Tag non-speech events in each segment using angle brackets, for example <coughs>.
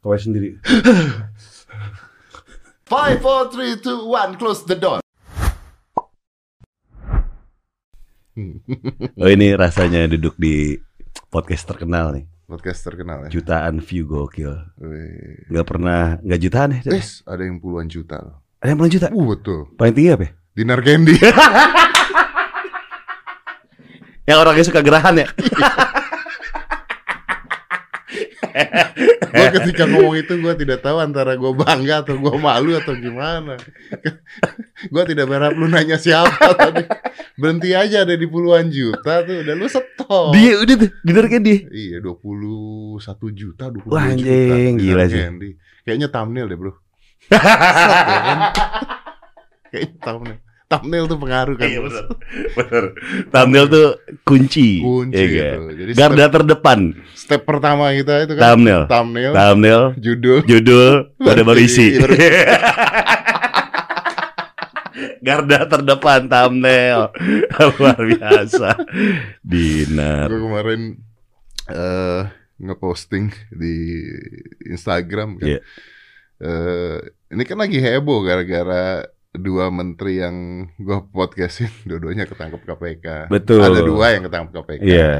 Kau sendiri. <laughs> Five, four, three, two, one, close the door. <laughs> Oh ini rasanya duduk di podcast terkenal nih. Podcast terkenal ya. Jutaan view gokil. Wih. Nggak pernah, nggak jutaan ya? Eh, ada yang puluhan juta loh. Ada yang puluhan juta? Uh, betul. Paling tinggi apa ya? Dinar Candy. <laughs> Yang orangnya suka gerahan ya? Gue ketika ngomong itu gue tidak tahu antara gue bangga atau gue malu atau gimana. gue tidak berharap lu nanya siapa tadi. Berhenti aja ada di puluhan juta tuh. Udah lu stop. Dia udah tuh, bener kan dia? Iya 21 juta 22 Wah, juta anjing, Dinar gila sih. Candy. Kayaknya thumbnail deh bro <laughs> Set, ya kan? Kayaknya thumbnail Thumbnail tuh pengaruh kan Iya bener. Thumbnail tuh kunci. Kunci Iya gitu. Jadi Garda terdepan. Step pertama kita itu kan Thumbnail. Thumbnail Thumbnail, Judul judul, <laughs> pada baru isi. <laughs> Garda terdepan thumbnail. <laughs> Luar biasa. Dinar. Gue kemarin eh ngeposting di Instagram kan. Iya. Eh, ini kan lagi heboh gara-gara dua menteri yang gue podcastin, <laughs> dua-duanya ketangkep KPK. Betul. Ada dua yang ketangkep KPK. Iya.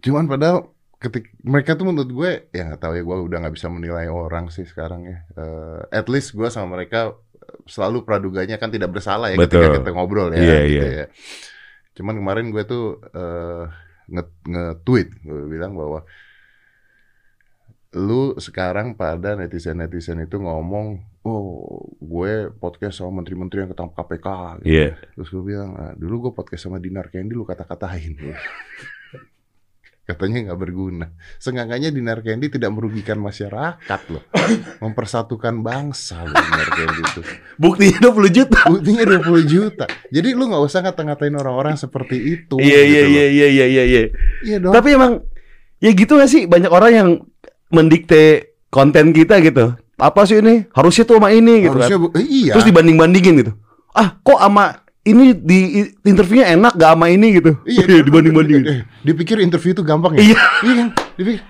Cuman padahal ketik mereka tuh menurut gue ya nggak tahu ya gue udah nggak bisa menilai orang sih sekarang ya. Eh, at least gue sama mereka selalu praduganya kan tidak bersalah ya Betul. ketika kita ngobrol ya. Iya, gitu iya. ya. Cuman kemarin gue tuh eh, nge nge-tweet gue bilang bahwa lu sekarang pada netizen-netizen itu ngomong, oh gue podcast sama menteri-menteri yang ketangkap KPK. Gitu. Iya. Terus gue bilang, ah, dulu gue podcast sama Dinar Candy lu kata-katain. Katanya nggak berguna. Senggangannya Dinar Candy tidak merugikan masyarakat loh. Mempersatukan bangsa loh Dinar Candy itu. Buktinya 20 juta. Buktinya 20 juta. Jadi lu nggak usah ngata-ngatain orang-orang seperti itu. Iya, gitu iya, iya, iya, iya, iya, iya. Iya dong. Tapi emang ya gitu gak sih banyak orang yang mendikte konten kita gitu. Apa sih ini? Harusnya tuh sama ini gitu Harusnya kan. eh, iya. Terus dibanding-bandingin gitu. Ah, kok sama ini di interviewnya enak gak sama ini gitu. <laughs> Iya, dibanding-bandingin. Eh, dipikir interview itu gampang ya? Iya. Iya kan? Dipikir.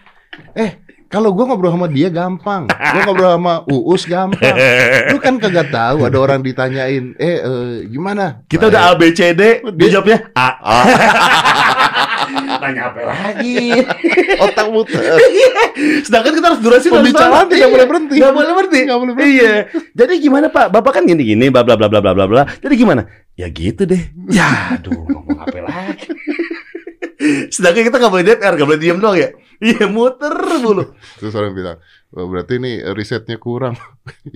Eh, kalau gua ngobrol sama dia gampang. Gua ngobrol sama Uus gampang. <laughs> Lu kan kagak tahu ada orang ditanyain, "Eh, eh, gimana?" Kita udah A B C D, dia Dia- jawabnya A. <laughs> Tanya apa lagi? <laughs> otak muter. <laughs> Sedangkan kita harus durasi Pembicaraan tidak boleh berhenti. Gak boleh berhenti. Nggak boleh berhenti. Iya. Jadi gimana Pak? Bapak kan gini-gini, bla bla bla bla bla bla bla. Jadi gimana? Ya gitu deh. Ya, aduh, ngomong apa lagi? <laughs> Sedangkan kita gak boleh DPR, gak boleh diem doang ya. Iya, muter mulu. Terus orang bilang, "Oh, berarti ini risetnya kurang."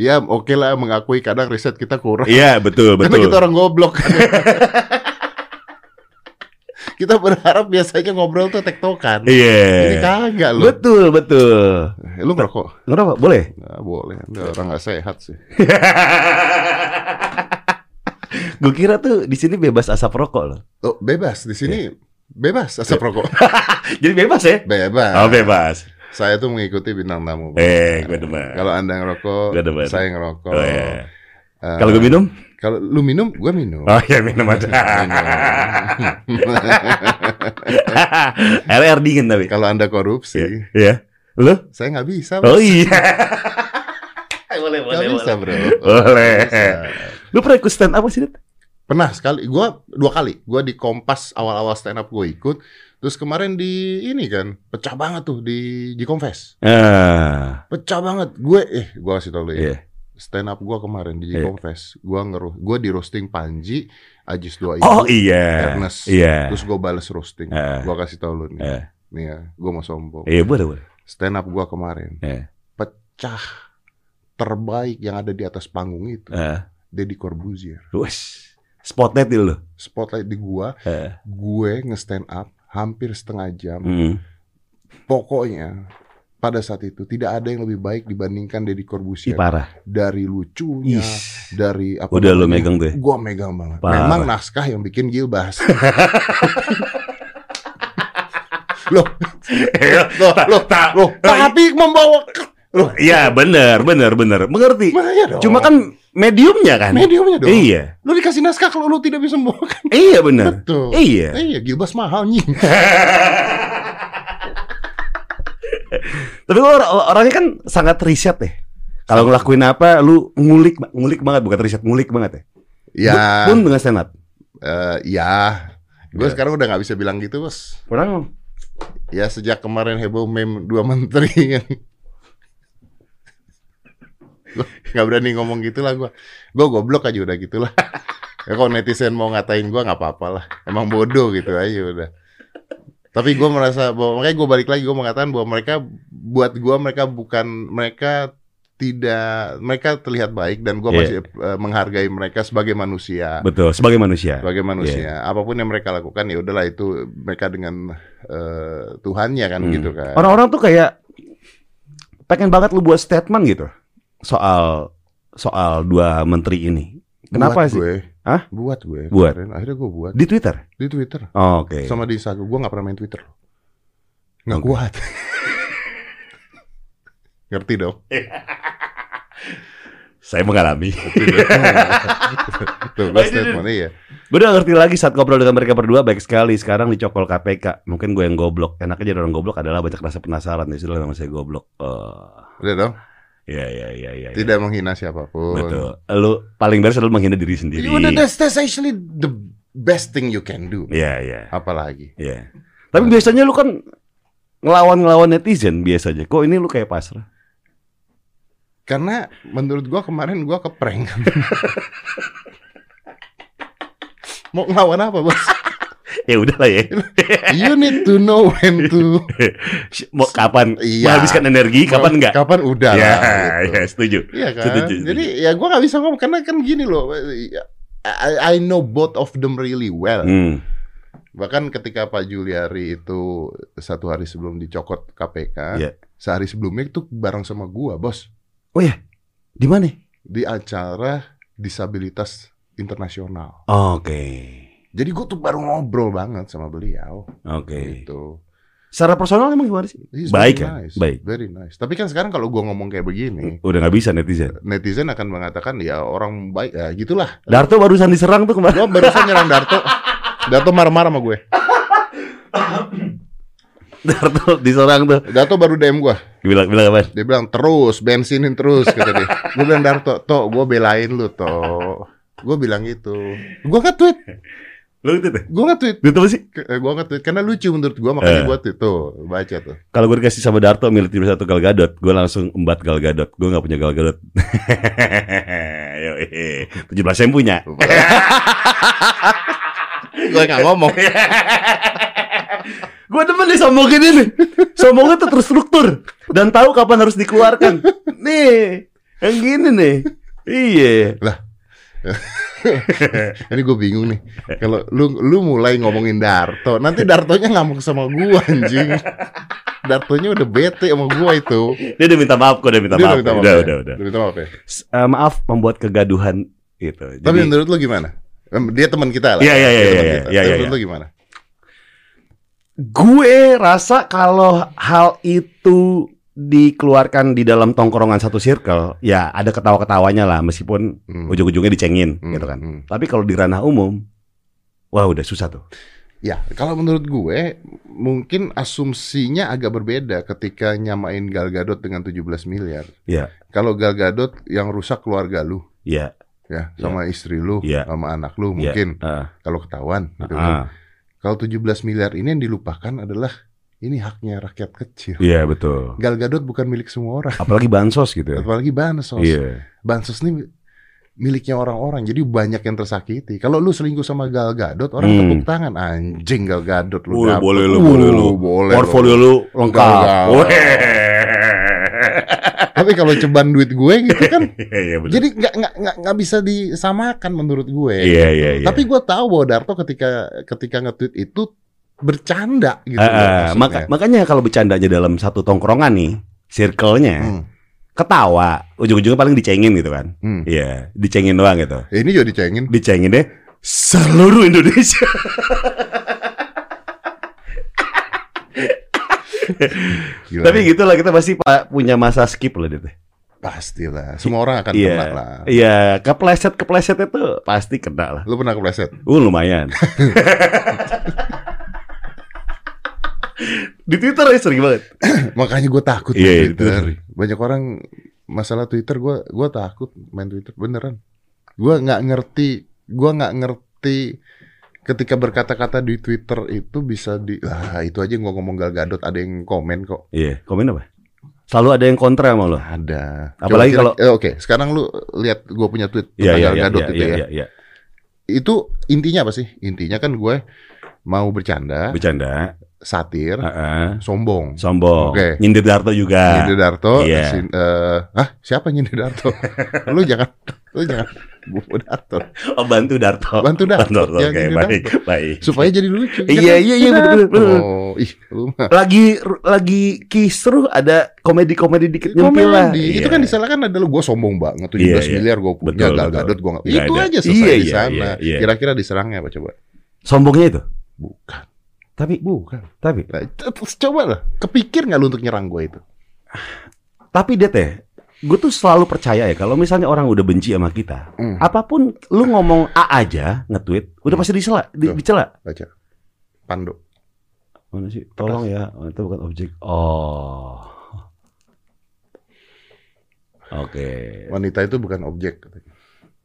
ya, oke lah mengakui kadang riset kita kurang. Iya, betul, Karena betul. kita orang goblok kan. Kita berharap biasanya ngobrol tuh tektokan. Ini Iya. kagak loh. Betul, betul. Eh, lu ngerokok? Ngerokok boleh? Nah, boleh. Anda orang nggak sehat sih. <laughs> Gue kira tuh di sini bebas asap rokok loh. Oh, bebas di sini. Bebas asap rokok. <laughs> Jadi bebas ya? Bebas. Oh, bebas. Saya tuh mengikuti bintang tamu. Eh, gue demen. Kalau Anda ngerokok, Gue demen. saya ngerokok. Oh, iya. Eh, Kalau gue minum? Kalau lu minum, gue minum. Oh ya minum aja. <laughs> Minum. <laughs> RR dingin tapi. Kalau Anda korupsi, Iya. Lu? saya nggak bisa. Oh Bos. iya. <laughs> boleh, Nggak bisa, bro. Boleh. Bisa. Lu pernah ikut stand up apa sih, Dit? Pernah sekali, gua dua kali. Gua di Kompas awal-awal stand up gue ikut. Terus kemarin di ini kan pecah banget tuh di di Confess. Ah. Pecah banget. Gue eh gua kasih tau lu ya. Iya. Stand up gua kemarin di Iya. Confess. Gua ngeruh gua di roasting Panji, Ajis dua Oh iya. Ernest. Iya. Terus gua bales roasting. Eh. Gua kasih tau lu nih. Eh. Nih ya, gua mau sombong. Iya, boleh, boleh. Stand up gua kemarin Eh. pecah terbaik yang ada di atas panggung itu. Eh. Deddy Corbuzier. Wes. Spotlight itu lo. Spotlight di gua, Eh. gue nge-stand up hampir setengah jam. Hmm. Pokoknya pada saat itu tidak ada yang lebih baik dibandingkan Deddy Ih, Corbuzier parah. dari lucunya, Ih. dari apa Udah lo megang tuh ya? Gua megang banget. Parah. Memang naskah yang bikin Gilbas. <laughs> loh, loh, loh, loh, tapi membawa loh, Iya, benar, benar, benar. Mengerti. Dong. Cuma kan mediumnya kan? mediumnya dong. Iya. Lu dikasih naskah kalau lu tidak bisa membawakan. Iya, benar. Betul. Iya. Iya, Gilbas mahal nying. <laughs> Tapi lu or- orangnya kan sangat riset deh. Kalau ngelakuin apa, lu ngulik, ngulik banget, bukan riset, ngulik banget ya. Ya, Pun dengan stand up. eh, ya. Gue Ya. sekarang udah nggak bisa bilang gitu, bos. Kurang Ya sejak kemarin heboh meme dua menteri yang nggak berani ngomong gitu lah gue. Gue goblok aja udah gitu lah. <laughs> Ya kalau netizen mau ngatain gue nggak apa-apa lah. Emang bodoh gitu aja udah. Tapi gue merasa bahwa makanya gue balik lagi gue mengatakan bahwa mereka buat gue mereka bukan mereka tidak mereka terlihat baik dan gue Iya. masih eh, menghargai mereka sebagai manusia betul sebagai manusia. sebagai manusia Iya. apa pun yang mereka lakukan ya udahlah itu mereka dengan eh, Tuhannya kan Hmm. gitu kan Orang-orang tuh kayak pengen banget lu buat statement gitu soal soal dua menteri ini. Kenapa buat sih? gue, Hah? buat gue Buat? kemarin. akhirnya gue buat Di Twitter. di Twitter Oh, Oke. sama di Instagram gue nggak pernah main Twitter nggak Oke. kuat <laughs> ngerti dong Saya mengalami. tuh gue ini- statement iya Gue udah ngerti lagi saat ngobrol dengan mereka berdua baik sekali. Sekarang dicokol KPK. Mungkin gue yang goblok. Enaknya jadi orang goblok adalah banyak rasa penasaran. Jadi nama saya goblok. Oh, udah dong ya ya ya ya. ya. tidak menghina siapa pun Betul. Lu paling beres adalah menghina diri sendiri. Ya udah that's, that's actually the best thing you can do Iya iya apalagi iya. Tapi biasanya lu kan ngelawan-ngelawan netizen biasanya. Kok ini lu kayak pasrah? karena menurut gua kemarin gua keprank <laughs> mau ngelawan apa bos <laughs> ya udahlah ya. <laughs> you need to know when to <laughs> Mau kapan Iya. menghabiskan energi, kapan enggak? kapan udah Ya, lah gitu. ya setuju. Iya kan Setuju, setuju. jadi ya gua nggak bisa ngomong karena kan gini loh I, I know both of them really well Hmm. bahkan ketika Pak Juliari itu satu hari sebelum dicokot KPK Iya. sehari sebelumnya itu bareng sama gua bos Oh ya, di mana? di acara disabilitas internasional Oke. Jadi gua tuh baru ngobrol banget sama beliau Oke. gitu Secara personal emang gimana sih? He's Baik very ya? nice, Baik. very nice tapi kan sekarang kalau gua ngomong kayak begini Udah nggak bisa netizen. netizen akan mengatakan ya orang baik ya gitulah Darto barusan diserang tuh kemarin. gua barusan nyerang Darto Darto marah-marah sama gue Darto diserang tuh. Darto baru DM gua Bilang bilang apa? Dia bilang terus bensinin terus kata dia. Gue bilang Darto, toh gue belain lu toh. Gue bilang gitu. Gue nge-tweet, Lu itu tuh. gue nge-tweet. Itu apa sih? Gue nge-tweet karena lucu menurut gue makanya Eh. gue tweet tuh baca tuh. Kalau gue dikasih sama Darto milih tim satu Gal Gadot, gue langsung embat Gal Gadot. Gue nggak punya Gal Gadot. <laughs> Tujuh belas yang punya. <laughs> gue nggak ngomong. <laughs> gue demen nih sombongin ini. Sombongnya tuh terstruktur dan tahu kapan harus dikeluarkan. Nih, yang gini nih. Iya. <laughs> Ini gue bingung nih. Kalau lu lu mulai ngomongin Darto, nanti Dartonya ngamuk sama gue anjing. Dartonya udah bete sama gue itu. Dia udah minta maaf kok, udah minta Dia maaf. udah minta maaf. Udah, ya? udah, udah. Minta maaf ya. Eh, maaf membuat kegaduhan gitu. Tapi Jadi, menurut lu gimana? Dia teman kita lah. Iya, iya, iya, iya, kita. iya, iya, Menurut iya. lu gimana? gue rasa kalau hal itu dikeluarkan di dalam tongkrongan satu circle, ya ada ketawa-ketawanya lah meskipun Hmm. ujung-ujungnya dicengin Hmm, gitu kan. hmm. Tapi kalau di ranah umum, wah udah susah tuh. Ya, kalau menurut gue mungkin asumsinya agak berbeda ketika nyamain Gal Gadot dengan 17 miliar. Iya. Kalau Gal Gadot yang rusak keluarga lu, Iya. ya, sama istri lu, Iya. sama anak lu Iya. mungkin Ah, kalau ketahuan gitu kan. Kalau 17 miliar ini yang dilupakan adalah ini haknya rakyat kecil. Iya betul. Gal Gadot bukan milik semua orang, Apalagi bansos gitu. ya. apalagi bansos. Iya. Bansos ini miliknya orang-orang, jadi banyak yang tersakiti. Kalau lu selingkuh sama Gal Gadot, orang Hmm. tepuk tangan, anjing Gal Gadot lu. Dapet. boleh lu, Uh, boleh lu. boleh Portfolio lu. lengkap. <laughs> Tapi kalau ceban duit gue gitu kan, <laughs> Iya, iya betul. jadi nggak nggak nggak bisa disamakan menurut gue. Iya, iya, iya. Tapi gue tahu bahwa Darto ketika ketika nge-tweet itu bercanda gitu. Maksudnya. maka, makanya kalau bercandanya dalam satu tongkrongan nih, circle-nya Hmm, ketawa, ujung-ujungnya paling dicengin gitu kan. hmm. Iya, dicengin doang gitu. Ya, ini juga dicengin. Dicengin deh seluruh Indonesia. <laughs> Gila. Tapi gitulah kita pasti pa- punya masa skip loh gitu. pastilah. Semua orang akan Iya. kena lah. Iya, kepleset kepleset itu pasti kena lah. Lu pernah kepleset? Uh lumayan. <laughs> Di Twitter ya sering banget. <clears throat> Makanya gue takut main iya, Twitter. Twitter. Banyak orang masalah Twitter gue gue takut main Twitter beneran. Gue nggak ngerti, gue nggak ngerti ketika berkata-kata di Twitter itu bisa di ah itu aja gue ngomong Gal Gadot ada yang komen kok. Iya, komen apa? Selalu ada yang kontra sama lo. Ada. Apalagi kalau- eh, oke, sekarang lu lihat gue punya tweet tentang iya, Gal iya, Gadot iya, itu iya, ya. iya, iya. Itu intinya apa sih? Intinya kan gue mau bercanda, Bercanda. Satir, Heeh. sombong. Sombong. Oke. Nyindir Darto juga. Nyindir Darto, Iya. sin- eh, ah siapa nyindir Darto? <laughs> lu jangan, lu jangan bu Darto, Oh, bantu Darto. bantu Darto, Bantu, jangan Oke, nyindir baik, Darto. baik. supaya jadi lucu. Iya, iya, iya, bener, Darto. bener. Oh, ih, lu mah. Lagi lagi kisruh ada komedi-komedi dikit nyempil lah. Komedi. Itu Iya. kan disalahkan adalah gue sombong banget 17 Iya, iya. miliar gue punya Betul, Gal betul. Gadot gue nggak Nggak itu ada. aja selesai Iya, di iya, sana iya, iya. kira-kira diserangnya apa coba Sombongnya itu. bukan Tapi bukan tapi nah, coba lah kepikir nggak lu untuk nyerang gue itu tapi dia teh gue tuh selalu percaya ya kalau misalnya orang udah benci sama kita, Hmm. apa pun lu ngomong A aja nge-tweet, udah pasti disela, di, dicela. baca Pando Mana sih? Tolong ya, oh, itu bukan objek. Oh. Oke. wanita itu bukan objek.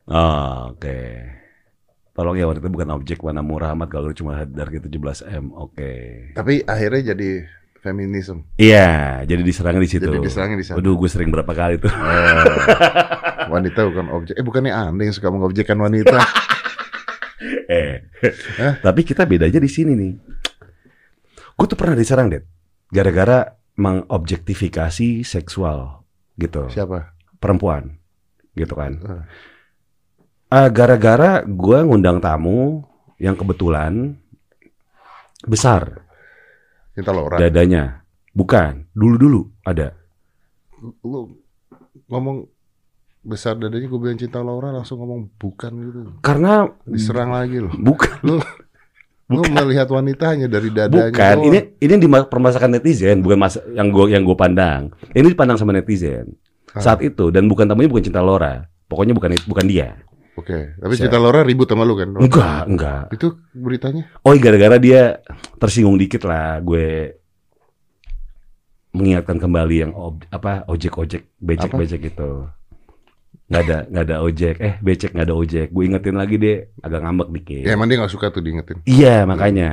Oh, Oke. Tolong ya wanita bukan objek mana murah amat kalau cuma harga 17 m. Oke. tapi akhirnya jadi feminisme Iya, jadi diserang di situ. jadi diserangnya di sana Waduh, gue sering berapa kali tuh. Eh, wanita bukan objek eh bukannya anda yang suka mengobjekkan wanita <laughs> eh. Tapi kita bedanya di sini nih. Gue tuh pernah diserang, Det. Gara-gara mengobjektifikasi seksual gitu. siapa Perempuan. Gitu kan. Eh. Eh, gara-gara gue ngundang tamu yang kebetulan besar Cinta Laura dadanya. Bukan, dulu-dulu ada. lu ngomong besar dadanya gue bilang cinta Laura langsung ngomong bukan gitu Karena diserang lagi loh bukan lu <laughs> lu melihat wanita hanya dari dadanya Bukan, doang. ini ini di permasalahan netizen, bukan mas yang gue yang gue pandang. Ini dipandang sama netizen Ah. saat itu dan bukan tamunya bukan cinta Laura. Pokoknya bukan bukan dia. Oke, tapi Saya- cinta Laura ribut sama lu kan? Enggak, enggak. Itu beritanya? Oh, gara-gara dia tersinggung dikit lah, gue mengingatkan kembali yang ob- apa ojek-ojek, becek-becek itu. Nggak ada nggak ada ojek, eh becek nggak ada ojek. Gue ingetin lagi deh, agak ngambek dikit. Ya emang dia gak suka tuh diingetin. Iya, makanya.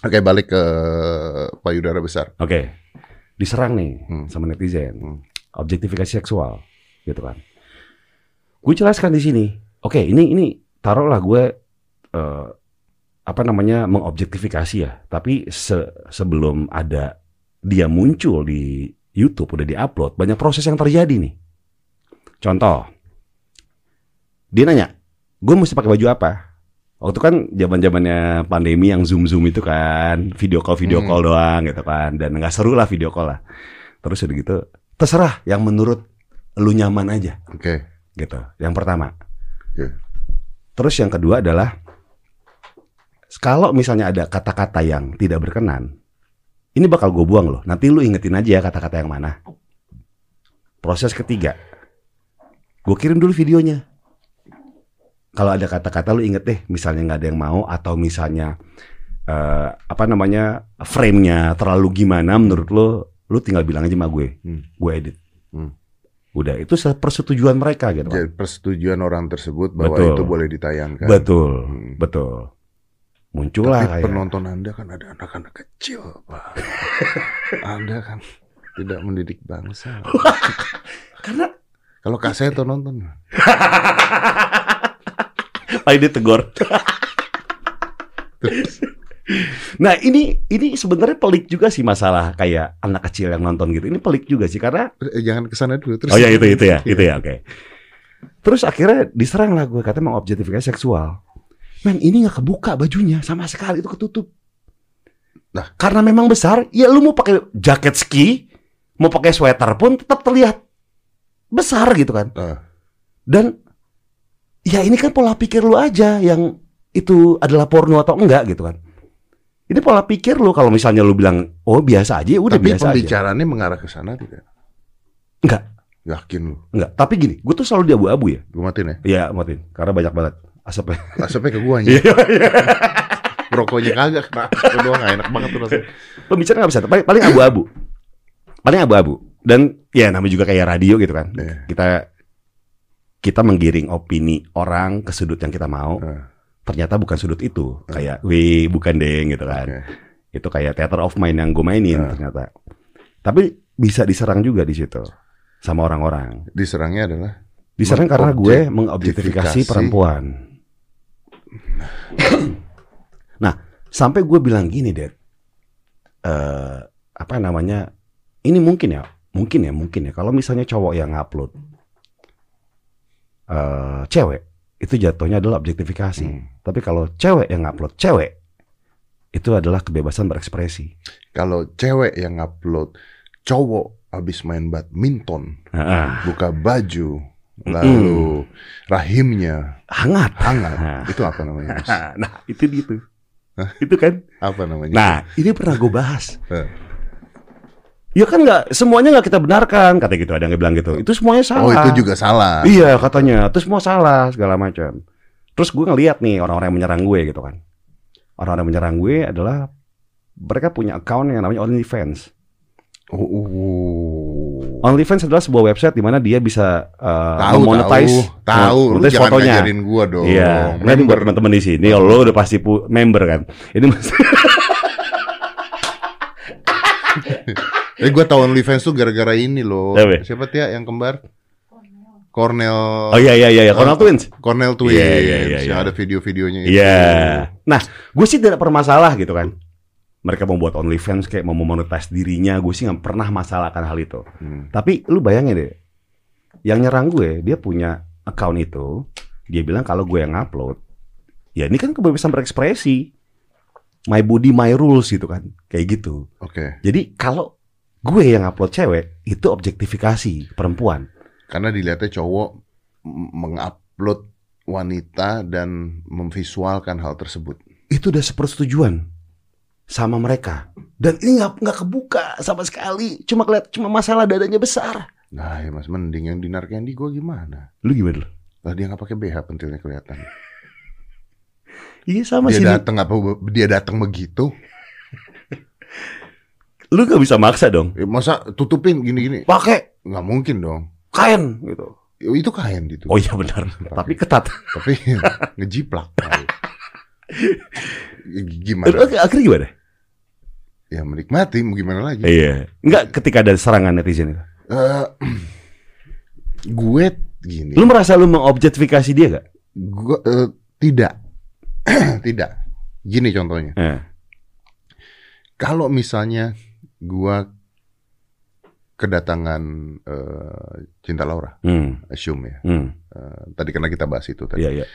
Oke, balik ke payudara besar. Oke, diserang nih Hmm. sama netizen, Hmm. objektifikasi seksual, gitu kan. Gue jelaskan di sini. Oke, ini ini taruhlah gue eh, apa namanya mengobjektifikasi ya. Tapi se- sebelum ada dia muncul di YouTube udah diupload, banyak proses yang terjadi nih. Contoh, dia nanya, gue mesti pakai baju apa? Waktu kan zaman zamannya pandemi yang zoom zoom itu kan video call video Hmm. call doang gitu kan dan nggak seru lah video call lah. Terus udah gitu terserah yang menurut lu nyaman aja Oke. gitu. Yang pertama. Terus yang kedua adalah kalau misalnya ada kata-kata yang tidak berkenan, ini bakal gue buang loh. Nanti lu ingetin aja ya kata-kata yang mana. Proses ketiga, gue kirim dulu videonya. Kalau ada kata-kata lu inget deh, misalnya nggak ada yang mau atau misalnya eh, apa namanya frame-nya terlalu gimana menurut lu, lu tinggal bilang aja sama gue, Hmm. gue edit. Hmm. Udah itu persetujuan mereka gitu. Jadi persetujuan orang tersebut bahwa Betul. itu boleh ditayangkan. Betul, Hmm. betul. Muncullah Tapi kayak penonton Anda kan ada anak-anak kecil, Pak. <laughs> anda kan tidak mendidik bangsa. <laughs> karena Kalau kak saya tuh nonton. Ay, dia tegur. <laughs> nah ini ini sebenarnya pelik juga sih masalah kayak anak kecil yang nonton gitu. Ini pelik juga sih karena Eh, jangan ke sana dulu. Terus oh ya itu <laughs> itu ya itu ya oke. Terus akhirnya diserang lah gue katanya mengobjektifikasi seksual. Men ini nggak kebuka bajunya sama sekali itu ketutup. Nah. karena memang besar, ya lu mau pakai jaket ski, mau pakai sweater pun tetap terlihat besar gitu kan. Ah. Dan ya ini kan pola pikir lu aja yang itu adalah porno atau enggak gitu kan. Ini pola pikir lu kalau misalnya lu bilang oh biasa aja ya udah Tapi biasa aja. pembicaraannya mengarah ke sana tidak? Enggak, Yakin lu? enggak. Tapi gini, gue tuh selalu di abu-abu ya. Gue matiin ya. Iya, Martin. Karena banyak banget asapnya. Asapnya ke gua <laughs> Iya, iya. Rokoknya kagak kena. Itu doang nggak enak banget tuh rasanya. Pembicaraan nggak bisa, paling, paling abu-abu. Paling abu-abu. Dan ya namanya juga kayak radio gitu kan. Iya. Kita kita menggiring opini orang ke sudut yang kita mau. Eh, Ternyata bukan sudut itu. Kayak, wih bukan deh gitu kan. oke. Itu kayak theater of mind yang gue mainin Ah. ternyata. Tapi bisa diserang juga di situ sama orang-orang. Diserangnya adalah Diserang karena gue mengobjektifikasi perempuan. <clears throat> nah, sampai gue bilang gini, Dad. Eh, apa namanya? Ini mungkin ya, mungkin ya, mungkin ya. Kalau misalnya cowok yang upload eh cewek, itu jatuhnya adalah objektifikasi. Hmm. Tapi kalau cewek yang upload cewek, itu adalah kebebasan berekspresi. kalau cewek yang upload cowok habis main badminton, Ah, buka baju, lalu rahimnya hangat. hangat. Nah. Itu apa namanya? Mas? <laughs> nah, itu gitu. itu kan. Apa namanya? Nah, ini pernah gue bahas. Ya kan nggak semuanya nggak kita benarkan kata gitu ada yang bilang gitu. Itu semuanya salah. Oh, itu juga salah. Iya katanya. Itu semua salah segala macam. Terus gue ngeliat nih orang-orang yang menyerang gue gitu kan. Orang-orang yang menyerang gue adalah mereka punya account yang namanya OnlyFans. Oh, oh, oh. OnlyFans adalah sebuah website di mana dia bisa uh, tahu, monetize, tahu, tahu. Lu monetize jangan fotonya. ngajarin gua dong. Iya, buat member. teman-teman di sini. Oh, lo udah pasti member kan. Ini <laughs> Eh, gua tahu OnlyFans tuh gara-gara ini loh. Siapa? Siapa Tia yang kembar? Cornel. Oh iya iya iya, iya. Cornell Twins. Cornel Twins. Iya, iya, iya, yang iya. ada video-videonya itu. Iya. Nah, gue sih tidak bermasalah gitu kan. Mereka mau buat OnlyFans kayak mau memonetize dirinya, gue sih nggak pernah masalahkan hal itu. Hmm. Tapi lu bayangin deh, yang nyerang gue, dia punya account itu, dia bilang kalau gue yang upload, ya ini kan kebebasan berekspresi, my body my rules gitu kan, kayak gitu. Oke. Jadi kalau gue yang upload cewek, itu objektifikasi perempuan. Karena dilihatnya cowok mengupload wanita dan memvisualkan hal tersebut. Itu udah sepersetujuan sama mereka. Dan ini nggak nggak kebuka sama sekali. Cuma keliat, cuma masalah dadanya besar. Nah, ya Mas, mending yang di Narkendi gua gimana? Lu gimana lu? Lah dia nggak pakai BH pentilnya kelihatan. Iya sama dia sih. datang apa dia datang begitu? <laughs> Lu gak bisa maksa dong. Eh, Masa tutupin gini-gini? Pakai Nggak mungkin dong. kain gitu. Ya, Itu kain gitu. Oh iya benar. Tapi ketat. Tapi <laughs> ngejiplak. Terus gimana? akhirnya gimana? Ya menikmati, mau gimana lagi? Iya. Enggak ketika ada serangan netizen itu. Eh, <clears throat> gue gini. Lu merasa lu mengobjektifikasi dia gak? Gue eh, tidak, <clears throat> tidak. Gini contohnya. Eh. Kalau misalnya gue kedatangan eh, Cinta Laura, Hmm. assume ya. Hmm. Eh, tadi karena kita bahas itu tadi. Iya iya.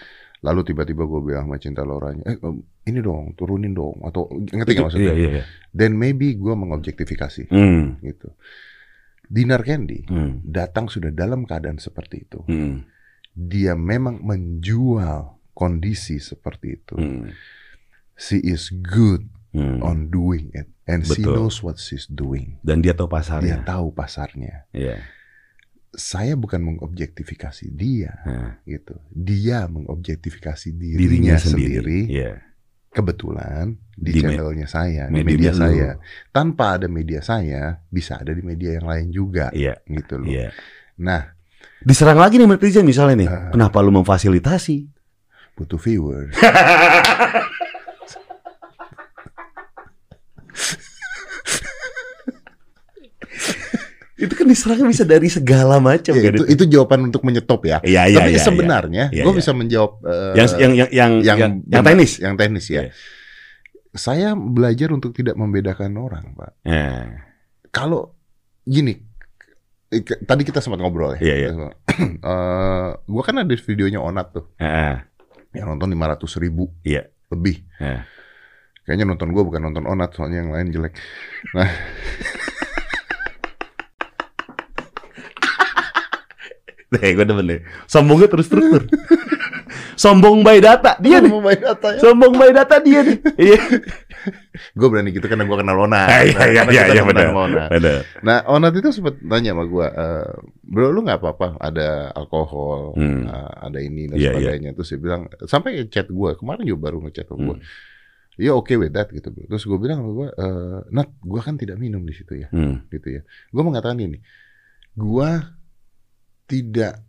Lalu tiba-tiba gue bilang sama Cinta Lauranya, eh ini dong, turunin dong, atau ngerti nggak maksudnya? Iya iya. iya. Then maybe gue mengobjektifikasi Hmm. gitu. Dinar Candy Hmm. datang sudah dalam keadaan seperti itu. Hmm. Dia memang menjual kondisi seperti itu. Hmm. She is good Hmm. on doing it, and she Betul. knows what she's doing. Dan dia tahu Dia pasarnya. tahu pasarnya. Iya. Saya bukan mengobjektifikasi dia, Nah, gitu. Dia mengobjektifikasi dirinya dirinya, sendiri. sendiri. Iya. kebetulan di, Di channelnya saya, di media media lu. saya. Tanpa ada media saya, bisa ada di media yang lain juga, Iya. gitu loh. Iya. Nah, Diserang lagi nih netizen misalnya nih. Ah. Kenapa lu memfasilitasi? butuh viewers. <laughs> <laughs> Itu kan diserangnya bisa dari segala macam Ya, kan itu, itu jawaban untuk menyetop ya. Iya iya Tapi iya. sebenarnya, Iya, gue iya. bisa menjawab eh, yang yang yang yang yang yang, yang tenis. yang teknis ya. Iya. Saya belajar untuk tidak membedakan orang, Pak. Eh, Kalau gini, tadi kita sempat ngobrol ya. Iya, iya. <clears throat> Eh, gua kan ada videonya Onat tuh, eh, yang nonton 500 ribu Iya. lebih. eh. Kayaknya nonton gua bukan nonton Onat, soalnya yang lain jelek. Nah, <laughs> Eh, gue demen deh. Sombongnya terus struktur. Sombong by data dia nih. mau main data ya. Sombong by data dia nih. Iya. Gue berani gitu karena gua kenal Onat. Iya iya iya iya temenan benar. Nah, Onat itu sempat tanya sama gua, eh, bro lu nggak apa-apa, ada alkohol, Hmm. eh, ada ini dan Iya, iya. sebagainya. Terus dia bilang, sampai chat gua kemarin juga baru ngechat sama gua. Hmm. you okay with that gitu bro. Terus gue bilang sama gue, eh, Nat, gue kan tidak minum di situ ya, Hmm. gitu ya. Gue mengatakan ini, gue tidak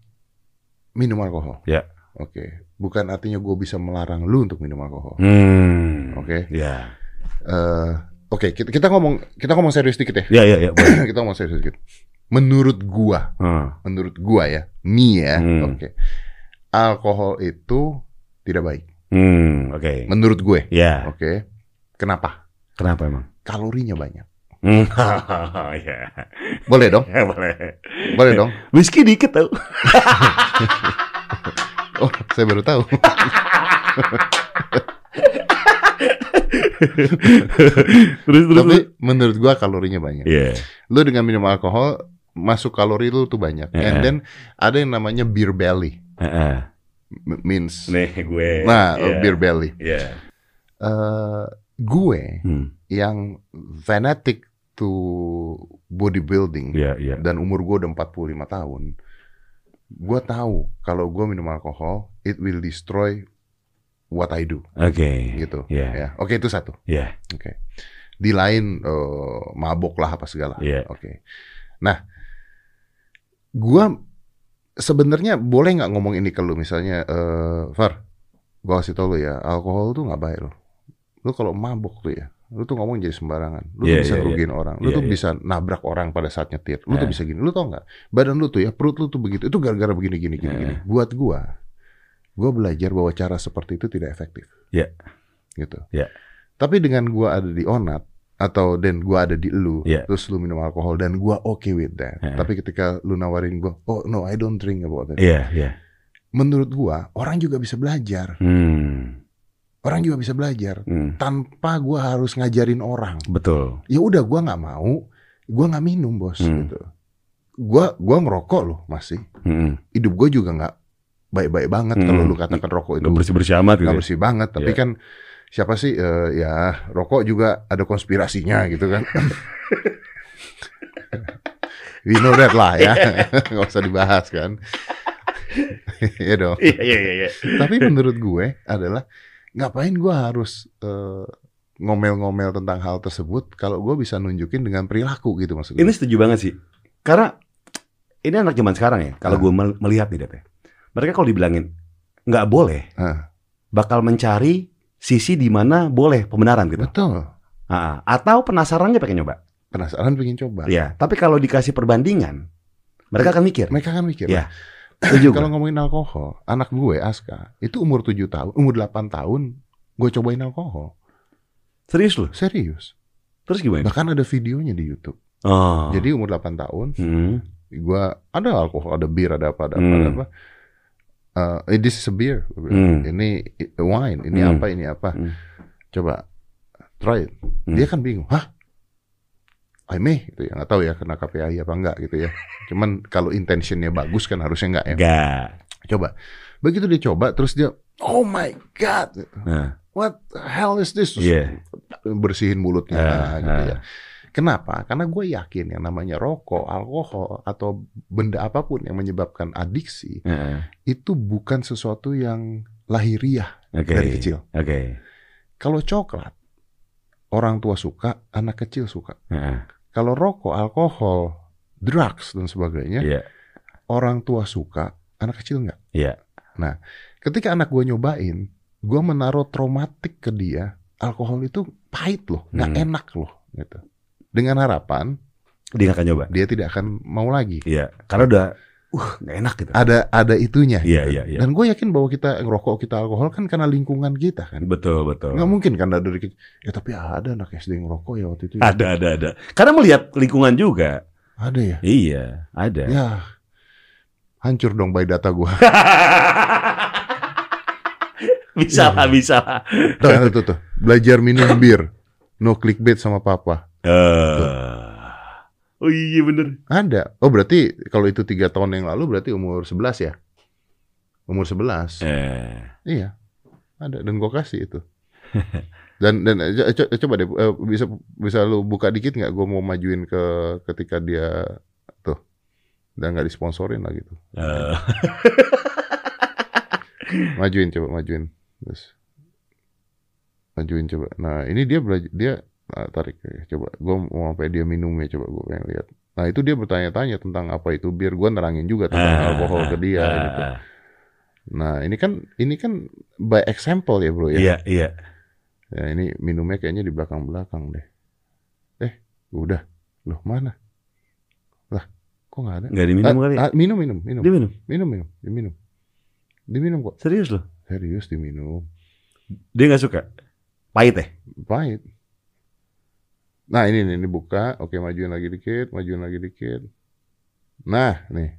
minum alkohol. Ya. Oke, bukan artinya gue bisa melarang lu untuk minum alkohol. Hmm. Oke. Ya. Eh, Oke, kita, kita ngomong kita ngomong serius dikit ya. Ya, ya, ya. boleh. <clears throat> kita ngomong serius dikit. Menurut gua, Hmm. menurut gua ya, me ya, Hmm. oke. Alkohol itu tidak baik. Hmm, oke. Menurut gue, Ya. oke. Kenapa? Kenapa emang? Kalorinya banyak. Hmm. <laughs> ya. Boleh dong? Ya, boleh. Boleh dong? Whisky dikit tau. <laughs> Oh, saya baru tahu. <laughs> terus terus. Tapi menurut gua kalorinya banyak. Iya. Lu dengan minum alkohol masuk kalori lu tuh banyak. Eh, And eh. then ada yang namanya beer belly. Heeh. M- means Nih gue. nah, Iya. beer belly. Iya. Eh, gue Hmm. yang fanatic to bodybuilding Iya, iya. dan umur gue udah 45 tahun, gue tahu kalau gue minum alkohol, it will destroy what I do, Oke. gitu. Iya. Ya, oke itu satu. Iya. Oke. Di lain eh, mabok lah apa segala. Iya. Oke. Nah, gue sebenarnya boleh nggak ngomong ini ke lu misalnya, eh Far, gue kasih tau lu ya, alkohol tuh nggak baik lo. Lu kalau mabok tuh ya, lu tuh ngomong jadi sembarangan. Lu Iya, tuh bisa iya, ngerugiin orang. Lu Iya, tuh iya. bisa nabrak orang pada saat nyetir. Lu tuh Iya. bisa gini. Lu tau nggak? Badan lu tuh ya, perut lu tuh begitu. Itu gara-gara begini, gini, gini, Iya. gini. Buat gua, gua belajar bahwa cara seperti itu tidak efektif. Iya. Gitu. Iya. Tapi dengan gua ada di onat atau dan gua ada di lu, Iya. terus lu minum alkohol dan gua okay with that. Iya. Tapi ketika lu nawarin gua, oh no, I don't drink about that. Iya, iya. Menurut gua, orang juga bisa belajar. Hmm. Orang juga bisa belajar Hmm. tanpa gua harus ngajarin orang. Betul. ya udah gua nggak mau gua nggak minum bos Hmm. gitu gua gua ngerokok loh masih Hmm. hidup gua juga nggak baik-baik banget Hmm. kalau lu katakan rokok itu Nggak bersih-bersih amat gitu. nggak ya? bersih banget tapi Iya. kan siapa sih eh, ya rokok juga ada konspirasinya gitu kan we know that lah ya <laughs> nggak usah dibahas kan Iya dong Iya, iya, iya, iya. tapi menurut gue adalah ngapain gua harus eh, ngomel-ngomel tentang hal tersebut kalau gue bisa nunjukin dengan perilaku gitu maksud gue Ini setuju banget sih. Karena ini anak zaman sekarang ya. Kalau Ah. gue melihat nih, Dep, ya. Mereka kalau dibilangin nggak boleh, Ah. bakal mencari sisi di mana boleh pembenaran gitu. Betul. Ah, atau penasaran aja pengen nyoba. Penasaran pengen coba. Iya. Tapi kalau dikasih perbandingan, mereka akan mikir. Mereka kan mikir. Iya. <coughs> Kalau ngomongin alkohol, anak gue Aska itu umur 7 tahun, umur 8 tahun, gue cobain alkohol. Serius loh. Serius. Terus gimana? Bahkan ada videonya di YouTube. Oh. Jadi umur 8 tahun, Hmm. gue ada alkohol, ada bir, ada apa, ada apa, Hmm. ada apa. Eh, this is a beer. Hmm. Ini wine, ini Hmm. apa, ini apa. Hmm. Coba try it. Hmm. Dia kan bingung. Hah? I may gitu ya. Nggak tahu ya kena KPI apa enggak gitu ya. Cuman kalau intentionnya bagus kan harusnya enggak ya. Enggak. Coba. Begitu dia coba terus dia oh my god. Nah, What the hell is this? Terus Iya. bersihin mulutnya Ah, gitu ah. ya. Kenapa? Karena gue yakin yang namanya rokok, alkohol atau benda apa pun yang menyebabkan adiksi Heeh. itu bukan sesuatu yang lahiriah Oke. dari kecil. Oke. Kalau coklat orang tua suka, anak kecil suka. Heeh. Kalau rokok, alkohol, drugs dan sebagainya, Iya. orang tua suka, anak kecil nggak. Iya. Nah, ketika anak gue nyobain, gue menaruh traumatik ke dia, alkohol itu pahit loh, nggak Hmm. enak loh, gitu. Dengan harapan Dia nggak akan nyoba. dia tidak akan mau lagi. Iya. Karena udah, uh, nggak enak gitu. Ada ada itunya. Iya, gitu. iya, iya. Dan gue yakin bahwa kita ngerokok, kita alkohol kan karena lingkungan kita kan. Betul, betul. Nggak mungkin kan dari kecil. Ya tapi ada anak SD ngerokok ya waktu itu. ya. Ada, ada, ada. Karena melihat lingkungan juga. Ada ya. Iya, ada. Ya. Hancur dong by data gue. <laughs> bisa lah, bisa lah. Tuh, tuh, tuh. Belajar minum bir. No clickbait sama papa. Eh. Oh iya bener. Ada. Oh berarti kalau itu tiga tahun yang lalu berarti umur 11 ya? Umur 11. Eh. Iya. Ada. Dan gue kasih itu. <laughs> Dan dan eh, co- coba deh eh, bisa bisa lu buka dikit nggak? Gue mau majuin ke ketika dia tuh dan nggak disponsorin lah gitu. Eh. <laughs> Majuin coba majuin. Terus. majuin coba. Nah ini dia belajar dia nah, tarik ya, coba. Gue mau sampai dia minumnya coba gue pengen lihat. Nah itu dia bertanya-tanya tentang apa itu bir. Gue nerangin juga tentang Ah, alkohol ke dia. ah, gitu. ah. Nah ini kan ini kan by example ya bro ya. Iya, iya. Ya ini minumnya kayaknya di belakang-belakang deh. Eh udah. Loh mana? Lah kok nggak ada? Nggak diminum Ah, kali. ya? ah, minum minum minum Dia minum. minum minum diminum. Diminum kok. Serius loh. Serius diminum. Dia nggak suka. Pahit ya? Pahit. Nah ini nih, ini buka. Oke majuin lagi dikit, majuin lagi dikit. Nah nih,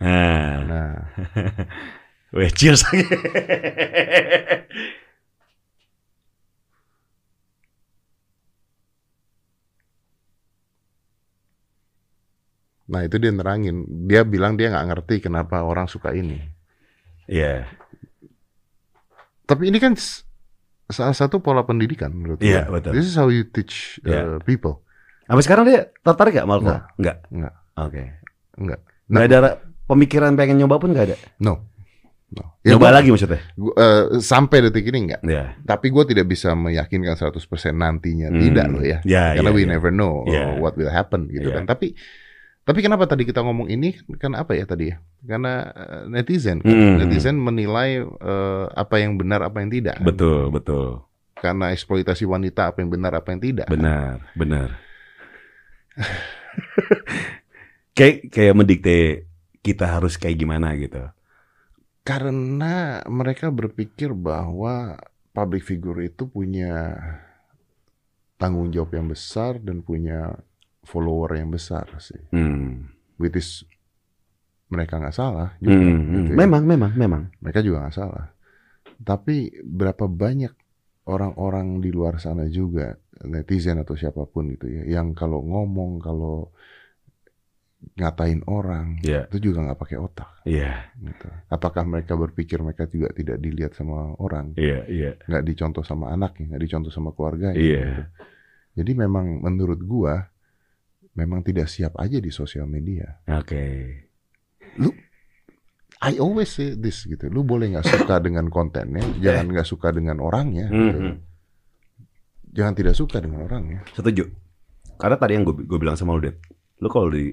Nah. nah <laughs> Weh, cheers. nah itu dia nerangin. Dia bilang dia nggak ngerti kenapa orang suka ini. Iya. Tapi ini kan salah satu pola pendidikan menurut Iya, gua. betul. This is how you teach uh, Iya. people. Sampai sekarang dia tertarik gak sama alkohol? Enggak. Enggak. Oke. Enggak. Nggak ada ra- pemikiran pengen nyoba pun nggak ada. No. no. Nyoba gua- lagi maksudnya? gua, eh, sampai detik ini enggak. Ya. Tapi gue tidak bisa meyakinkan 100% nantinya. Hmm. Tidak loh ya. Ya, Karena ya, we ya. never know uh, Yeah. what will happen gitu Yeah. kan. Tapi tapi kenapa tadi kita ngomong ini kan apa ya tadi ya? Karena eh, netizen kan. Hmm. Netizen menilai eh, apa yang benar apa yang tidak. kan. Betul, betul. Karena eksploitasi wanita apa yang benar apa yang tidak. kan. Benar, benar. <laughs> kayak kayak mendikte kita harus kayak gimana gitu. Karena mereka berpikir bahwa public figure itu punya tanggung jawab yang besar dan punya follower yang besar sih. Hmm. Which is mereka nggak salah juga. Hmm, gitu hmm. ya. Memang, memang, memang. Mereka juga nggak salah. Tapi berapa banyak orang-orang di luar sana juga netizen atau siapa pun gitu ya, yang kalau ngomong kalau ngatain orang Iya. itu juga nggak pakai otak. Iya, Gitu. Apakah mereka berpikir mereka juga tidak dilihat sama orang, iya, iya. nggak dicontoh sama anaknya, nggak dicontoh sama keluarganya? Iya. gitu. Jadi memang menurut gua memang tidak siap aja di sosial media. Oke. I always say this gitu. Lu boleh nggak suka <laughs> dengan kontennya, jangan nggak suka dengan orangnya. gitu. Hmm, hmm. Jangan tidak suka dengan orangnya. Setuju. Karena tadi yang gue bilang sama lu, Det. Lu kalau di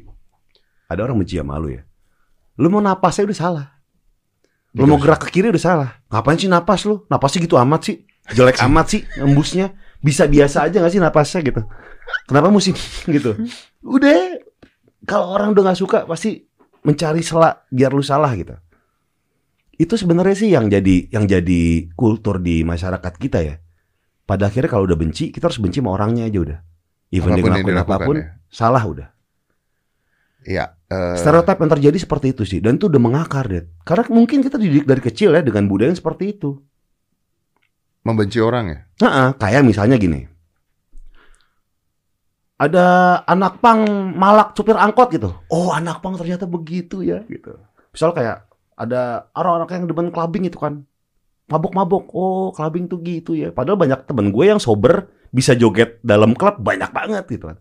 ada orang benci sama lu ya. Lu mau napasnya udah salah. Lu mau gerak ke kiri udah salah. Ngapain sih napas lu? Napasnya gitu amat sih. Jelek amat sih embusnya. Bisa biasa aja gak sih napasnya gitu. Kenapa mesti <laughs> gitu? Udah. Kalau orang udah gak suka pasti mencari sela biar lu salah gitu. Itu sebenarnya sih yang jadi yang jadi kultur di masyarakat kita ya. Pada akhirnya kalau udah benci, kita harus benci sama orangnya aja udah. Even dia Apa pun yang ngelakuin apa pun, ya. salah udah. Iya. eh, Stereotip yang terjadi seperti itu sih, dan itu udah mengakar deh. Karena mungkin kita dididik dari kecil ya dengan budaya yang seperti itu. Membenci orang ya. Nah, kayak misalnya gini. Ada anak pang malak supir angkot gitu. Oh, anak pang ternyata begitu ya gitu. Misal kayak ada orang-orang yang demen clubbing itu kan. Mabok-mabok. Oh, clubbing tuh gitu ya. Padahal banyak temen gue yang sober bisa joget dalam klub banyak banget gitu kan.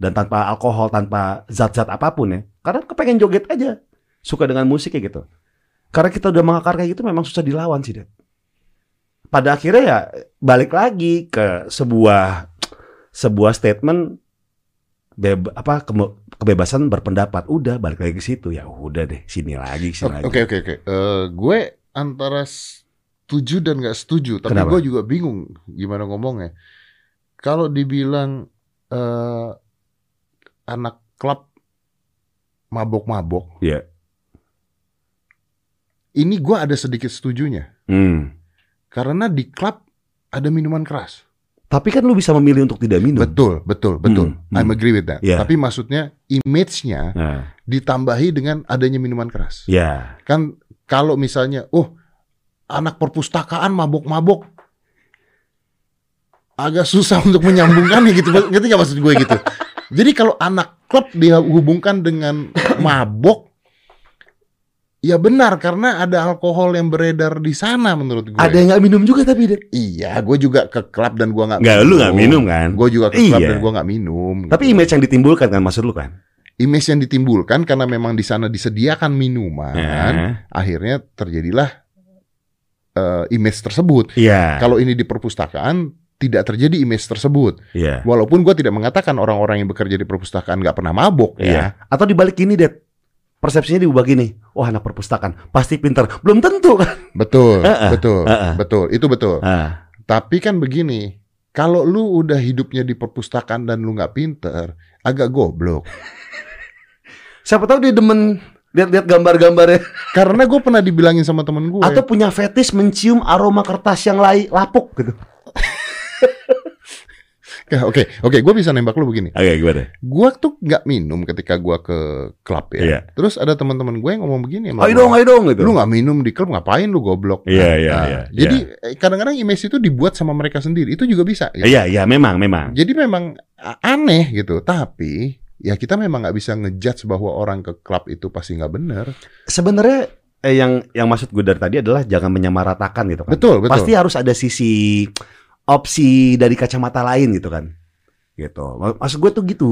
Dan tanpa alkohol, tanpa zat-zat apa pun ya. Karena kepengen joget aja. Suka dengan musik kayak gitu. Karena kita udah mengakar kayak gitu memang susah dilawan sih, Det pada akhirnya ya balik lagi ke sebuah sebuah statement beb, apa keme- kebebasan berpendapat udah balik lagi ke situ ya udah deh sini lagi sini lagi Oke oke oke. Eh, gue antara setuju dan nggak setuju, tapi Kenapa? gue juga bingung gimana ngomongnya. Kalau dibilang eh, anak klub mabok-mabok, Iya. ini gue ada sedikit setujunya. Hmm. Karena di klub ada minuman keras. tapi kan lu bisa memilih untuk tidak minum Betul, betul, betul. Hmm, I'm hmm. agree with that. Yeah. Tapi maksudnya image-nya nah ditambahi dengan adanya minuman keras. ya Kan kalau misalnya, oh anak perpustakaan mabok-mabok, agak susah <laughs> untuk menyambungkannya gitu. Ngerti nggak maksud gue gitu? Jadi kalau anak klub dihubungkan dengan mabok, ya benar karena ada alkohol yang beredar di sana menurut gue. ada yang nggak minum juga tapi deh Iya, gue juga ke klub dan gue nggak. nggak lu nggak minum kan Gue juga ke klub Iya. dan gue nggak minum. tapi gitu. image yang ditimbulkan kan maksud lu kan image yang ditimbulkan karena memang di sana disediakan minuman, Ya. akhirnya terjadilah eh, image tersebut. iya Kalau ini di perpustakaan, tidak terjadi image tersebut. Iya. Walaupun gue tidak mengatakan orang-orang yang bekerja di perpustakaan nggak pernah mabok Iya. ya. Atau dibalik ini, Det. Persepsinya diubah gini. Wah, anak perpustakaan pasti pinter. Belum tentu kan? Betul, <laughs> Heeh, betul, heeh. betul. Itu betul. Ah, Tapi kan begini, kalau lu udah hidupnya di perpustakaan dan lu nggak pinter, agak goblok. <laughs> siapa tahu dia demen lihat-lihat gambar-gambarnya <laughs> Karena gue pernah dibilangin sama temen gue. atau punya fetish mencium aroma kertas yang lai lapuk gitu. Oke, oke, gue bisa nembak lu begini. Oke, gimana? Gua tuh nggak minum ketika gua ke klub ya. Iya. Terus ada teman-teman gue yang ngomong begini Ayo dong, ayo dong gitu. Lu nggak minum di klub ngapain lu goblok? Iya, iya, Nah, iya, Jadi eh, kadang-kadang image itu dibuat sama mereka sendiri. Itu juga bisa. gitu. Iya, iya, memang, memang. Jadi memang a- aneh gitu. Tapi ya kita memang nggak bisa ngejudge bahwa orang ke klub itu pasti nggak benar. Sebenarnya eh, yang yang maksud gue dari tadi adalah jangan menyamaratakan gitu kan. Betul, betul. Pasti harus ada sisi opsi dari kacamata lain gitu kan. Gitu. Maksud gue tuh gitu.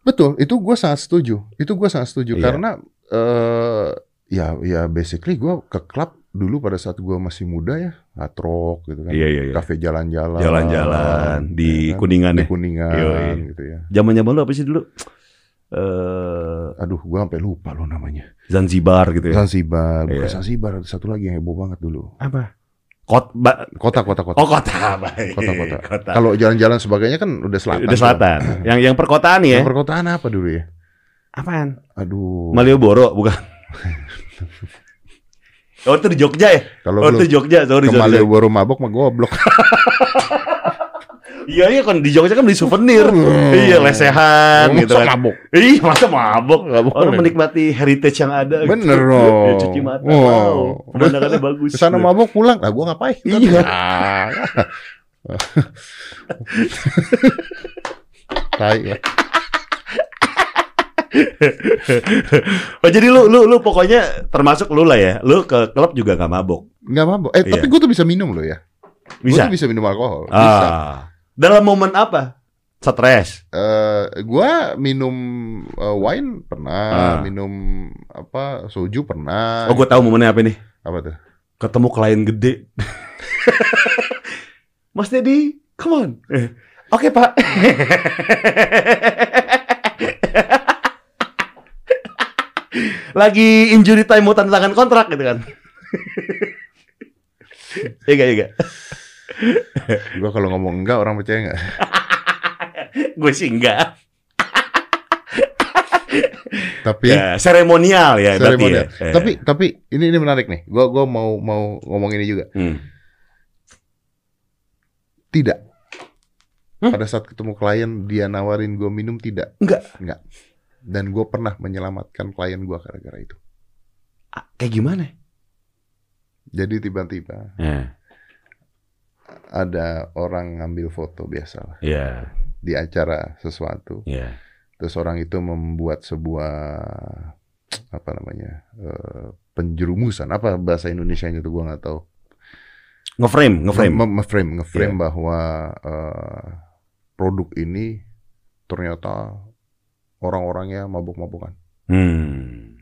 Betul, itu gue sangat setuju. Itu gue sangat setuju Iya. karena eh ya ya basically gue ke klub dulu pada saat gue masih muda ya, hard rock gitu kan. Iya, iya, iya. Kafe jalan-jalan. Jalan-jalan di ya kan? Kuningan Di ya. Kuningan Yoi. gitu ya. Zaman-zaman lu apa sih dulu? Eh Aduh, gue sampai lupa loh namanya. Zanzibar gitu ya. Zanzibar, bukan Iya. Zanzibar, ada satu lagi yang heboh banget dulu. Apa? Kot ba- Kota, kota, kota. Oh, kota. <laughs> Baik. Kota-kota. Kota. Kalau jalan-jalan sebagainya kan udah selatan. Udah selatan. yang yang perkotaan Yang ya. perkotaan apa dulu ya? Apaan? Aduh. Malioboro bukan? <laughs> oh, itu di Jogja ya? Kalau Oh, itu Jogja. Sorry, ke sorry. Malioboro mabok mah goblok. <laughs> Iya, iya kan di Jogja kan beli souvenir. iya, lesehan gitu kan. mabok. Ih, masa mabok? Nggak boleh. Orang menikmati heritage yang ada. Bener gitu. dong. Ya, cuci mata. Oh. Wow. Pemandangannya bagus. Ke sana mabok pulang. Lah gua ngapain? Iya. Ah. Tai lah. oh, jadi lu lu lu pokoknya termasuk lu lah ya. Lu ke klub juga gak mabok. Nggak mabok. Eh, Iya. tapi gua tuh bisa minum loh ya. Gua Bisa. tuh bisa minum alkohol. Bisa. Dalam momen apa? Stres. Eh, gua minum eh, wine pernah, Ah. minum apa soju pernah. Oh, gue tahu momennya apa nih. Apa tuh? Ketemu klien gede. <laughs> Mas Dedi, come on. Eh, Oke, Pak. <laughs> Lagi injury time mau tanda tangan kontrak gitu kan. <laughs> Iya gak, iya <laughs> Gua kalau ngomong enggak orang percaya enggak? <laughs> Gue sih enggak. Tapi Ya, seremonial ya berarti seremonial. ya. Eh. Tapi tapi ini ini menarik nih. Gua gua mau mau ngomong ini juga. Hmm. Tidak. Hmm? Pada saat ketemu klien dia nawarin gue minum tidak. Enggak. Enggak. Dan gue pernah menyelamatkan klien gue gara-gara itu. Kayak gimana? Jadi tiba-tiba Eh, ada orang ngambil foto biasa lah Iya, di acara sesuatu. iya. Terus orang itu membuat sebuah apa namanya eh, penjerumusan apa bahasa Indonesia itu gue nggak tahu. Ngeframe, ngeframe. Nge- Ngeframe, ngeframe Iya. bahwa eh, produk ini ternyata orang-orangnya mabuk-mabukan. Hmm.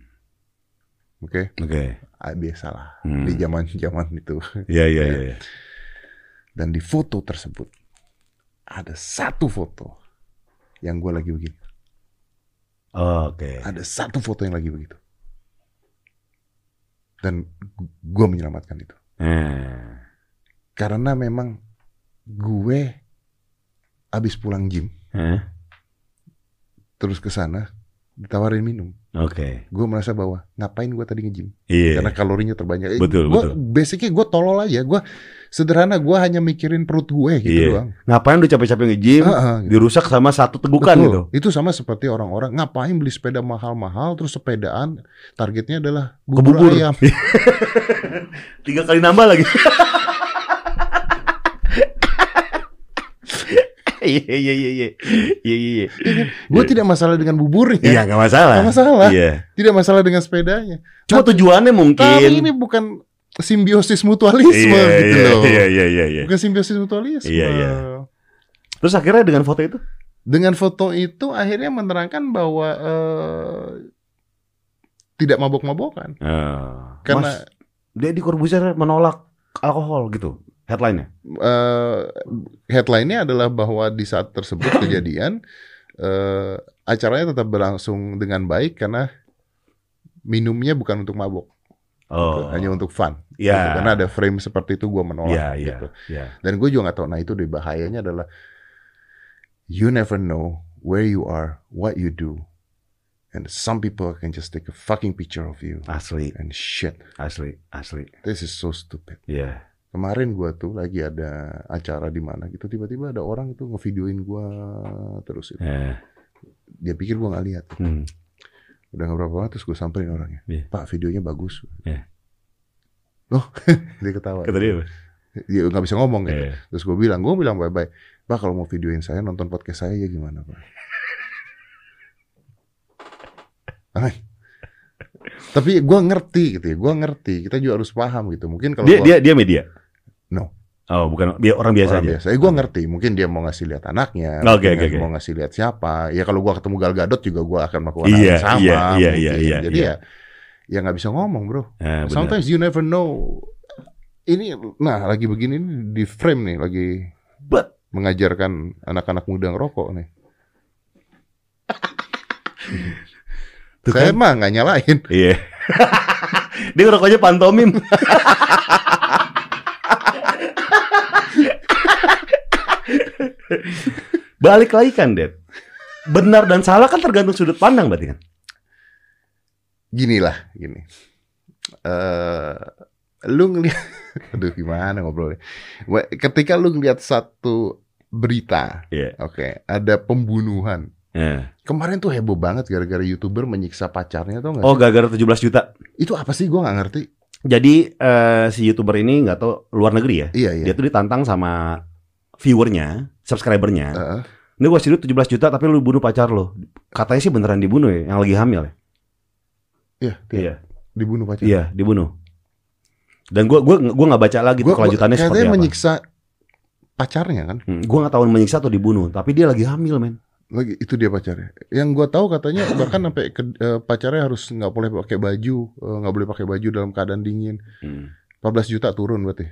Oke, Oke. Ah, biasalah Hmm. di zaman-zaman itu. Iya, iya, iya. <laughs> Dan di foto tersebut ada satu foto yang gue lagi begini. Oke. Ada satu foto yang lagi begitu. Dan gue menyelamatkan itu. Eh. Karena memang gue abis pulang gym Eh. terus ke sana ditawarin minum. Oke. Gue merasa bahwa ngapain gue tadi nge-gym? Iya. Karena kalorinya terbanyak. Eh, Betul, gua, betul. Basically gue tolol aja. Gue sederhana. Gue hanya mikirin perut gue gitu Iya. doang. Ngapain udah capek-capek nge-gym, Ah, ah, gitu. dirusak sama satu tegukan Betul. gitu. Itu sama seperti orang-orang ngapain beli sepeda mahal-mahal terus sepedaan targetnya adalah bubur, bubur. ayam. <laughs> Tiga kali nambah lagi. <laughs> Iya, iya, iya, iya. Iya, iya, iya. Gue tidak masalah dengan buburnya. Iya, nggak masalah. Nggak masalah. Iya. Tidak masalah dengan sepedanya. Cuma tujuannya mungkin. Tapi ini bukan simbiosis mutualisme iya, gitu iya, loh. Iya, iya, iya, iya. Bukan simbiosis mutualisme. Iya, iya. Terus akhirnya dengan foto itu? Dengan foto itu akhirnya menerangkan bahwa eh, tidak mabok-mabokan. Ah. Karena Mas, Deddy Corbuzier menolak alkohol gitu. Headline-nya. eh headline-nya adalah bahwa di saat tersebut <coughs> kejadian eh acaranya tetap berlangsung dengan baik karena minumnya bukan untuk mabok, Oh. hanya untuk fun. Iya. Gitu. Karena ada frame seperti itu gue menolak. Iya, iya, gitu. iya. Dan gue juga nggak tahu. Nah itu deh bahayanya adalah you never know where you are, what you do, and some people can just take a fucking picture of you Asli, and shit. asli, asli. This is so stupid. Iya. Kemarin gua tuh lagi ada acara di mana gitu tiba-tiba ada orang tuh ngevideoin gua terus itu. Eh, Dia pikir gua nggak lihat. hmm. Udah nggak berapa lama terus gue samperin orangnya. Iya. Pak videonya bagus. Iya. Oh, <laughs> dia ketawa. Kata dia. Dia nggak bisa ngomong gitu. Iya. Terus gue bilang, gue bilang bye-bye. Pak kalau mau videoin saya nonton podcast saya ya gimana Pak? Hai. Tapi gue ngerti gitu ya, gue ngerti. Kita juga harus paham gitu. Mungkin kalau Dia, gua- dia, dia media. No. Oh, bukan orang biasa orang aja. biasa. Eh, gue ngerti. Mungkin dia mau ngasih lihat anaknya, Oke, mungkin oke, oke. mau ngasih lihat siapa. Ya kalau gue ketemu Gal Gadot juga gue akan melakukan hal Iya, yang sama. iya, iya, iya, iya, Jadi iya. ya, ya nggak bisa ngomong bro. Eh. Sometimes you never know. Ini, nah lagi begini nih, di frame nih, lagi But, mengajarkan anak-anak muda ngerokok nih. tuh Saya kan? mah nggak nyalain. Iya. <laughs> dia ngerokoknya pantomim. <laughs> Balik lagi kan, Dad. Benar dan salah kan tergantung sudut pandang berarti kan. Gini lah, gini. eh lu ngeliat, <laughs> aduh gimana ngobrolnya. Ketika lu ngeliat satu berita, Iya. oke, ada pembunuhan. Eh. Kemarin tuh heboh banget gara-gara youtuber menyiksa pacarnya tuh nggak Oh, gara-gara 17 juta. Itu apa sih? Gua nggak ngerti. Jadi eh, si youtuber ini nggak tahu luar negeri ya. Iya iya. Dia tuh ditantang sama viewernya, subscribernya. Heeh. Ini gua kasih duit 17 juta tapi lu bunuh pacar lu. Katanya sih beneran dibunuh ya, yang lagi hamil ya. Iya, Iya. dibunuh pacar. Iya, dibunuh. Dan gua gua gua nggak baca lagi tuh Gua- kelanjutannya katanya seperti apa. menyiksa pacarnya kan? Hmm, gua nggak tahu menyiksa atau dibunuh, tapi dia lagi hamil, men. Lagi itu dia pacarnya. Yang gua tahu katanya bahkan sampai ke- eh, pacarnya harus nggak boleh pakai baju, eh, nggak boleh pakai baju dalam keadaan dingin. 14 juta turun berarti.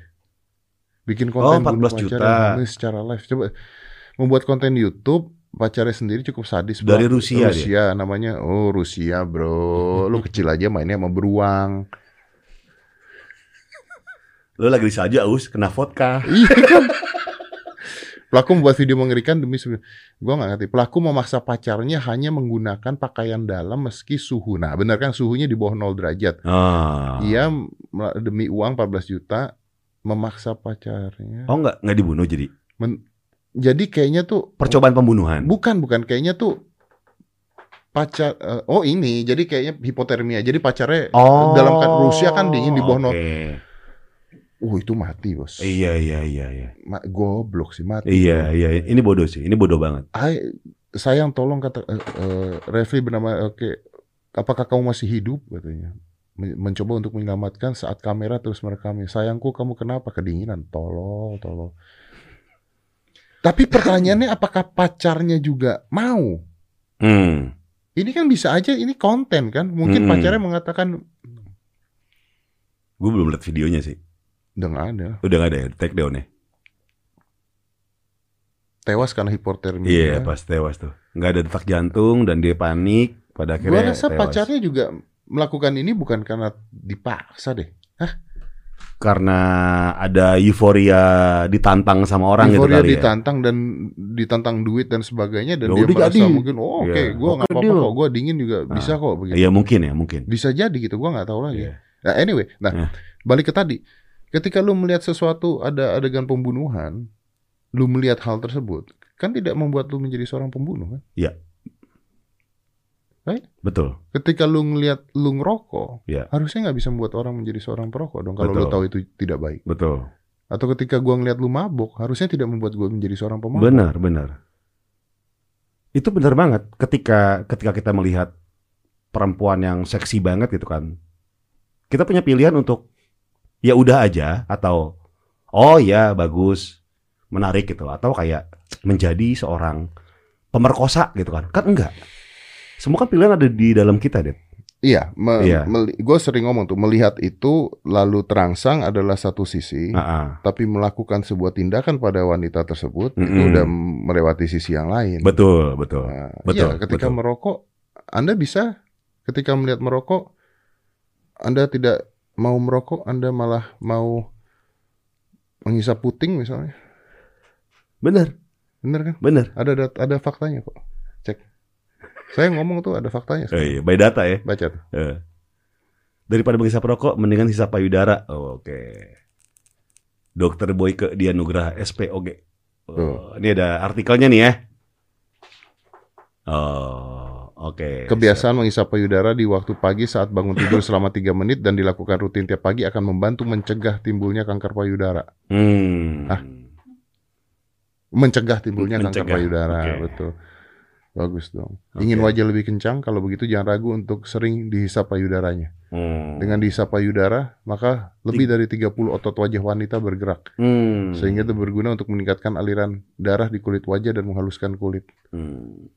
Bikin Oh, konten bunuh 14 pacar juta. secara live. Coba membuat konten YouTube pacarnya sendiri cukup sadis. Dari Bro. Rusia dia. Rusia namanya. Oh, Rusia, Bro. Lu <laughs> kecil aja mainnya sama beruang. Lu lagi saja aus kena vodka. <laughs> Iya kan? Pelaku membuat video mengerikan demi gua nggak ngerti. Pelaku memaksa pacarnya hanya menggunakan pakaian dalam meski suhu. Nah, benar kan suhunya di bawah 0 derajat. Ah. Ia demi uang 14 juta memaksa pacarnya. Oh enggak enggak dibunuh jadi. Jadi kayaknya tuh Percobaan pembunuhan. bukan bukan kayaknya tuh pacar eh, oh ini jadi kayaknya hipotermia. Jadi pacarnya Oh. dalam kan Rusia kan dingin di bawah nol. Oke. Oh, itu mati, Bos. Iya iya iya iya. Ma- goblok sih mati. Iya iya ini bodoh sih. Ini bodoh banget. Hai, sayang tolong kata eh, eh, Refli bernama oke apakah kamu masih hidup katanya Men- mencoba untuk menyelamatkan saat kamera terus merekamnya sayangku kamu kenapa kedinginan tolol tolol tapi pertanyaannya apakah pacarnya juga mau Hmm. ini kan bisa aja ini konten kan mungkin Mm-mm. pacarnya mengatakan Gue belum lihat videonya sih. udah nggak ada Udah nggak ada ya take down ya. tewas karena hipotermia Iya pas tewas tuh. Nggak ada detak jantung dan dia panik. Pada akhirnya rasa tewas. pacarnya juga melakukan ini bukan karena dipaksa deh karena ada euforia ditantang sama orang Euforia gitu kali ya. ditantang dan ditantang duit dan sebagainya dan Ya dia merasa jadi. mungkin oh oke Iya. gua nggak apa-apa kok gua dingin juga Nah. bisa kok begitu Iya mungkin ya mungkin. bisa jadi gitu gua nggak tahu lagi Iya. nah anyway nah Iya. balik ke tadi ketika lu melihat sesuatu ada adegan pembunuhan lu melihat hal tersebut kan tidak membuat lu menjadi seorang pembunuh kan Betul. ketika lu ngelihat lu ngerokok Iya. harusnya nggak bisa membuat orang menjadi seorang perokok dong kalau lu tahu itu tidak baik Betul. atau ketika gua ngelihat lu mabok harusnya tidak membuat gua menjadi seorang pemabok Benar, benar. Itu benar banget ketika ketika kita melihat perempuan yang seksi banget gitu kan. Kita punya pilihan untuk ya udah aja atau oh ya bagus, menarik gitu atau kayak menjadi seorang pemerkosa gitu kan. Kan enggak. Semua kan pilihan ada di dalam kita, Ded. Iya, me, Iya. gue sering ngomong tuh melihat itu lalu terangsang adalah satu sisi, Ah, ah. tapi melakukan sebuah tindakan pada wanita tersebut itu Mm-mm. udah melewati sisi yang lain. Betul, betul. Nah, betul, iya, ketika betul. merokok, Anda bisa ketika melihat merokok, Anda tidak mau merokok, Anda malah mau menghisap puting misalnya, Bener, bener kan? bener. Ada ada, ada faktanya kok, cek. Saya ngomong tuh ada faktanya. Oh, iya, by data ya. Baca tuh. Eh. Daripada menghisap rokok, mendingan hisap payudara. Oh, Oke. Dokter Boyke Dianugraha SPOG. Oh, ini ada artikelnya nih ya. Oh, oke. Kebiasaan menghisap payudara di waktu pagi saat bangun tidur selama 3 menit dan dilakukan rutin tiap pagi akan membantu mencegah timbulnya kanker payudara. Hmm. Hah? Mencegah timbulnya kanker Mencegah, payudara, oke. betul. Bagus dong. Oke. Ingin wajah lebih kencang, kalau begitu jangan ragu untuk sering dihisap payudaranya. Hmm. Dengan dihisap payudara, maka lebih dari 30 otot wajah wanita bergerak. Hmm. Sehingga itu berguna untuk meningkatkan aliran darah di kulit wajah dan menghaluskan kulit. Hmm.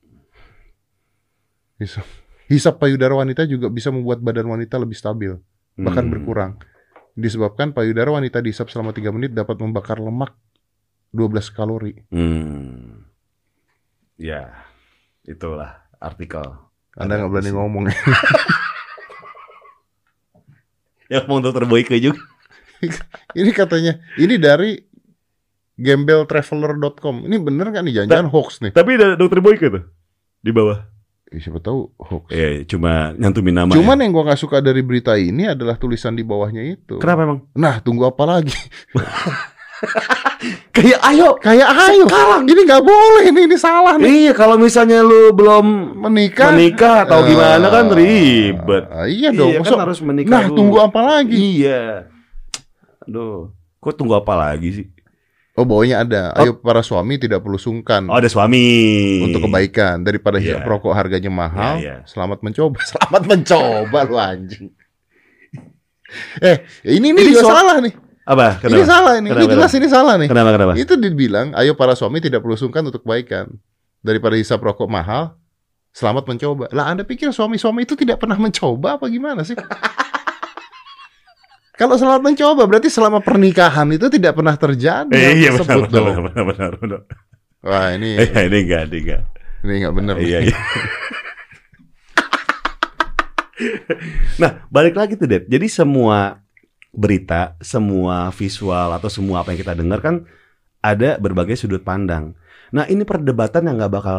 Hisap, hisap payudara wanita juga bisa membuat badan wanita lebih stabil. bahkan Hmm. berkurang. Disebabkan payudara wanita dihisap selama 3 menit dapat membakar lemak 12 kalori. Hmm. Ya, itulah artikel. Anda nggak berani ngomong. <laughs> Ya ngomong dokter Boyke juga. <laughs> ini katanya, ini dari gambletraveler.com. Ini bener kan nih jangan-jangan hoax nih. Tapi ada dokter Boyke tuh di bawah. Ih, siapa tahu hoax. Ya, cuma nyantumin nama. Cuman ya. yang gua nggak suka dari berita ini adalah tulisan di bawahnya itu. kenapa emang? Nah, tunggu apa lagi? <laughs> Kayak ayo. Kayak ayo. Sekarang. Ini nggak boleh nih, ini salah nih. Iya, kalau misalnya lu belum Menikah. menikah atau Eh, gimana kan ribet. ah, iya dong. Iya, kan harus menikah nah, dulu. tunggu apa lagi? Iya. Aduh, kok tunggu apa lagi sih? Oh, bawahnya ada. Ayo para suami tidak perlu sungkan. Oh, ada suami. untuk kebaikan daripada hisap Iya. rokok harganya mahal. Iya, iya. Selamat mencoba. <laughs> Selamat mencoba lu anjing. Eh, ini nih Ini juga so- salah nih. Apa? Ini Kenapa? salah ini. Ini Kenapa, jelas ini salah nih. Kenapa? Kenapa? Itu dibilang, ayo para suami tidak perlu sungkan untuk kebaikan daripada hisap rokok mahal. Selamat mencoba. Lah Anda pikir suami-suami itu tidak pernah mencoba apa gimana sih? <laughs> Kalau selamat mencoba berarti selama pernikahan itu tidak pernah terjadi Eh, iya benar, benar, benar, benar, benar, benar. Wah ini Eh, <laughs> ini enggak, ini enggak. ini nggak benar. Iya, iya. <laughs> nah, balik lagi tuh, Dad. Jadi semua berita, semua visual atau semua apa yang kita dengar kan ada berbagai sudut pandang. Nah, ini perdebatan yang nggak bakal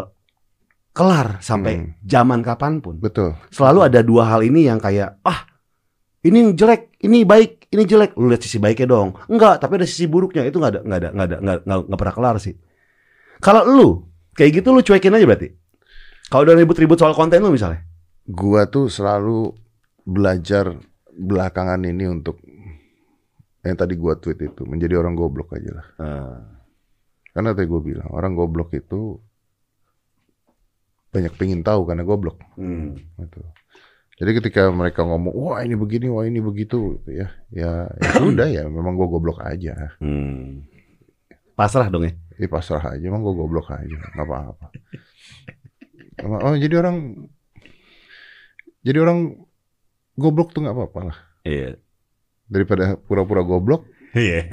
kelar sampai Hmm. zaman kapan pun. Betul. Selalu ada dua hal ini yang kayak, ah, ini yang jelek, ini baik, ini jelek. Lu lihat sisi baiknya dong. Enggak, tapi ada sisi buruknya. Itu nggak ada, nggak ada, nggak ada, nggak pernah kelar sih. Kalau lu kayak gitu, lu cuekin aja berarti. Kalau udah ribut-ribut soal konten lu misalnya. Gua tuh selalu belajar belakangan ini untuk yang tadi gua tweet itu menjadi orang goblok aja lah. Eh, Karena tadi gua bilang orang goblok itu banyak pengen tahu karena goblok. hmm. Gitu. Jadi ketika mereka ngomong wah ini begini, wah ini begitu, gitu ya, ya, ya <clears throat> sudah ya, memang gua goblok aja. Hmm. Pasrah dong ya. Ini pasrah aja, emang gua goblok aja, nggak apa-apa. Oh jadi orang, jadi orang goblok tuh nggak apa-apa lah. Iya. Daripada pura-pura goblok, Iya.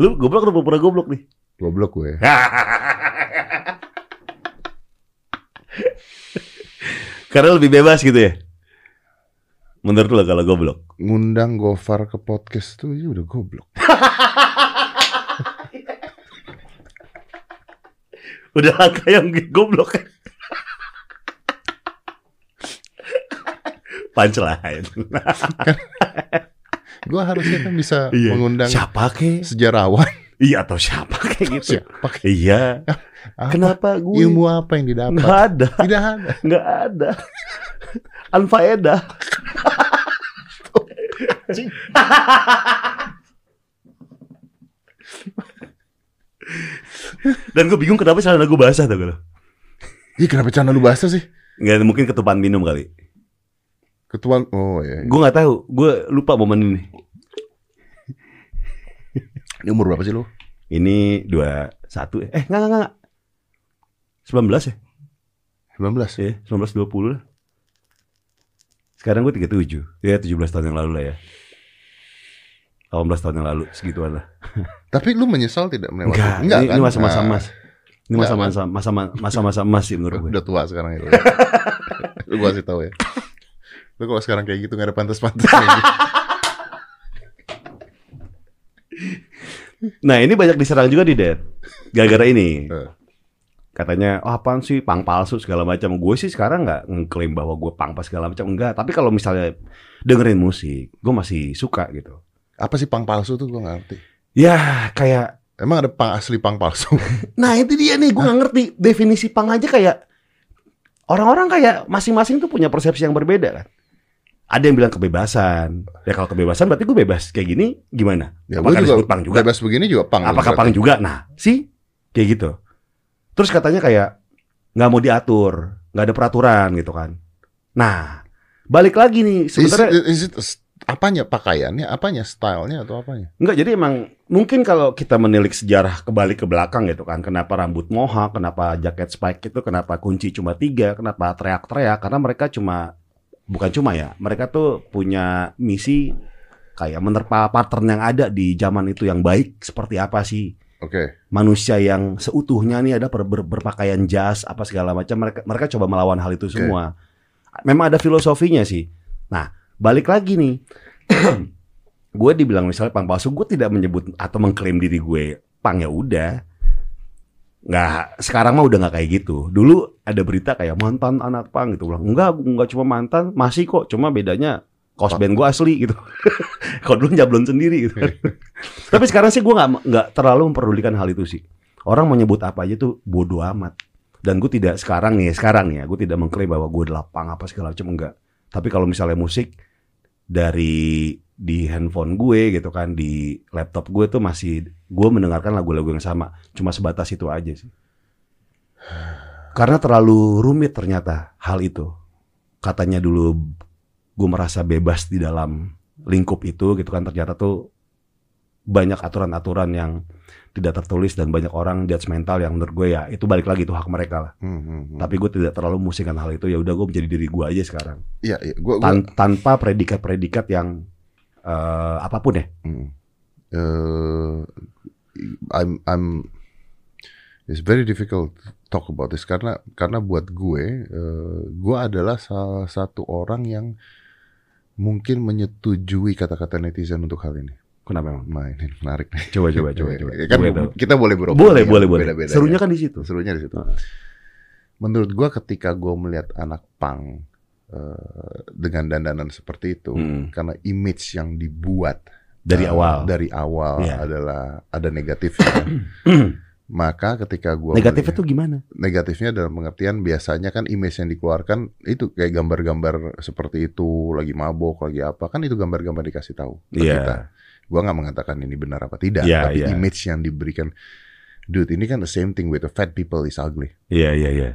lu goblok atau pura goblok nih? goblok gue. <laughs> Karena lebih bebas gitu ya. Menurut lo kalau goblok? ngundang Gofar ke podcast tuh ya udah goblok. <laughs> Udah angka yang goblok. <laughs> Punchline. Gua harusnya kan bisa <laughs> Iya. mengundang Siapa ke? sejarawan. Iya atau siapa kayak gitu? Siapa? Iya. Apa? Kenapa gue? Ilmu apa yang didapat? Nggak ada, Tidak ada. nggak ada. Anfaedah. Dan gue bingung kenapa celana gue basah tuh kalau. Ih kenapa channel lu basah sih? Nggak mungkin ketupan minum kali. Ketuan. Oh ya. Gue nggak tahu. Gue lupa momen ini. Ini umur berapa sih lu? Ini dua satu. Eh nggak nggak nggak. Sembilan belas ya? 19. Eh sembilan belas dua puluh lah. Sekarang gue 37. Ya 17 tahun yang lalu lah ya. 18 tahun yang lalu segituan lah. <laughs> Tapi lu menyesal tidak melewati? Enggak, ini, kan? ini masa-masa Nah, emas. Ini Enggak, masa-masa masa-masa masa-masa emas sih menurut gue. Udah tua sekarang itu. <laughs> lu gua kasih tahu ya. Lu kalau sekarang kayak gitu gak ada pantas-pantas <laughs> Nah, ini banyak diserang juga di Dad. Gara-gara ini. <laughs> Eh. Katanya, oh, apaan sih pang palsu segala macam. Gue sih sekarang nggak ngeklaim bahwa gue pang pas segala macam enggak. Tapi kalau misalnya dengerin musik, gue masih suka gitu. Apa sih pang palsu tuh gua gak ngerti. Ya kayak, Emang ada pang asli pang palsu? <laughs> nah itu dia nih gue nggak ngerti definisi pang aja kayak orang-orang kayak masing-masing tuh punya persepsi yang berbeda kan. Ada yang bilang kebebasan. Ya kalau kebebasan berarti gue bebas kayak gini gimana? Ya, Apakah juga, disebut pang juga? Bebas begini juga pang. Apakah pang juga? Nah, sih kayak gitu. Terus katanya kayak nggak mau diatur, nggak ada peraturan gitu kan. Nah, balik lagi nih Is, sebenarnya is it apanya pakaiannya, apanya stylenya atau apanya? Enggak, jadi emang mungkin kalau kita menilik sejarah kebalik ke belakang gitu kan, kenapa rambut mohawk, kenapa jaket spike itu, kenapa kunci cuma tiga, kenapa teriak-teriak, karena mereka cuma, bukan cuma ya, mereka tuh punya misi kayak menerpa pattern yang ada di zaman itu yang baik seperti apa sih. Oke. manusia yang seutuhnya nih ada ber- ber- berpakaian jas apa segala macam mereka mereka coba melawan hal itu semua. Memang ada filosofinya sih. Nah balik lagi nih. <clears throat> Gue dibilang misalnya pang palsu gue tidak menyebut atau mengklaim diri gue pang ya udah nggak sekarang mah udah nggak kayak gitu. Dulu ada berita kayak mantan anak pang gitu. Bilang enggak enggak cuma mantan masih kok. Cuma bedanya kaos band gue asli gitu. <laughs> Kalau dulu nyablon sendiri gitu <laughs> tapi sekarang sih gue nggak nggak terlalu memperdulikan hal itu sih. Orang mau nyebut apa aja tuh bodoh amat. Dan gue tidak sekarang nih sekarang nih ya gue tidak mengklaim bahwa gue adalah pang apa segala macam enggak. Tapi kalau misalnya musik dari di handphone gue gitu kan di laptop gue tuh masih gue mendengarkan lagu-lagu yang sama. Cuma sebatas itu aja sih. Karena terlalu rumit ternyata hal itu. Katanya dulu gue merasa bebas di dalam lingkup itu gitu kan ternyata tuh banyak aturan-aturan yang tidak tertulis dan banyak orang judgmental yang menurut gue ya itu balik lagi itu hak mereka lah. Hmm, hmm, hmm. tapi gue tidak terlalu musikan hal itu ya udah gue menjadi diri gue aja sekarang. Iya, iya. Gua, gua, Tan- tanpa predikat-predikat yang eh, apa pun ya Hmm. Eh, I'm I'm it's very difficult to talk about this karena karena buat gue eh, gue adalah salah satu orang yang mungkin menyetujui kata-kata netizen untuk hal ini. kenapa emang Nah, ini menarik nih. coba coba coba <laughs> coba Kan tahu. kita boleh beropini. boleh ya, boleh boleh serunya ya. kan di situ serunya di situ. Heeh. Menurut gue ketika gue melihat anak pang eh, dengan dandanan seperti itu, Mm. karena image yang dibuat dari eh, awal dari awal Iya. adalah ada negatifnya. <clears throat> Maka ketika gua negatifnya melihat- tuh gimana negatifnya dalam pengertian biasanya kan image yang dikeluarkan itu kayak gambar-gambar seperti itu lagi mabok lagi apa kan itu gambar-gambar dikasih tahu ke Iya. kita. Gua nggak mengatakan ini benar apa tidak, Iya, tapi iya. image yang diberikan dude ini kan the same thing with the fat people is ugly. iya iya iya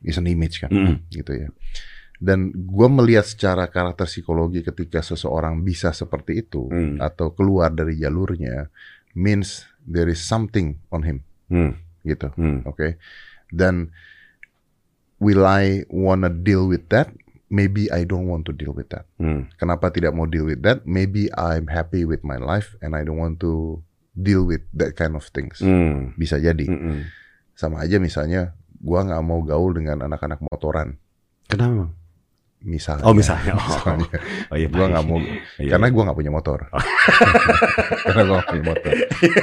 Is an image kan Mm-mm. gitu ya. Dan gua melihat secara karakter psikologi ketika seseorang bisa seperti itu Hmm. atau keluar dari jalurnya means there is something on him Hmm. gitu. Hmm. Oke. Dan will I wanna deal with that? Maybe I don't want to deal with that. Hmm. Kenapa tidak mau deal with that? Maybe I'm happy with my life and I don't want to deal with that kind of things. Hmm. Bisa jadi. Mm-mm. Sama aja misalnya gua nggak mau gaul dengan anak-anak motoran. kenapa? Misalnya. oh misalnya <laughs> oh, Misalnya. oh iya Gua baik. nggak mau Iya, karena iya. gua nggak punya motor. <laughs> karena gua nggak punya motor.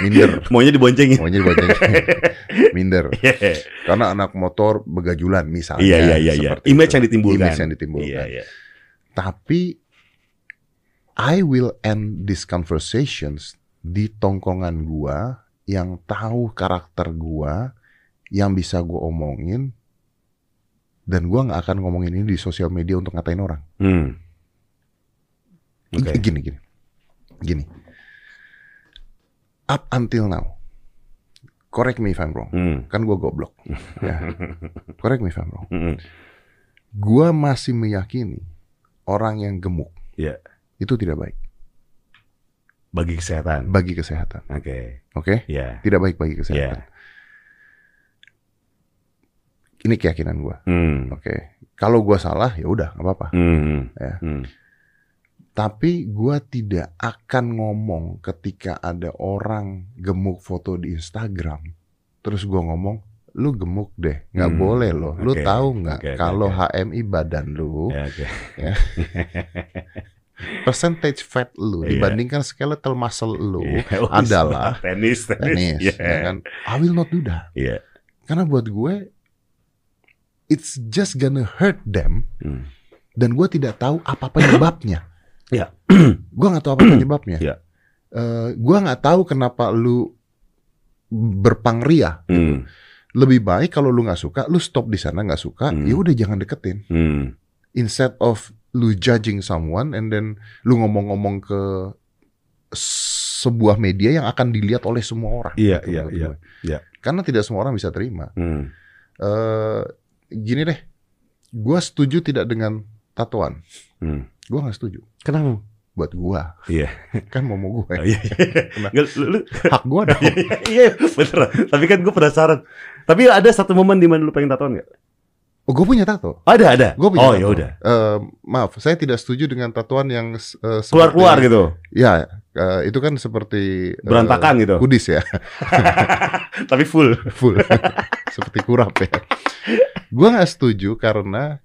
Minder. maunya diboncengin Maunya dibonceng. <laughs> Minder. Iya. Karena anak motor begajulan misalnya. iya iya iya iya image itu. yang ditimbulkan Image yang ditimbulkan. iya iya Tapi I will end these conversations di tongkongan gua yang tahu karakter gua yang bisa gua omongin dan gua nggak akan ngomongin ini di sosial media untuk ngatain orang. Hmm. Oke. Gini gini. Gini. Up until now. Correct me if I'm wrong. Hmm. Kan gua goblok. <laughs> ya. Correct me if I'm wrong. Mm-mm. Gua masih meyakini orang yang gemuk Iya. itu tidak baik Bagi kesehatan. bagi kesehatan. Oke. Oke? Iya. Tidak baik bagi kesehatan. Iya. Ini keyakinan gue. Hmm. Oke. Kalau gue salah ya udah nggak apa-apa. Hmm. Ya. Hmm. Tapi gue tidak akan ngomong ketika ada orang gemuk foto di Instagram. Terus gue ngomong, lu gemuk deh, nggak Hmm, boleh loh. Lu oke, tahu nggak oke, kalau oke. HMI badan lu, Ya, oke. <laughs> percentage fat lu Iya. dibandingkan skeletal muscle lu. <laughs> Oh, adalah tenis, tenis, Iya. ya kan? I will not do that. Iya. Karena buat gue, it's just gonna hurt them. Hmm. Dan gue tidak tahu apa penyebabnya. Iya. <coughs> <coughs> gue nggak tahu apa penyebabnya. <coughs> Iya. Eh, gue nggak tahu kenapa lu berpangria. Hmm. Lebih baik kalau lu nggak suka, lu stop di sana nggak suka, Hmm. ya udah jangan deketin. Hmm. Instead of lu judging someone and then lu ngomong-ngomong ke sebuah media yang akan dilihat oleh semua orang. Iya, Gitu iya, iya, iya. Karena tidak semua orang bisa terima. Hmm. eh gini deh, gua setuju tidak dengan tatoan. Hmm. Gua nggak setuju. Kenapa? Buat gua, Iya. <laughs> kan mau mau gue. Oh, iya. Lu, lu, Hak gua <laughs> dong. iya, bener. Tapi kan gue penasaran. Tapi ada satu momen di mana lu pengen tatoan nggak? Oh, gue punya tato. Ada, ada. Gue punya oh, tato. ya udah. Eh, maaf, saya tidak setuju dengan tatuan yang eh, Keluar-keluar gitu. Ya, eh, itu kan seperti eh, Berantakan gitu. Kudis ya, <laughs> Tapi full. full. Seperti kurap ya. Gua nggak setuju karena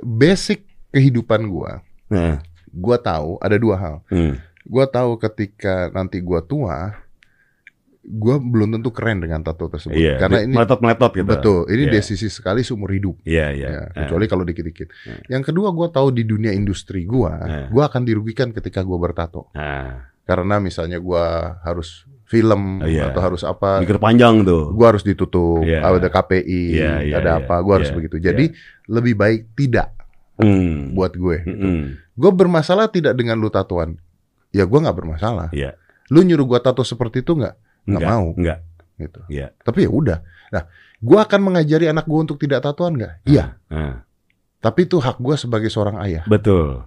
basic kehidupan gua, Nah. gua tahu ada dua hal. Hmm. Gua tahu ketika nanti gua tua, gua belum tentu keren dengan tato tersebut. Iya. Karena ini meletot-meletot gitu. betul, ini Iya. desisi sekali seumur hidup. Iya, iya. Ya, Eh. kecuali kalau dikit-dikit. Hmm. Yang kedua, gua tahu di dunia industri gua, Hmm. gua akan dirugikan ketika gua bertato. Nah, Karena misalnya gua harus film Oh, iya. atau harus apa, mikir panjang tuh. gua harus ditutup, Iya. ada KPI, Iya, iya, ada iya. apa, gua harus Iya, begitu. Jadi lebih baik tidak Hmm. buat gue. Hmm. Gue bermasalah tidak dengan lu tatoan. Ya gua nggak bermasalah. Iya. Lu nyuruh gua tato seperti itu nggak? Nggak mau. Enggak. Gitu. Iya. Tapi ya udah. Nah, gua akan mengajari anak gua untuk tidak tatoan nggak? Iya. Nah, Tapi itu hak gua sebagai seorang ayah. betul.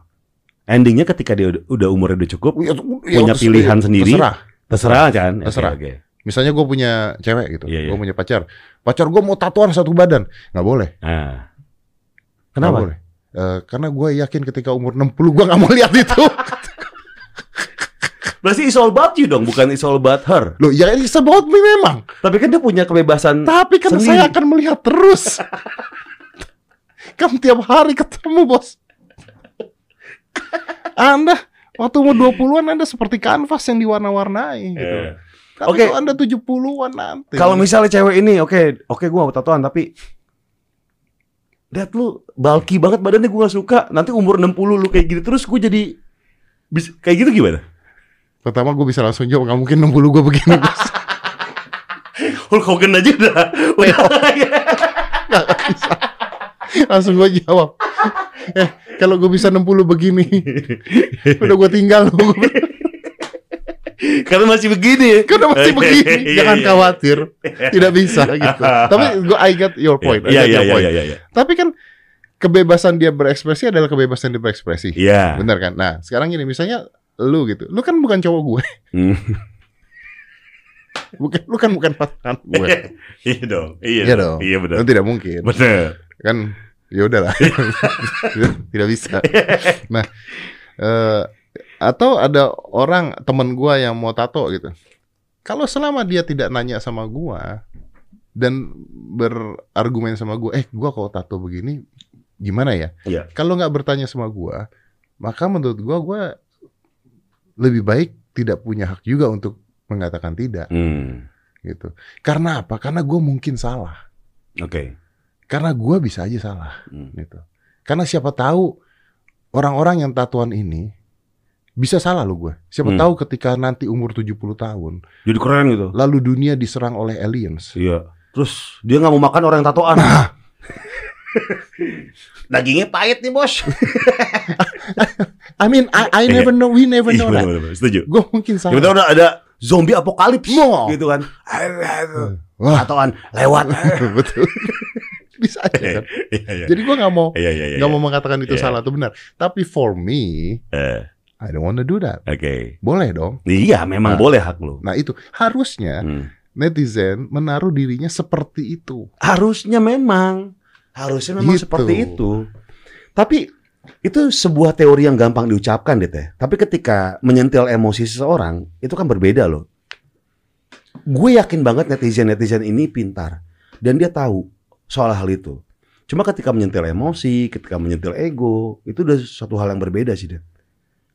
Endingnya ketika dia udah, udah umurnya udah cukup, Ya, Punya terus- pilihan sendiri. Terserah. Terserah kan? Oke, Terserah. Oke. Misalnya gue punya cewek gitu, Iya, gue iya. punya pacar. Pacar gue mau tatoan satu badan, nggak boleh. Nah. Kenapa? boleh. Eh, karena gue yakin ketika umur 60 gue nggak mau <laughs> lihat itu. Berarti it's all about you dong, bukan it's all about her. Loh, ya it's about me memang. Tapi kan dia punya kebebasan. Tapi kan Sendiri. saya akan melihat terus. <laughs> kan tiap hari ketemu bos. Anda waktu umur 20-an Anda seperti kanvas yang diwarna-warnai gitu. Eh. Tapi Oke. kalau Anda 70-an nanti. Kalau misalnya cewek ini, oke, oke gue mau tatoan, tapi lihat lu bulky banget badannya gue gak suka. Nanti umur 60 lu kayak gitu terus gue jadi bis- kayak gitu gimana? Pertama gue bisa langsung jawab, nggak mungkin 60 gue begini. <laughs> Hulk Hogan aja udah, udah Nggak bisa. Langsung gue jawab. Eh, kalau gue bisa 60 begini, udah gue tinggal. karena masih begini. Karena masih begini, Iya, jangan iya. khawatir. Tidak bisa <laughs> gitu. Tapi gue I get your point. Iya iya iya iya iya. Tapi kan kebebasan dia berekspresi adalah kebebasan dia berekspresi. Iya. Benar kan? Nah, sekarang gini, misalnya lu gitu. Lu kan bukan cowok gue. Hmm. <laughs> Bukan lu kan bukan pasangan gue. <laughs> Iya dong. Iya, Iya dong. Iya benar. Lu tidak mungkin. Benar. Kan ya udahlah. <laughs> tidak bisa. Nah, eh, atau ada orang temen gua yang mau tato gitu. Kalau selama dia tidak nanya sama gua dan berargumen sama gua, eh gua kalau tato begini gimana ya? Iya. Kalau nggak bertanya sama gua, maka menurut gua gua lebih baik tidak punya hak juga untuk mengatakan tidak Hmm. gitu. Karena apa? Karena gua mungkin salah. Oke. Karena gua bisa aja salah Hmm. gitu. Karena siapa tahu orang-orang yang tatuan ini bisa salah loh gue. Siapa Hmm. tahu ketika nanti umur 70 tahun, Jadi keren gitu. lalu dunia diserang oleh aliens. Iya. Terus dia nggak mau makan orang yang tatoan. <laughs> Dagingnya pahit nih bos. <laughs> I mean, I, I never know, we never Iya know that. benar-benar. Setuju. Gue mungkin salah. udah ada zombie apokalips Mau. gitu kan. Wah, Tatoan lewat. <laughs> betul. Bisa aja kan. Iya iya. Jadi gue nggak mau Iya iya iya. nggak mau mengatakan itu Iya. salah atau benar. Tapi for me, Eh, I don't want to do that. Oke. Boleh dong. Iya, memang Nah. boleh hak lu. Nah itu harusnya Hmm. netizen menaruh dirinya seperti itu. Harusnya memang, harusnya memang Gitu. seperti itu. Tapi itu sebuah teori yang gampang diucapkan, ya. Tapi ketika menyentil emosi seseorang, itu kan berbeda loh. Gue yakin banget netizen-netizen ini pintar dan dia tahu soal hal itu. Cuma ketika menyentil emosi, ketika menyentil ego, itu udah suatu hal yang berbeda sih, Det.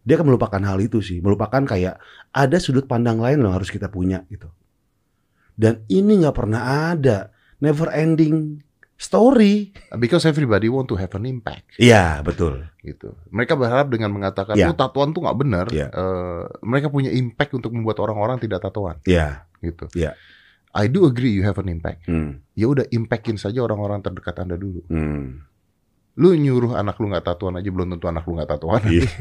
Dia akan melupakan hal itu sih, melupakan kayak ada sudut pandang lain loh yang harus kita punya gitu. Dan ini nggak pernah ada, never ending story. Because everybody want to have an impact Iya, betul. gitu. Mereka berharap dengan mengatakan Ya. oh tatoan tuh nggak benar, Ya. eh, mereka punya impact untuk membuat orang-orang tidak tatoan Iya. gitu. Ya. I do agree you have an impact. Hmm. Ya udah impactin saja orang-orang terdekat Anda dulu. Hmm. Lu nyuruh anak lu nggak tatuan aja belum tentu anak lu nggak tatuan. Iya. <laughs>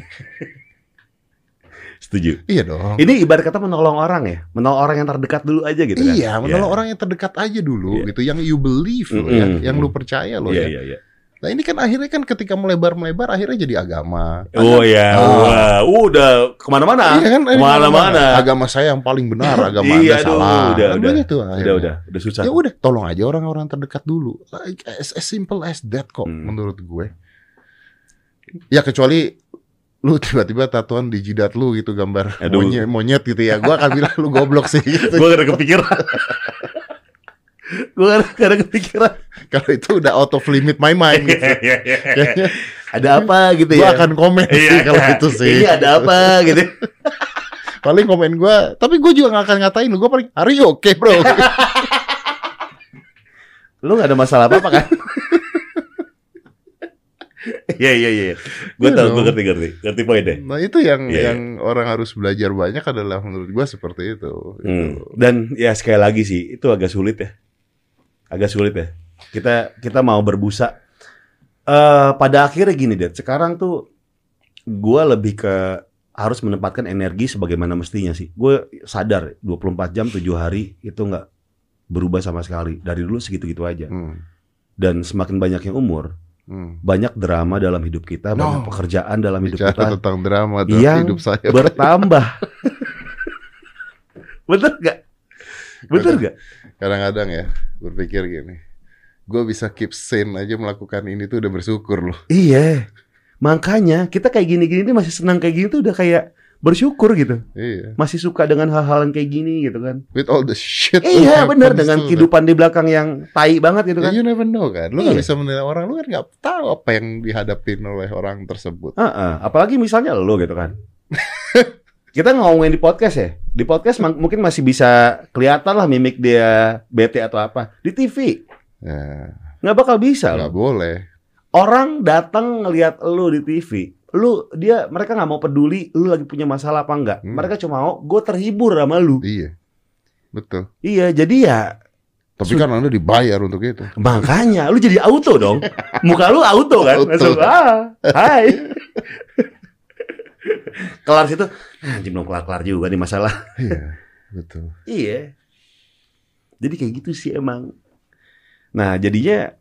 Setuju. iya dong. Ini ibarat kata menolong orang ya, menolong orang yang terdekat dulu aja gitu kan. Iya, menolong Iya. orang yang terdekat aja dulu Iya. gitu, yang you believe loh Mm-mm. ya, yang lu percaya loh Iya, ya. iya, iya. Nah ini kan akhirnya kan ketika melebar-melebar akhirnya jadi agama. Oh ya, Ah. wah, udah ke mana-mana. Iya kan? Ke mana-mana. Agama saya yang paling benar, <laughs> agama Iya, anda aduh, salah. udah, Kan udah. begitu Udah, akhirnya. udah, udah susah. Ya udah, tolong aja orang-orang terdekat dulu. Like, As, as simple as that kok Hmm. menurut gue. Ya kecuali lu tiba-tiba tatuan di jidat lu gitu gambar Aduh. monyet, monyet gitu ya. Gua akan bilang lu goblok sih <laughs> gitu. Gue gak ada kepikiran. <laughs> Gue gak ada kepikiran. Kalau itu udah out of limit my mind <laughs> gitu. Kayaknya ada apa gitu gua ya? akan komen sih kalau itu sih. Ini ada apa gitu. <laughs> Paling komen gua, tapi gua juga gak akan ngatain lu. Gua paling, are you okay bro? <laughs> Lu gak ada masalah apa-apa kan? Iya iya iya. Gue Iya tau, gue ngerti ngerti, ngerti poin deh. nah itu yang Iya, yang orang harus belajar banyak adalah menurut gua seperti itu. gitu. Hmm. Dan ya sekali lagi sih, itu agak sulit ya, agak sulit ya. Kita kita mau berbusa. eh pada akhirnya gini deh. Sekarang tuh gue lebih ke harus menempatkan energi sebagaimana mestinya sih. Gue sadar 24 jam 7 hari itu nggak berubah sama sekali. Dari dulu segitu-gitu aja. Hmm. Dan semakin banyaknya umur, Hmm. banyak drama dalam hidup kita, banyak No. pekerjaan dalam hidup Bicara kita tentang drama dalam Yang hidup saya. bertambah. <laughs> Bener gak? Bener gak? Kadang-kadang ya berpikir gini, gue bisa keep sane aja melakukan ini tuh udah bersyukur loh. Iya. Makanya kita kayak gini-gini masih senang kayak gini tuh udah kayak bersyukur gitu. Iya. Masih suka dengan hal-hal yang kayak gini gitu kan. With all the shit. Iya bener dengan kehidupan di belakang yang tai banget gitu kan. you never know kan. Lu Iya. bisa menilai orang. Lu kan nggak tahu apa yang dihadapin oleh orang tersebut. Heeh, apalagi misalnya lo gitu kan. <laughs> kita ngomongin di podcast ya. Di podcast mungkin masih bisa kelihatan lah mimik dia bete atau apa. Di TV Ya, nggak bakal bisa nggak loh. boleh. Orang datang ngelihat lu di TV, lu dia mereka nggak mau peduli lu lagi punya masalah apa enggak. Hmm. Mereka cuma mau gue terhibur sama lu. Iya. Betul. Iya, jadi ya Tapi kan Anda dibayar untuk itu. makanya lu jadi auto dong. <laughs> Muka lu auto kan? Auto. Langsung, ah, hai. <laughs> kelar situ, "Ah, anjing belum kelar-kelar juga nih masalah. Iya. Betul. Iya. Jadi kayak gitu sih emang. Nah, jadinya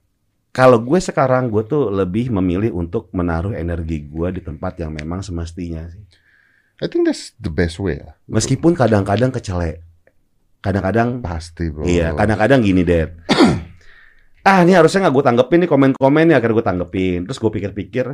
kalau gue sekarang gue tuh lebih memilih untuk menaruh energi gue di tempat yang memang semestinya sih. I think that's the best way lah. Meskipun kadang-kadang kecele. Kadang-kadang Pasti bro. Iya, kadang-kadang gini, Dad. <clears throat> ah, ini harusnya nggak gue tanggepin nih komen-komen nih, akhirnya gue tanggepin. Terus gue pikir-pikir,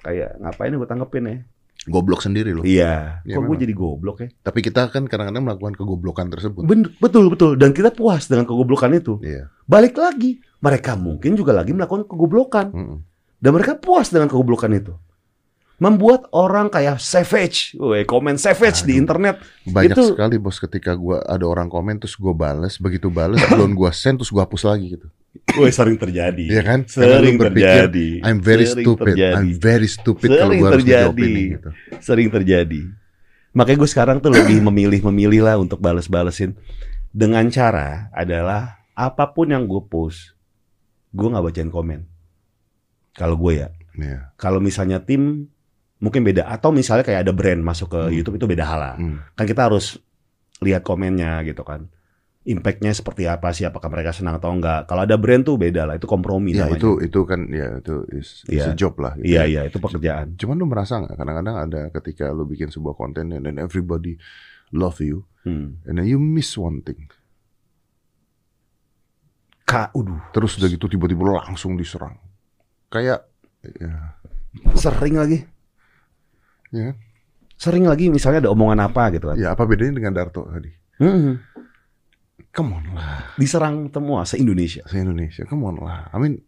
kayak ngapain gue tanggepin ya? Goblok sendiri loh. Iya, Iya, kok gue jadi goblok ya? Tapi kita kan kadang-kadang melakukan kegoblokan tersebut. Ben- betul, betul. Dan kita puas dengan kegoblokan itu. Iya. Balik lagi, mereka mungkin juga lagi melakukan kegoblokan. Mm-mm. Dan mereka puas dengan kegoblokan itu. Membuat orang kayak savage, Woi, komen savage di Aduh. internet. Banyak Itu- sekali bos ketika gua ada orang komen terus gua bales, begitu bales belum <coughs> gua send terus gua hapus lagi gitu. Woi, sering terjadi. Iya kan? Sering berpikir, terjadi. I'm very Sering stupid. terjadi. I'm very stupid kalau Sering gua harus terjadi. ngejawab ini gitu. sering terjadi. Makanya gue sekarang tuh lebih memilih-memilih lah untuk bales-balesin dengan cara adalah apa pun yang gue post, gue nggak bacain komen. Kalau gue ya, Iya. kalau misalnya tim mungkin beda atau misalnya kayak ada brand masuk ke Hmm. YouTube itu beda hal lah. Hmm. Kan kita harus lihat komennya gitu kan. Impactnya seperti apa sih? Apakah mereka senang atau enggak? Kalau ada brand tuh beda lah, itu kompromi Ya namanya. itu itu kan ya itu is, is a job lah. Gitu. Iya iya itu pekerjaan. Cuman lu merasa nggak kadang-kadang ada ketika lu bikin sebuah konten and then everybody love you Hmm. and then you miss one thing. Kak, Terus udah gitu tiba-tiba langsung diserang. Kayak ya, sering lagi. Ya, Sering lagi misalnya ada omongan apa gitu kan. ya apa bedanya dengan Darto tadi? Hmm. Come on lah, Diserang semua se-Indonesia. se Indonesia, come on lah. I mean,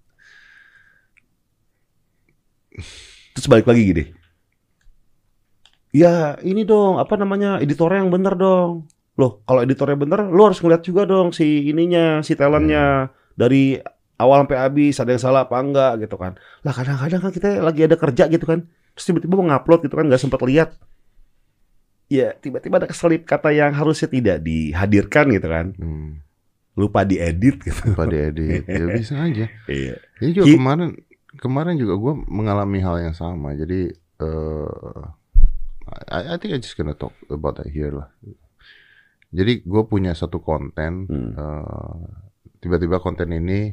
Terus balik lagi gini. Ya ini dong, apa namanya, editornya yang bener dong. Loh, kalau editornya bener, lu harus ngeliat juga dong si ininya, si talentnya. Dari awal sampai habis, ada yang salah apa enggak gitu kan. Lah kadang-kadang kan kita lagi ada kerja gitu kan. Terus tiba-tiba mau ngupload gitu kan, nggak sempat lihat. Ya, tiba-tiba ada keselip kata yang harusnya tidak dihadirkan gitu kan. hmm, Lupa diedit gitu. apa diedit? ya bisa aja. <laughs> Iya. Ini juga Ki- kemarin kemarin juga gue mengalami hal yang sama. Jadi eh I, I think I just gonna talk about that here lah. Jadi gue punya satu konten. Hmm. eh, Tiba-tiba konten ini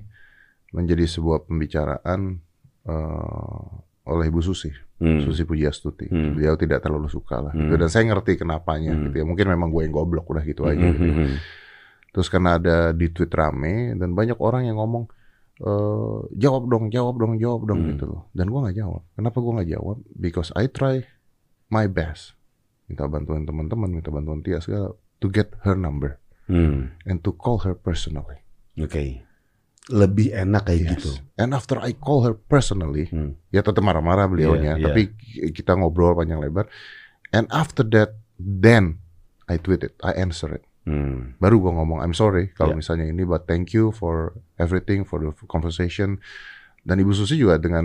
menjadi sebuah pembicaraan eh, oleh Ibu Susi, Hmm. Susi Pujiastuti. Hmm. Beliau tidak terlalu suka lah. Hmm. gitu. Dan saya ngerti kenapanya Hmm. gitu ya. Mungkin memang gue yang goblok udah gitu aja. Hmm, gitu ya. hmm, hmm. Terus karena ada di tweet rame dan banyak orang yang ngomong eh jawab dong, jawab dong, jawab dong Hmm. gitu loh. Dan gua nggak jawab. Kenapa gua nggak jawab? Because I try my best. Minta bantuan teman-teman, minta bantuan Tia segala to get her number Hmm. and to call her personally. Oke. Lebih enak kayak Yes. gitu. And after I call her personally, Hmm. ya tetap marah-marah beliaunya, Iya, iya. tapi kita ngobrol panjang lebar. And after that, then I tweet it, I answer it. Hmm. baru gua ngomong I'm sorry kalau Ya. misalnya ini but thank you for everything for the conversation dan Ibu Susi juga dengan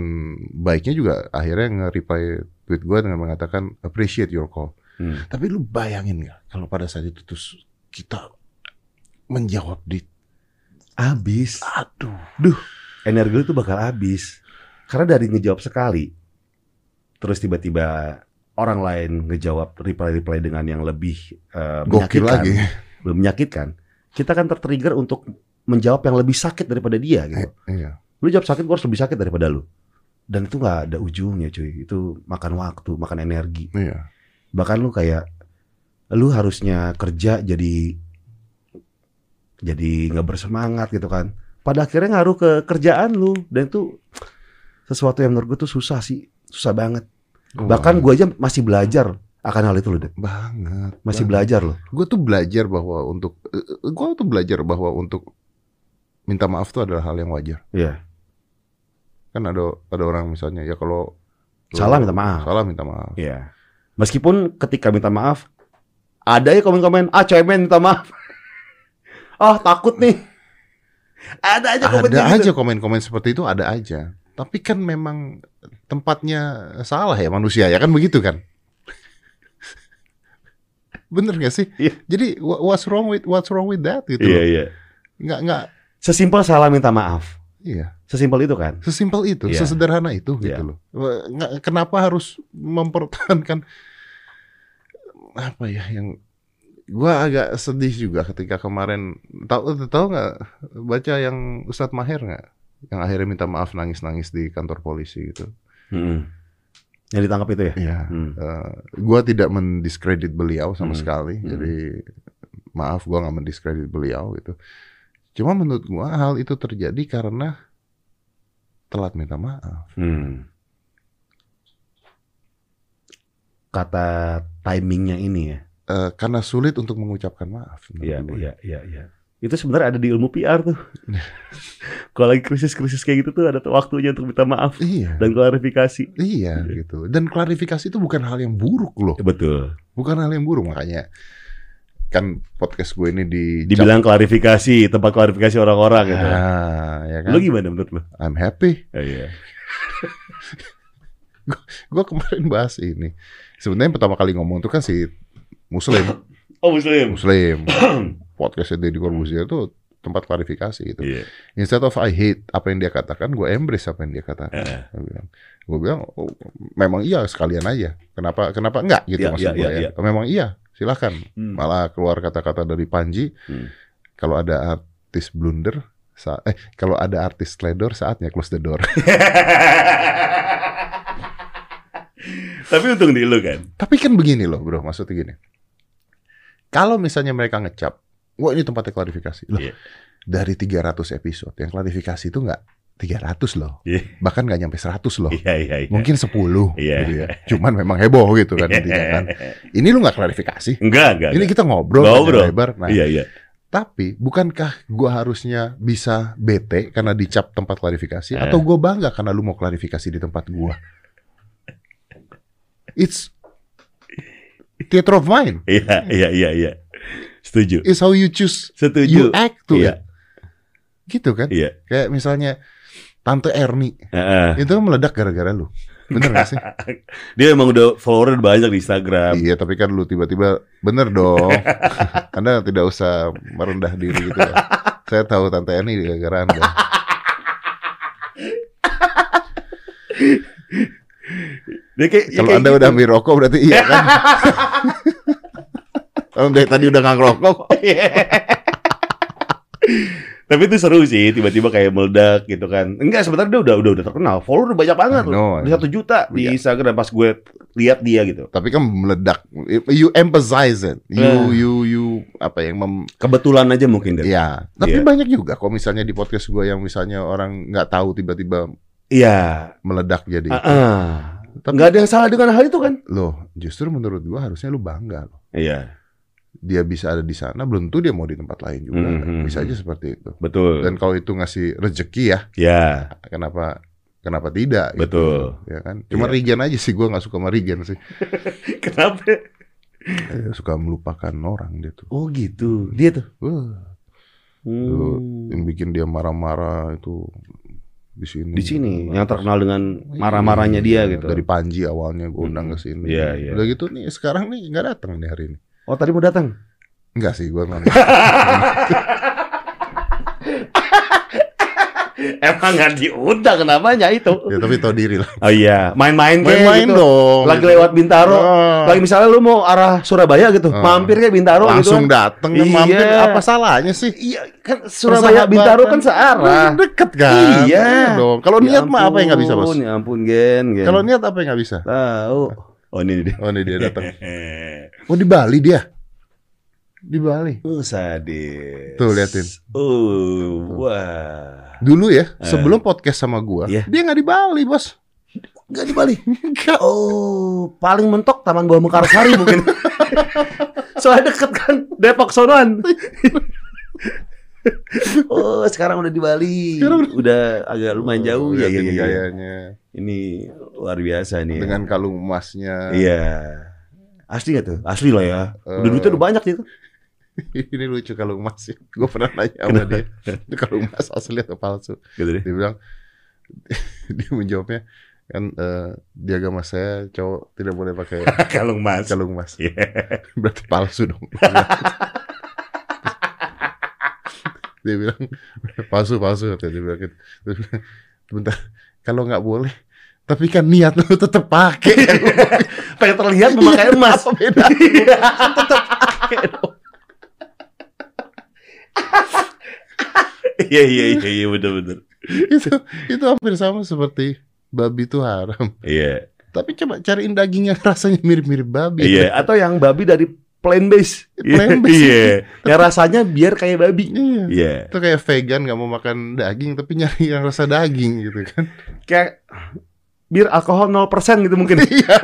baiknya juga akhirnya nge-reply tweet gua dengan mengatakan appreciate your call Hmm. tapi lu bayangin nggak kalau pada saat itu terus kita menjawab di Abis. aduh Energi lu tuh bakal habis. Karena dari ngejawab sekali, terus tiba-tiba orang lain ngejawab reply-reply dengan yang lebih eh, gokil menyakitkan, lagi lebih menyakitkan. Kita kan tertrigger untuk menjawab yang lebih sakit daripada dia gitu. iya Lu jawab sakit, gua harus lebih sakit daripada lu. Dan itu nggak ada ujungnya cuy. Itu makan waktu, makan energi. iya bahkan lu kayak lu harusnya kerja jadi jadi nggak bersemangat gitu kan. Pada akhirnya ngaruh ke kerjaan lu. Dan itu sesuatu yang menurut gue tuh susah sih. Susah banget. Bahkan Wah, gue aja masih belajar akan hal itu loh Dep. banget masih belajar loh. Gue tuh belajar bahwa untuk gue tuh belajar bahwa untuk minta maaf tuh adalah hal yang wajar. Iya. Kan ada ada orang misalnya ya kalau salah minta maaf. Salah minta maaf. Iya. Meskipun ketika minta maaf ada ya komen-komen ah cemen minta maaf ah takut nih ada aja komen ada gitu. aja komen-komen seperti itu ada aja tapi kan memang tempatnya salah ya manusia ya kan begitu kan bener gak sih Iya. jadi wha- what's wrong with what's wrong with that gitu iya loh. iya nggak nggak sesimpel salah minta maaf iya sesimpel itu kan sesimpel itu Iya. sesederhana itu gitu Iya. loh Nggak- kenapa harus mempertahankan apa ya yang gua agak sedih juga ketika kemarin tahu tahu nggak baca yang Ustadz Maher nggak yang akhirnya minta maaf nangis-nangis di kantor polisi gitu Mm-mm. Yang ditangkap itu ya? ya Hmm. eh, gua tidak mendiskredit beliau sama Hmm. sekali Hmm. jadi maaf gua nggak mendiskredit beliau gitu cuma menurut gua hal itu terjadi karena telat minta maaf Hmm. Kata timingnya ini ya. Eh, karena sulit untuk mengucapkan maaf. Iya, gue. iya, iya, iya. Itu sebenarnya ada di ilmu PR tuh. <laughs> Kalau lagi krisis-krisis kayak gitu tuh ada tuh waktunya untuk minta maaf Iya, dan klarifikasi. iya gitu. Dan klarifikasi itu bukan hal yang buruk loh, Betul. bukan hal yang buruk makanya kan podcast gue ini di Dibilang klarifikasi, tempat klarifikasi orang-orang gitu. Ah, ya kan? Lu gimana menurut lu? I'm happy. Oh, iya. <laughs> Gue kemarin bahas ini. Sebenarnya pertama kali ngomong itu kan si Muslim, <laughs> Oh, muslim. Muslim. Podcastnya Deddy Corbuzier itu tempat klarifikasi gitu. Iya. Instead of I hate apa yang dia katakan, gue embrace apa yang dia katakan. Eh. Gue bilang, gue bilang oh, memang iya sekalian aja. Kenapa kenapa enggak gitu Iya, maksud iya, gue iya, ya. Memang iya, silakan. Hmm. Malah keluar kata-kata dari Panji. Hmm. Kalau ada artis blunder, eh kalau ada artis teledor saatnya close the door. <laughs> Tapi untung di lu kan. Tapi kan begini loh, bro. Maksudnya gini. Kalau misalnya mereka ngecap, wah ini tempatnya klarifikasi. Loh, Iya. dari 300 episode yang klarifikasi itu nggak 300 loh. Iya. Bahkan nggak nyampe 100 loh. Iya, iya, iya. Mungkin 10 Iya. gitu ya. Cuman memang heboh gitu kan intinya kan. <laughs> Ini lu nggak klarifikasi. Enggak, enggak. Ini kita ngobrol, Ngobrol. lebar. Nah, Iya, iya. tapi bukankah gua harusnya bisa bete karena dicap tempat klarifikasi Eh. atau gua bangga karena lu mau klarifikasi di tempat gua? It's theater of mind. Iya, iya, iya, iya. Setuju. It's how you choose you Setuju. act to Iya. it. Gitu kan? Iya. Kayak misalnya Tante Erni Heeh. itu kan meledak gara-gara lu. Bener gak sih? <laughs> Dia emang udah follower banyak di Instagram. iya, tapi kan lu tiba-tiba bener dong. <laughs> Anda tidak usah merendah diri gitu. ya. Saya tahu Tante Erni gara-gara Anda. <laughs> Dia kayak, ya Kalau kayak Anda gitu. udah ambil rokok berarti iya kan? <laughs> Kalau dari tadi udah nggak ngerokok. <laughs> Tapi itu seru sih, tiba-tiba kayak meledak gitu kan. Enggak, sebenarnya dia udah udah udah terkenal. Follower udah banyak banget Udah satu juta di Iya. Instagram pas gue lihat dia gitu. Tapi kan meledak. You emphasize it. You Eh. you you apa yang mem Kebetulan aja mungkin deh. Ya, tapi Iya. banyak juga kok misalnya di podcast gue yang misalnya orang nggak tahu tiba-tiba Iya. meledak jadi. Heeh. Tapi Enggak ada yang salah dengan hal itu kan? loh, justru menurut gue harusnya lu bangga loh. Iya, Dia bisa ada di sana, belum tentu dia mau di tempat lain juga. Mhm. Bisa aja seperti itu. betul. Dan kalau itu ngasih rezeki ya, ya, kenapa kenapa tidak? gitu. betul. Ya kan. Cuma Iya. Regen aja sih gue nggak suka sama Regen sih. <laughs> Kenapa? Eh, suka melupakan orang dia tuh. Oh gitu. Dia tuh. Wah, Hmm. yang bikin dia marah-marah itu di sini. Di sini yang terkenal dengan marah-marahnya dia Iya, gitu. Dari Panji awalnya gue undang ke sini. Iya, iya. Udah gitu nih sekarang nih nggak datang nih hari ini. Oh tadi mau datang. Enggak sih gue nggak. <laughs> <laughs> Emang nggak diundang namanya itu. ya tapi tahu diri lah. Oh iya, main-main kayak Main-main gitu. dong. Lagi lewat Bintaro. Ah. Lagi misalnya lu mau arah Surabaya gitu, Ah. mampir kayak Bintaro langsung gitu kan. datang kan Iya. mampir apa salahnya sih? Iya, kan Surabaya. Bintaro kan searah. Deket kan? Iya. dong. Kalau Ya niat mah apa yang nggak bisa bos? Ya ampun, Gen, Gen. Kalau niat apa yang nggak bisa? tahu. Oh, ini dia. Oh ini dia datang. <laughs> Oh di Bali dia. Di Bali. Uh, sadis. Tuh, liatin. Uh, wah. Dulu ya, sebelum podcast sama gua, Iya. dia nggak di Bali bos. Enggak di Bali. <laughs> Oh, paling mentok Taman Bawah Mekarsari mungkin. <laughs> Soalnya deket kan Depok sonoan. <laughs> oh, sekarang udah di Bali. Sekarang udah agak lumayan jauh ya, Lihat ya, ini ya. gayanya. Ini luar biasa nih. ya. Dengan kalung emasnya. Iya. Asli gak tuh? Asli lah ya. Udah Eh. duitnya udah banyak gitu. <laughs> ini lucu kalung emas sih. Gue pernah nanya sama dia. Itu kalung emas asli atau palsu? Gitu deh. Dia bilang, <laughs> dia menjawabnya kan eh, di agama saya cowok tidak boleh pakai <laughs> Kalung mas. kalung emas. Iya. Berarti palsu dong. dia bilang palsu palsu dia bilang gitu. Bentar, kalau nggak boleh, tapi kan niat lu tetap pakai. Pengen terlihat memakai emas. Apa beda? Tetap pakai dong. Iya iya iya iya bener bener. itu itu hampir sama seperti babi itu haram. Iya Tapi coba cariin daging yang rasanya mirip-mirip babi. iya atau yang babi dari plain base. Plain base. Iya. Yang rasanya biar kayak babi. Iya. Iya. Itu kayak vegan nggak mau makan daging tapi nyari yang rasa daging gitu kan. Kayak bir alkohol 0% gitu mungkin. <laughs> Iya.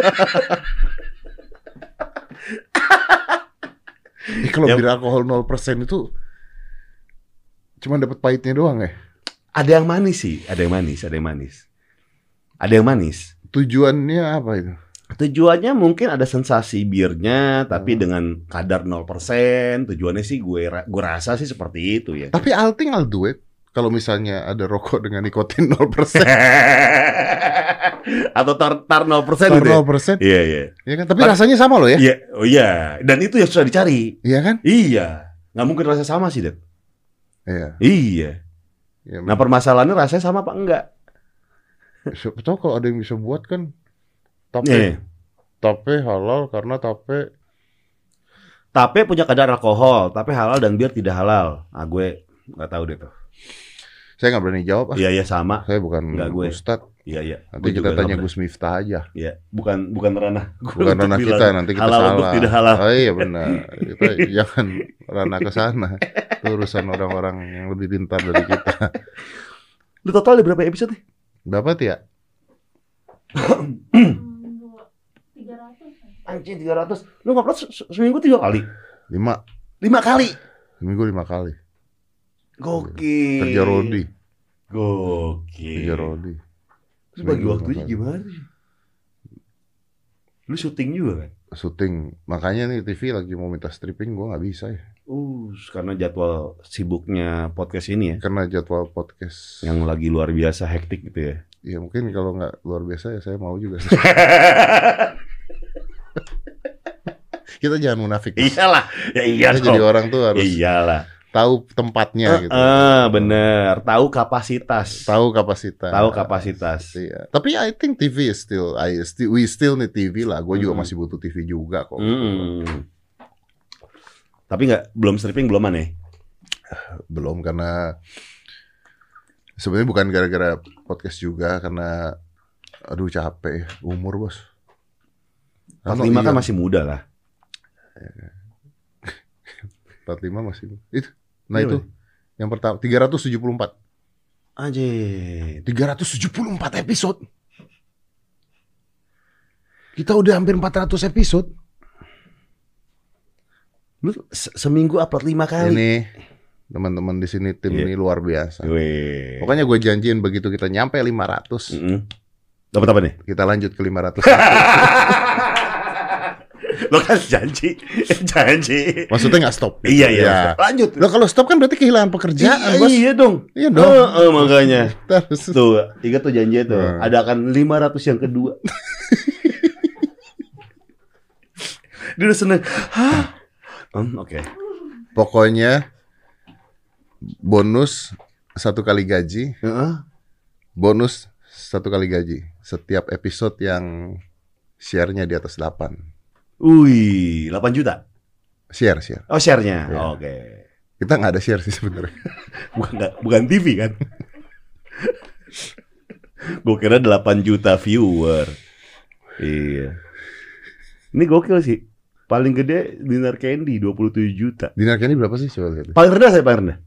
Eh, kalau Ya. bir alkohol 0% itu cuma dapat pahitnya doang ya. ada yang manis sih, ada yang manis, ada yang manis. Ada yang manis. Tujuannya apa itu? Tujuannya mungkin ada sensasi birnya tapi Hmm. dengan kadar 0%. Tujuannya sih gue gue rasa sih seperti itu ya. Tapi I'll think I'll do it. Kalau misalnya ada rokok dengan nikotin 0%, <laughs> Atau tar, tar 0% atau gitu. ya? 0%, Iya, iya. ya kan? Tapi rasanya sama loh ya. Iya, oh iya. Dan itu yang susah dicari. Iya kan? Iya. Nggak mungkin rasa sama sih, Dad. Iya. Iya. Ya, Nah, permasalahannya rasanya sama apa enggak? siapa tahu kalau ada yang bisa buat kan tape, Nih, tape halal karena tape tape punya kadar alkohol, tapi halal dan bir tidak halal. Ah, gue nggak tahu deh tuh. Saya nggak berani jawab. Ah. Iya iya sama. Saya bukan Nggak gue. Ustadz. Iya iya. Nanti Gue kita juga tanya Gus Miftah aja. Iya, bukan bukan ranah. gue Bukan ranah kita, nanti kita halal salah. untuk tidak halal. Oh iya benar. Kita <laughs> jangan ranah ke sana. Itu urusan orang-orang yang lebih pintar dari kita. Lu total ada berapa episode nih? Berapa ya? <coughs> tiga ratus Anjing 300. Lu ngupload se- seminggu tiga kali. Lima. Lima kali. Seminggu lima kali. Gokil. Kerja rodi. Gokil. Kerja rodi. Terus bagi waktunya lima kali. gimana sih? Lu syuting juga kan? Syuting. Makanya nih TV lagi mau minta stripping gue nggak bisa ya. Uh, karena jadwal sibuknya podcast ini ya, Karena jadwal podcast. yang lagi luar biasa hektik gitu ya. Ya mungkin kalau nggak luar biasa ya saya mau juga. <laughs> Kita jangan munafik. Iyalah, ya iya Kita jadi orang tuh harus Ya iyalah. Tahu tempatnya gitu. Eh, bener, tahu kapasitas. Tahu kapasitas. Tahu kapasitas. Iya. Tapi I think TV is still, I still, we still need TV lah. Gue juga Mm. masih butuh TV juga kok. Mm. Tapi nggak belum stripping belum aneh. Belum karena sebenarnya bukan gara-gara podcast juga karena aduh capek umur bos. 45 iya, kan masih muda lah. <laughs> 45 masih itu. Nah Iya, itu yang pertama 374. Anjir. 374 episode. Kita udah hampir 400 episode. Lu se- seminggu upload 5 kali. Ini teman-teman di sini tim Iya. ini luar biasa. Weh. Pokoknya gue janjiin begitu kita nyampe 500, Mm-mm. Dapat apa nih? kita lanjut ke 500. <laughs> <laughs> Lo kan janji, <laughs> janji. Maksudnya nggak stop. gitu. Iya iya. Ya. Lanjut. Loh kalau stop kan berarti kehilangan pekerjaan, iya, bos. iya dong. Iya dong. Heeh, makanya. <laughs> Terus. Tuh, ingat tuh janji tuh. Hmm. Ada akan 500 yang kedua. Dia udah seneng. Hah? Hmm, Oke. Pokoknya bonus satu kali gaji, Heeh. bonus satu kali gaji. Setiap episode yang share-nya di atas 8. Wih, 8 juta. Share, share. Oh, share-nya. Iya. Oke. Kita nggak ada share sih sebenarnya. <laughs> Bukan nggak- bukan TV kan? <laughs> Gue kira 8 juta viewer. Iya. Ini gokil sih. Paling gede Dinar Candy 27 juta. Dinar Candy berapa sih coba lihat? Paling rendah saya paling rendah.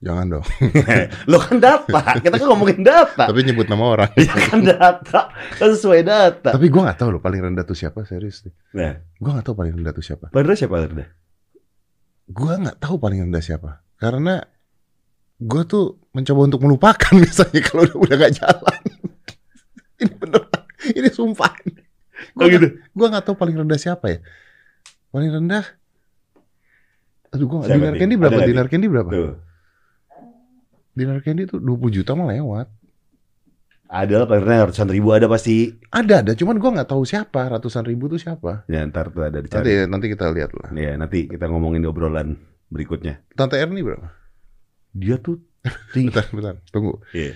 Jangan dong. <laughs> Lo kan data, kita kan ngomongin data. Tapi nyebut nama orang. Ya kan data, kan sesuai data. Tapi gua nggak tahu loh paling rendah tuh siapa serius nih. Nah, Gua nggak tahu paling rendah tuh siapa. paling rendah siapa rendah? Gua nggak tahu paling rendah siapa. Karena gua tuh mencoba untuk melupakan <laughs> misalnya kalau udah udah gak jalan. <laughs> ini bener. Ini sumpah. Gua Oh gitu. Gua nggak tahu paling rendah siapa ya. Paling rendah. Aduh Dinar nih? Candy Ada berapa? Dinar Candy berapa? Tuh. Dinar Candy tuh 20 juta mah lewat. Ada lah paling rendah ratusan ribu ada pasti. Ada ada, cuman gua nggak tahu siapa. Ratusan ribu tuh siapa? Ya ntar tuh ada Nanti dicari. nanti kita lihat lah. Ya nanti kita ngomongin di obrolan berikutnya. Tante Erni berapa? Dia tuh. <laughs> Bentar, bentar. Tunggu. Iya,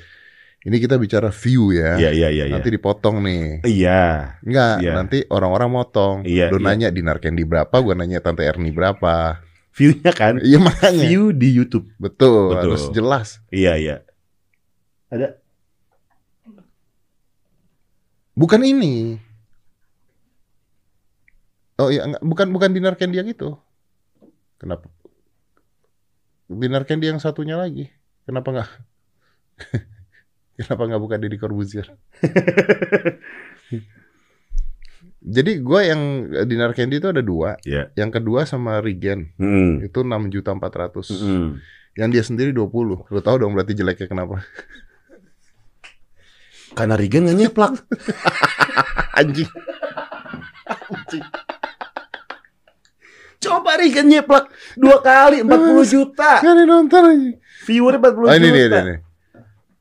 Ini kita bicara view ya. iya, iya, iya. Nanti dipotong nih. Iya. Enggak, Iya. nanti orang-orang motong. Iya, Lu iya. nanya Dinar Candy berapa, gua nanya Tante Erni berapa. View-nya kan Iya makanya. view di YouTube. Betul, Betul. harus jelas. Iya, iya. Ada Bukan ini. Oh iya, enggak, bukan bukan Dinar Candy yang itu. Kenapa? Dinar Candy yang satunya lagi. Kenapa enggak? <laughs> Kenapa nggak buka Deddy Corbuzier? <laughs> Jadi gue yang Dinar Candy itu ada dua. Iya. Yang kedua sama Regen Hmm. itu 6 juta 400. Hmm. Yang dia sendiri 20. Lu tahu dong berarti jeleknya kenapa? Karena Regan nggak nyeplak. <laughs> Anjing. Coba Regan nyeplak dua kali 40 juta. Kan nonton aja. Viewer 40 Oh, ini juta. dia, dia, dia.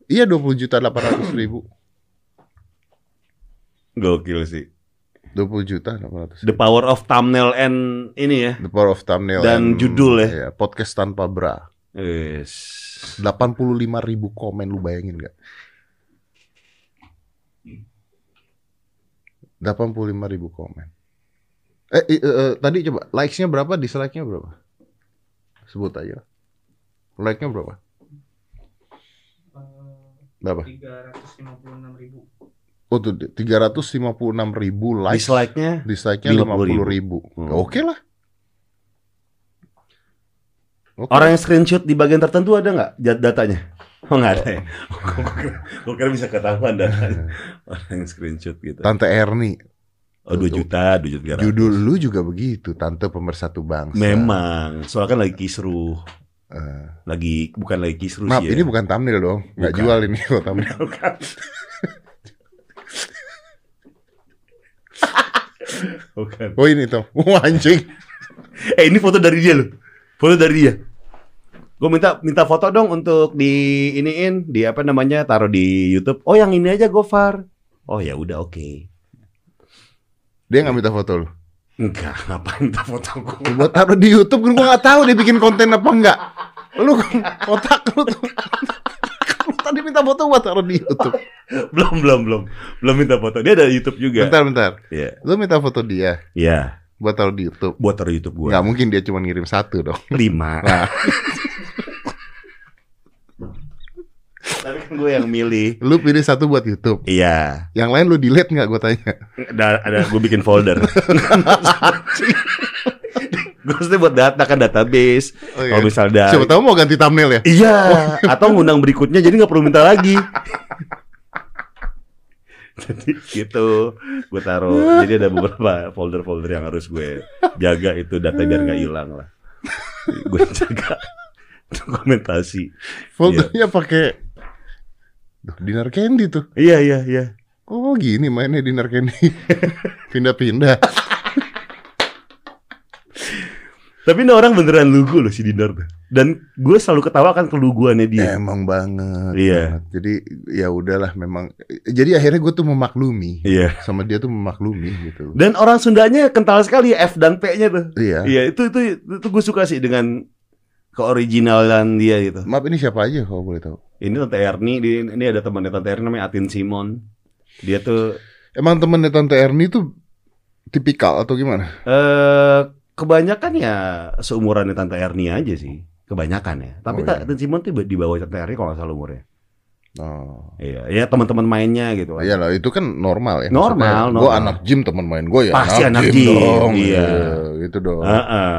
Iya 20 juta 800 ribu. Gokil sih. 20 juta 800 The power of thumbnail and ini ya. The Power of Thumbnail Dan and- judul ya. Iya, podcast tanpa bra. Yes. 85 ribu komen lu bayangin gak? 85 ribu komen. Eh, eh, eh, tadi coba likes-nya berapa, dislike-nya berapa? Sebut aja. Like-nya berapa? Berapa? 356 ribu. Oh tuh 356 ribu likes. Dislike-nya Dislike-nya 50.000. 50 ribu. Hmm. Oke lah. Oke. orang yang screenshot di bagian tertentu ada nggak dat- datanya? <laughs> Oh nggak ada ya. <laughs> Gue kira bisa ketahuan datanya. Orang yang screenshot gitu. Tante Erni. Oh 2 juta, 2 juta. 300. Judul lu juga begitu, Tante Pemersatu Bangsa. Memang, soalnya kan lagi kisruh. Eh, Lagi bukan lagi kisruh maaf, sih ya. ini bukan thumbnail dong. Nggak jual ini kalau thumbnail. <laughs> Bukan. Oh ini tuh. <laughs> Wah anjing. Eh ini foto dari dia loh. Foto dari dia. Gue minta minta foto dong untuk di iniin di apa namanya taruh di YouTube. Oh yang ini aja Gofar. Oh ya udah oke. Dia nggak minta foto lu. Enggak, <laughs> ngapain minta foto gue? Buat taruh di YouTube kan gua nggak tahu dia bikin konten apa enggak. Lu otak lu tuh. Tadi minta foto buat taruh di YouTube. <laughs> belum belum belum belum minta foto. Dia ada YouTube juga. Bentar bentar. Iya. Lu minta foto dia Iya. buat taruh di YouTube. Buat taruh YouTube gue. Nggak mungkin dia cuma ngirim satu dong. Lima. <laughs> Nah. <laughs> Tapi kan gue yang milih. Lu pilih satu buat YouTube. Iya. Yang lain lu delete nggak gue tanya. Ada, ada gue bikin folder. Gue mesti buat data kan database. Oh, iya. Kalau misalnya Siapa tahu mau ganti thumbnail ya? Iya, atau ngundang berikutnya jadi nggak perlu minta lagi. <laughs> jadi gitu, gue taruh. Jadi ada beberapa folder-folder yang harus gue jaga itu data biar nggak hilang lah. gue jaga dokumentasi. Foldernya pakai Duh, dinner candy tuh. Iya iya iya. Oh gini mainnya dinner candy. <laughs> Pindah-pindah. Tapi ini orang beneran lugu loh si Dinar tuh. Dan gue selalu ketawa kan keluguannya dia. Emang banget. Iya. banget. Jadi ya udahlah memang. Jadi akhirnya gue tuh memaklumi. Iya. Sama dia tuh memaklumi gitu. Dan orang Sundanya kental sekali F dan P-nya tuh. Iya. Iya, itu itu itu, gue suka sih dengan keoriginalan dia gitu. Maaf ini siapa aja kalau boleh tahu. Ini Tante Erni, ini ada temannya Tante Erni namanya Atin Simon. Dia tuh Emang temennya Tante Erni tuh tipikal atau gimana? eh kebanyakan ya seumurannya Tante Erni aja sih. Kebanyakan ya. Tapi Oh, iya. Atin Simon tuh di bawah Tante Erni kalau nggak salah umurnya. Oh. Iya, ya teman-teman mainnya gitu. Iya lah itu kan normal ya. Normal, Gue normal. anak gym teman main gue ya. Pasti anak gym, dong. iya. gitu dong. Heeh.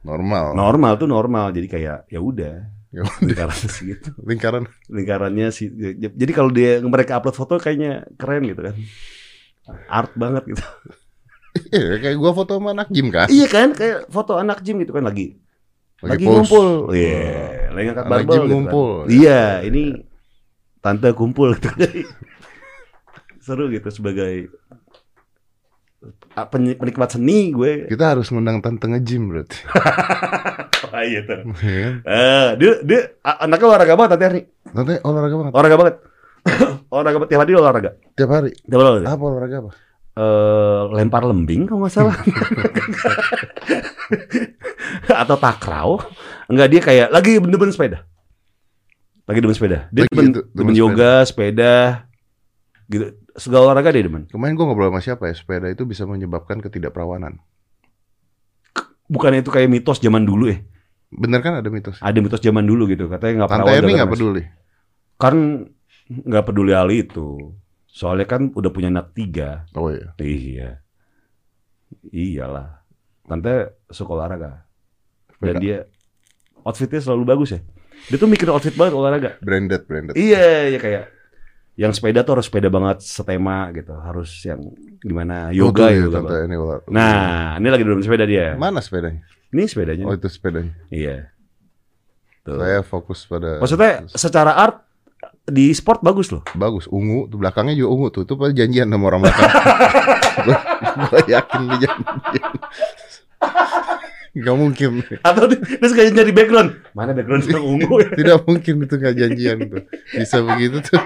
Normal. Normal tuh normal. Jadi kayak ya udah. Ya udah. Lingkaran <laughs> segitu. Lingkaran. Lingkarannya sih. Jadi kalau dia mereka upload foto kayaknya keren gitu kan. Art banget gitu. Iya kayak gue foto sama anak gym kan. Iya kan, kayak foto anak gym gitu kan lagi lagi, pose. ngumpul. Iya, lagi ngangkat barbel gitu kan. ngumpul. Iya, ini tante kumpul gitu. <laughs> Seru gitu sebagai ah, pen- penikmat seni gue. Kita harus ngundang tante nge-gym berarti. Wah, <laughs> iya tuh. Iya. Eh, dia dia anaknya olahraga banget tante Erni. Tante olahraga banget. Olahraga banget. <coughs> olahraga banget tiap hari olahraga. Tiap hari. Tiap hari. Apa olahraga apa? Eh, lempar lembing kalau nggak salah. <laughs> Atau takraw. Enggak dia kayak lagi demen sepeda. Lagi demen sepeda. Dia Lagi demen, gitu, demen demen yoga, sepeda. Gitu. Segala olahraga dia demen. Kemarin gue ngobrol sama siapa ya, sepeda itu bisa menyebabkan ketidakperawanan. Bukannya itu kayak mitos zaman dulu ya. Bener kan ada mitos? Ada mitos zaman dulu gitu. Katanya nggak Tante perawan. Erni dalam nggak peduli. Kan nggak peduli hal itu. Soalnya kan udah punya anak tiga. Oh iya. Iya. Iyalah. Tante suka olahraga. Dan Sepeda. dia outfitnya selalu bagus ya. Dia tuh mikir outfit banget olahraga. Branded, branded. Iya, ya kayak yang sepeda tuh harus sepeda banget setema gitu. Harus yang gimana Oh, yoga ya, yoga. Tante. Erni olah- Nah, ini lagi dalam sepeda dia. Mana sepedanya? Ini sepedanya. Oh itu sepedanya. Iya. Tuh. Saya fokus pada. Maksudnya secara art di sport bagus loh. bagus ungu tuh belakangnya juga ungu tuh itu pada janjian sama orang belakang <laughs> gue yakin dia janjian Gak mungkin Atau terus kayak nyari background. Mana background yang ungu ya? <laughs> Tidak mungkin itu gak janjian tuh Bisa begitu tuh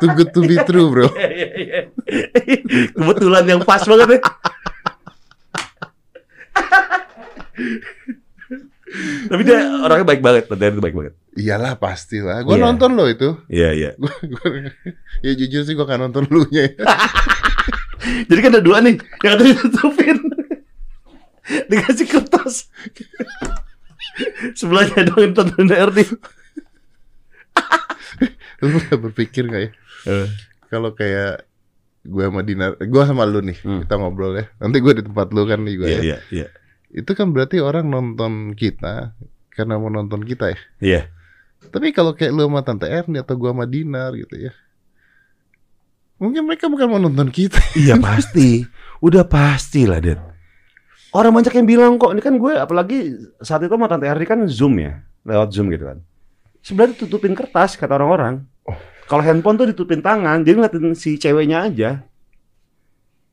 Too good to be true bro <laughs> Iya, iya, iya. Kebetulan yang pas banget ya. Tapi dia orangnya baik banget, Tante itu baik banget. Iyalah pastilah Gue Iya. nonton loh itu Iya, iya. <laughs> Gua, gua- Ya jujur sih gue gak nonton lu nya <laughs> Jadi kan ada dua nih, yang ada ditutupin. <laughs> Dikasih kertas. Sebelahnya dong yang tonton RD. Lu pernah berpikir gak ya? Kalau kayak gue sama Dinar, gue sama lu nih, Hmm. kita ngobrol ya. Nanti gue di tempat lu kan nih gue Iya, ya. iya, iya. Itu kan berarti orang nonton kita karena mau nonton kita ya. Iya. Tapi kalau kayak lu sama Tante Erni atau gue sama Dinar gitu ya. Mungkin mereka bukan mau nonton kita. <laughs> Iya pasti, udah pasti lah, Ded. Orang banyak yang bilang kok, ini kan gue apalagi saat itu sama Tante Erdi kan Zoom ya, lewat Zoom gitu kan. Sebenarnya tutupin kertas kata orang-orang. Kalau handphone tuh ditutupin tangan, jadi ngeliatin si ceweknya aja.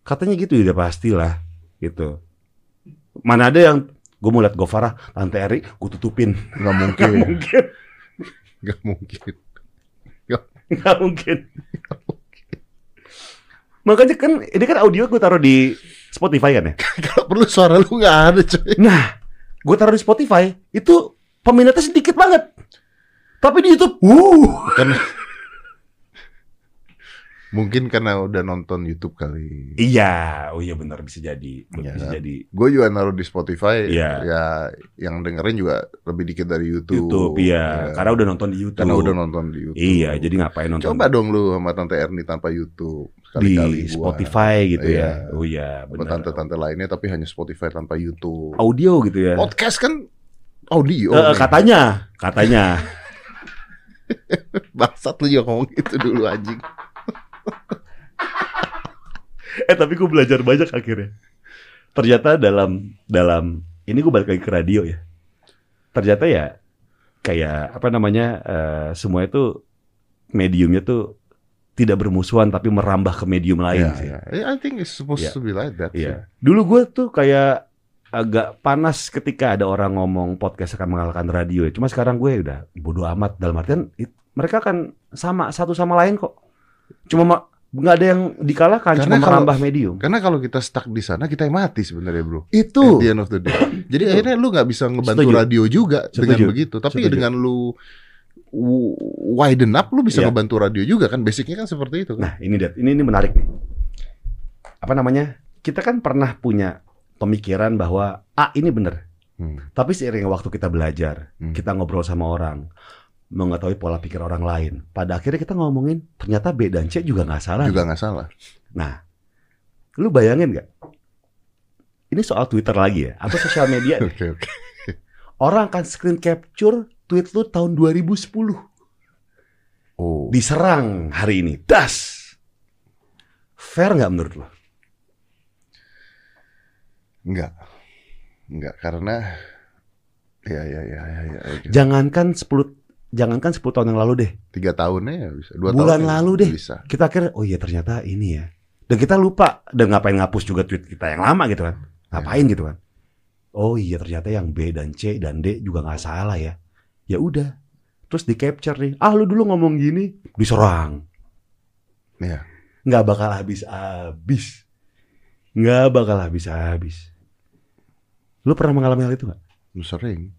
Katanya gitu, ya udah pastilah gitu. Mana ada yang gue mau liat Gofara, Tante Eri, gue tutupin. Gak <laughs> mungkin. Gak mungkin, Gak mungkin. gak mungkin. Makanya kan, ini kan audio gue taruh di Spotify kan ya. Kalau perlu suara lu gak ada coy. Nah, gue taruh di Spotify itu peminatnya sedikit banget. Tapi di YouTube, wuh, Kan Mungkin karena udah nonton YouTube kali. iya, oh iya benar bisa jadi, Iya bisa kan? jadi Gue juga naruh di Spotify. Iya. Ya, yang dengerin juga lebih dikit dari YouTube. YouTube, iya, Ya. karena udah nonton di YouTube. Karena udah nonton di YouTube. Iya, jadi ngapain nonton Coba dong lu sama Tante Erni tanpa YouTube. di Sekali-kali gua. Spotify gitu Iya. ya. Oh iya, benar. tante-tante lainnya tapi hanya Spotify tanpa YouTube. Audio gitu ya. Podcast kan audio. Nih. katanya, katanya. <laughs> Bangsat lu juga ngomong gitu dulu anjing. <laughs> eh tapi gue belajar banyak akhirnya. Ternyata dalam dalam ini gue balik lagi ke radio ya. Ternyata ya kayak apa namanya eh, semua itu mediumnya tuh tidak bermusuhan tapi merambah ke medium lain Iya, sih. iya. Yeah, I think it's supposed Iya. to be like that. Iya. Dulu gue tuh kayak agak panas ketika ada orang ngomong podcast akan mengalahkan radio. ya. Cuma sekarang gue udah bodo amat dalam artian it- mereka kan sama satu sama lain kok. Cuma ma- nggak ada yang dikalahkan, Karena cuma kalau- merambah medium. Karena kalau kita stuck di sana kita yang mati sebenarnya bro. Itu At the end of the day. Jadi Itu. akhirnya lu nggak bisa ngebantu Setuju. radio juga dengan Setuju. begitu. Tapi Setuju. dengan lu widen up lu bisa Iya. ngebantu radio juga kan. Basicnya kan seperti itu kan. Nah, ini Dad, ini ini menarik nih. Apa namanya? Kita kan pernah punya pemikiran bahwa ah ini bener. Hmm. Tapi seiring waktu kita belajar, Hmm. kita ngobrol sama orang, mengetahui pola pikir orang lain. Pada akhirnya kita ngomongin ternyata B dan C juga nggak salah. Juga nggak salah. Nah, lu bayangin nggak? Ini soal Twitter lagi ya, atau sosial media. <laughs> Oke oke. Orang akan screen capture tweet lu tahun 2010. Oh. Diserang hari ini. Das! Fair nggak menurut lu? Enggak. Enggak karena ya ya ya ya ya. oke. Jangankan 10 jangankan 10 tahun yang lalu deh. Tiga tahunnya ya bisa. Dua Bulan tahun ya lalu deh. Bisa. Kita akhirnya oh iya ternyata ini ya. Dan kita lupa dan ngapain ngapus juga tweet kita yang lama gitu kan. Ngapain gitu kan. Oh iya ternyata yang B dan C dan D juga nggak salah ya. Ya udah. Terus di capture nih. Ah lu dulu ngomong gini diserang. Iya. Nggak bakal habis-habis. Nggak bakal habis-habis. Lu pernah mengalami hal itu nggak? Sering.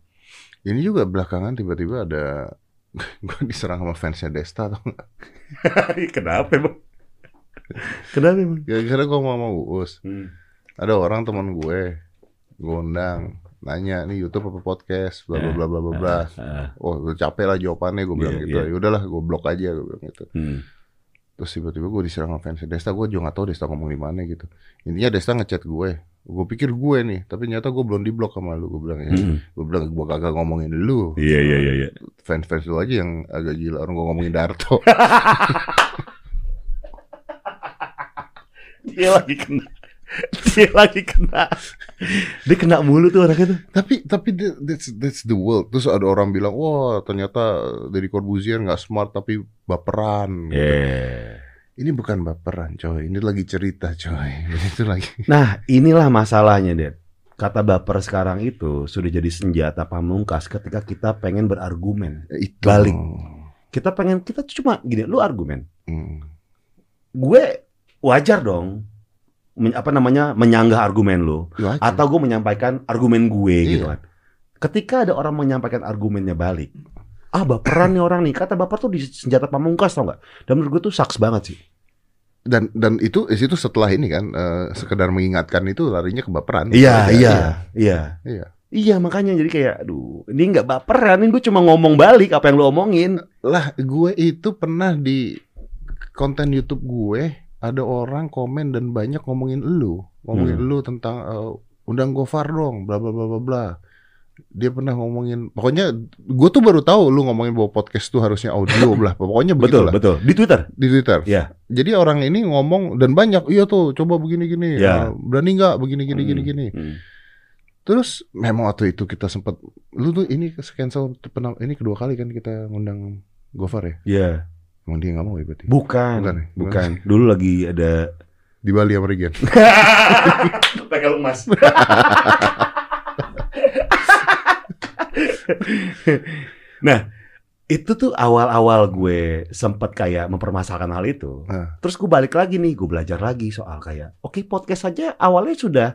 Ini juga belakangan tiba-tiba ada <laughs> gue diserang sama fansnya Desta atau enggak? <laughs> Kenapa emang? Kenapa emang? Gara-gara gue mau sama Uus. Hmm. Ada orang teman gue, gue undang, nanya nih YouTube apa podcast, bla bla bla bla bla bla. Ah, Oh, udah capek lah jawabannya, gue bilang Iya, gitu. iya. Ya udahlah, gue blok aja, gue bilang gitu. hmm. Terus tiba-tiba gue diserang sama fansnya Desta, gue juga gak tahu Desta ngomong di mana gitu. Intinya Desta ngechat gue, gue pikir gue nih, tapi ternyata gue belum diblok sama lu. Gue bilang ya, Hmm. gue bilang gue kagak ngomongin lu. Iya iya iya. iya. Fans-fans lu aja yang agak gila, orang gue ngomongin Darto. <laughs> Dia lagi kena. Dia lagi kena. Dia kena mulu tuh orangnya tuh. tapi tapi that- that's that's the world. Terus ada orang bilang, wah ternyata Deddy Corbuzier nggak smart tapi baperan. gitu. Ini bukan baperan, coy. Ini lagi cerita, coy. <laughs> Itu lagi. Nah, inilah masalahnya, Dad. Kata baper sekarang itu sudah jadi senjata pamungkas ketika kita pengen berargumen. Ya, Itu. Balik. Kita pengen kita cuma gini, lu argumen. Hmm. Gue wajar dong men- apa namanya menyanggah argumen lu Itu aja. atau gue menyampaikan argumen gue Iya. gitu kan. Ketika ada orang menyampaikan argumennya balik, ah baperan nih orang nih. Kata baper tuh di senjata pamungkas tau nggak? Dan menurut gue tuh saks banget sih. dan dan itu itu setelah ini kan eh, sekedar mengingatkan itu larinya ke baperan. Iya, Aja, iya, iya. Iya. Iya makanya jadi kayak aduh ini nggak baperan ini gue cuma ngomong balik apa yang lu omongin. Lah, gue itu pernah di konten YouTube gue ada orang komen dan banyak ngomongin lu, ngomongin Hmm. lu tentang eh, undang Gofar dong, bla bla bla bla bla. Dia pernah ngomongin, pokoknya gue tuh baru tahu lu ngomongin bahwa podcast tuh harusnya audio <laughs> blah. Pokoknya Betul begitulah betul di Twitter. di Twitter. Ya. Jadi orang ini ngomong dan banyak, iya tuh coba begini gini, Ya. berani nggak begini gini Hmm, gini gini. hmm. Terus memang waktu itu kita sempat, lu tuh ini cancel pernah ini kedua kali kan kita ngundang Gofar ya. Iya. Emang dia nggak mau ya berarti? Bukan. Bukan ya? Bukan. Dulu lagi ada Di Bali sama Regen. Pakai emas. <laughs> nah, itu tuh awal-awal gue sempet kayak mempermasalahkan hal itu. Nah. Terus gue balik lagi nih, gue belajar lagi soal kayak, oke podcast aja awalnya sudah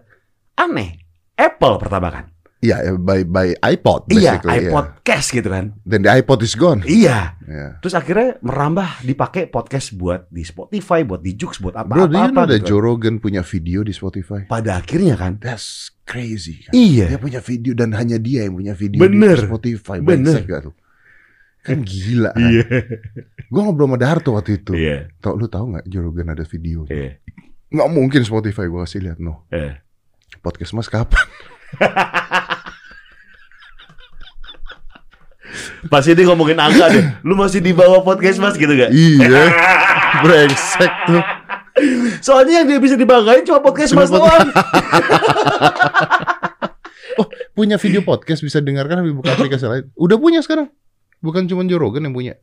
aneh. Apple pertama kan. Iya, by by iPod Iya, basically. iPod Cash gitu kan. Dan the iPod is gone. Iya. Iya. Terus akhirnya merambah dipakai podcast buat di Spotify, buat di Joox, buat Bro, do you know apa-apa that gitu. Joe Rogan punya video di Spotify? Pada akhirnya kan. That's crazy kan. Iya. Dia punya video dan hanya dia yang punya video Bener. di Spotify. Bener. Gak tuh? Kan gila kan. Iya. Gue ngobrol sama Darto waktu itu. Iya. Tau lu tahu nggak Joe Rogan ada video? Iya. Nggak mungkin Spotify gue kasih lihat no. Iya. Podcast mas kapan? <laughs> Pasti dia ngomongin angka deh. Lu masih di bawah podcast mas gitu gak? iya. <laughs> Brengsek tuh. Soalnya yang dia bisa dibanggain cuma podcast mas doang. <laughs> Punya video podcast bisa dengarkan tapi bukan aplikasi lain. Udah punya sekarang. Bukan cuma Joe Rogan yang punya.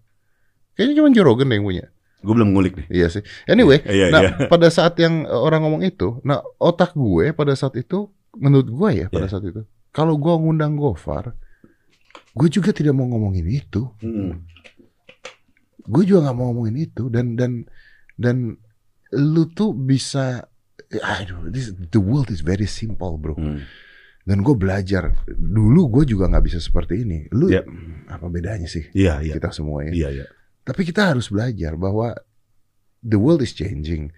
Kayaknya cuma Joe Rogan yang punya. Gue belum ngulik nih. Iya sih. Anyway, Iya, nah iya. <laughs> pada saat yang uh, orang ngomong itu, nah otak gue pada saat itu, menurut gue ya pada Iya. saat itu, kalau gue ngundang Gofar, gue juga tidak mau ngomongin itu. Mm. Gue juga nggak mau ngomongin itu dan dan dan lu tuh bisa, aduh, this, the world is very simple bro. Mm. Dan gue belajar dulu gue juga nggak bisa seperti ini. Lu Iya. apa bedanya sih Iya, iya. kita semua ya? Iya, iya. Tapi kita harus belajar bahwa the world is changing.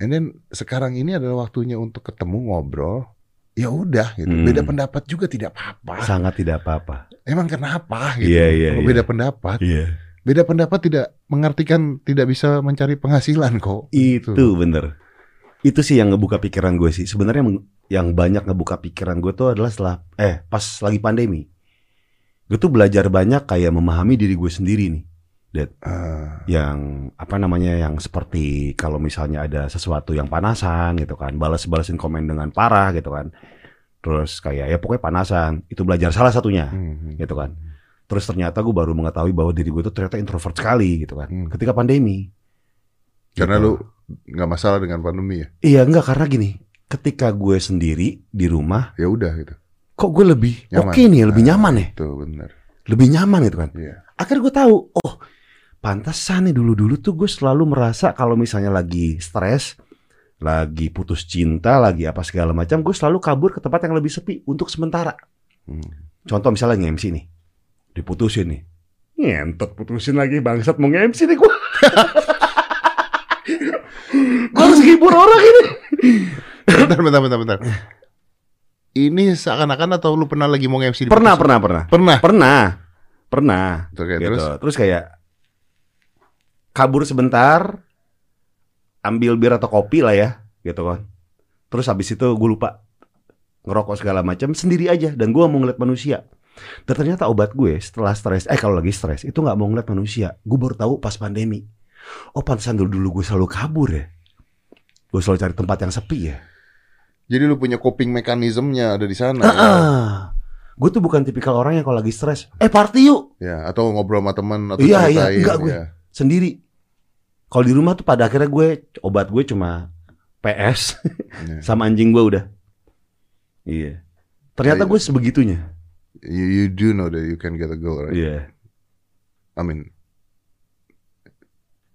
And then sekarang ini adalah waktunya untuk ketemu ngobrol. Ya udah gitu. Hmm. Beda pendapat juga tidak apa-apa. Sangat tidak apa-apa. Emang kenapa gitu? Iya, iya, Kalau iya. beda pendapat, Iya. beda pendapat tidak mengartikan tidak bisa mencari penghasilan kok. Itu Tuh. bener. Itu sih yang ngebuka pikiran gue sih. Sebenarnya yang- yang banyak ngebuka pikiran gue tuh adalah setelah eh pas lagi pandemi. Gue tuh belajar banyak kayak memahami diri gue sendiri nih. Ah, Yang apa namanya yang seperti kalau misalnya ada sesuatu yang panasan gitu kan, balas-balasin komen dengan parah gitu kan. Terus kayak ya pokoknya panasan. Itu belajar salah satunya hmm, gitu kan. Terus ternyata gue baru mengetahui bahwa diri gue tuh ternyata introvert sekali gitu kan. Hmm. Ketika pandemi. Karena Gitu. lu nggak masalah dengan pandemi ya. Iya enggak karena gini, ketika gue sendiri di rumah, Ya udah gitu. kok gue lebih oke nih, lebih Ah. nyaman ya, Tuh benar. lebih nyaman gitu kan. Iya. Akhirnya gue tahu, oh pantasan nih dulu-dulu tuh gue selalu merasa kalau misalnya lagi stres, lagi putus cinta, lagi apa segala macam, gue selalu kabur ke tempat yang lebih sepi untuk sementara. Hmm. Contoh misalnya nge-MC nih, diputusin nih, ngentot putusin lagi bangsat mau nge-MC nih gue. <laughs> gue harus hibur orang ini. bentar, bentar, bentar, bentar. Ini seakan-akan atau lu pernah lagi mau MC di Pernah, pernah, pernah. Pernah. Pernah. Pernah. Oke, gitu. terus Terus? kayak kabur sebentar, ambil bir atau kopi lah ya, gitu kan. Terus habis itu gue lupa ngerokok segala macam sendiri aja dan gue mau ngeliat manusia. Dan ternyata obat gue setelah stres, eh kalau lagi stres itu nggak mau ngeliat manusia. Gue baru tahu pas pandemi. Oh pantesan dulu dulu gue selalu kabur ya. Gue selalu cari tempat yang sepi ya. Jadi lu punya coping mekanismenya ada di sana. Ah, ah. Gue tuh bukan tipikal orang yang kalau lagi stres, eh party yuk ya. ya, atau ngobrol sama teman atau Iya, iya, enggak gue. ya. sendiri. Kalau di rumah tuh pada akhirnya gue obat gue cuma PS Iya. sama anjing gue udah. Iya. Ternyata Iya. gue sebegitunya. You, you do know that you can get a girl, right? Iya. I mean,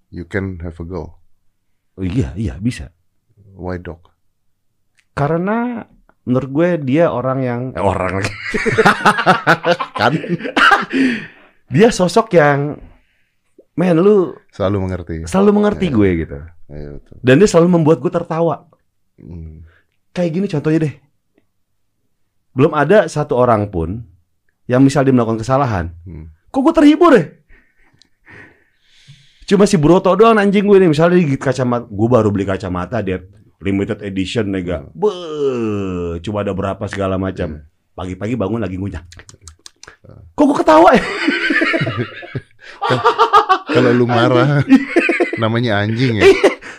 you can have a girl. Oh, iya, iya bisa. Why dog? Karena menurut gue dia orang yang eh, orang. <laughs> Kan Dia sosok yang men lu selalu mengerti. selalu mengerti Iya. gue gitu. Iya, betul. Dan dia selalu membuat gue tertawa. Hmm. Kayak gini contohnya deh. belum ada satu orang pun yang misal dia melakukan kesalahan, Hmm. kok gue terhibur ya? Cuma si Broto doang anjing gue nih, misalnya gigit kacamata, gue baru beli kacamata dia limited edition nega, be, cuma ada berapa segala macam. Pagi-pagi bangun lagi ngunyah. Kok gue ketawa ya? <laughs> Kalau lu marah, namanya anjing ya.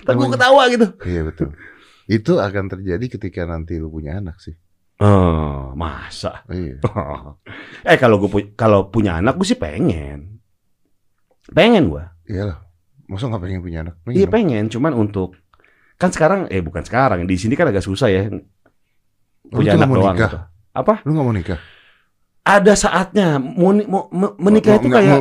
Tapi gue ketawa gitu. Iya betul. Itu akan terjadi ketika nanti lu punya anak sih. Oh, masa? Iya. <laughs> eh kalau gue pu- kalau punya anak gue sih pengen, pengen gue. Iyalah. Masa nggak pengen punya anak? Iya dong. pengen, cuman untuk kan sekarang eh bukan sekarang di sini kan agak susah ya punya tuh anak mau doang. nikah? gitu. Apa? Lu nggak mau nikah? Ada saatnya mau, mau menikah itu kayak <laughs>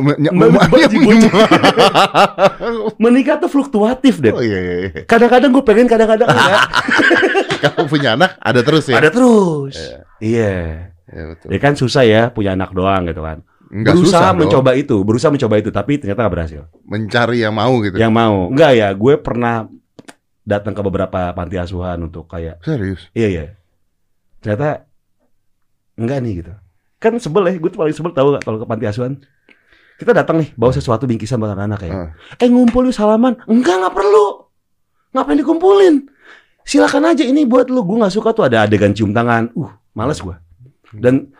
menikah tuh fluktuatif deh. Oh iya iya. iya. Kadang-kadang gue pengen, kadang-kadang enggak. <laughs> Kalau punya anak ada terus ya. Ada terus. Iya. Ya betul. Ya kan susah ya punya anak doang gitu kan. Nggak berusaha susah dong. mencoba itu, berusaha mencoba itu, tapi ternyata nggak berhasil. mencari yang mau gitu. Yang mau, enggak ya? Gue pernah datang ke beberapa panti asuhan untuk kayak Serius. Iya iya. Ternyata enggak nih gitu. Kan sebel ya, gue tuh paling sebel tahu gak kalau ke panti asuhan. Kita datang nih bawa sesuatu bingkisan buat anak-anak ya. Ah. Eh ngumpul yuk salaman. Enggak nggak perlu. Ngapain dikumpulin? Silakan aja ini buat lu. Gue nggak suka tuh ada adegan cium tangan. Uh, males gue. Dan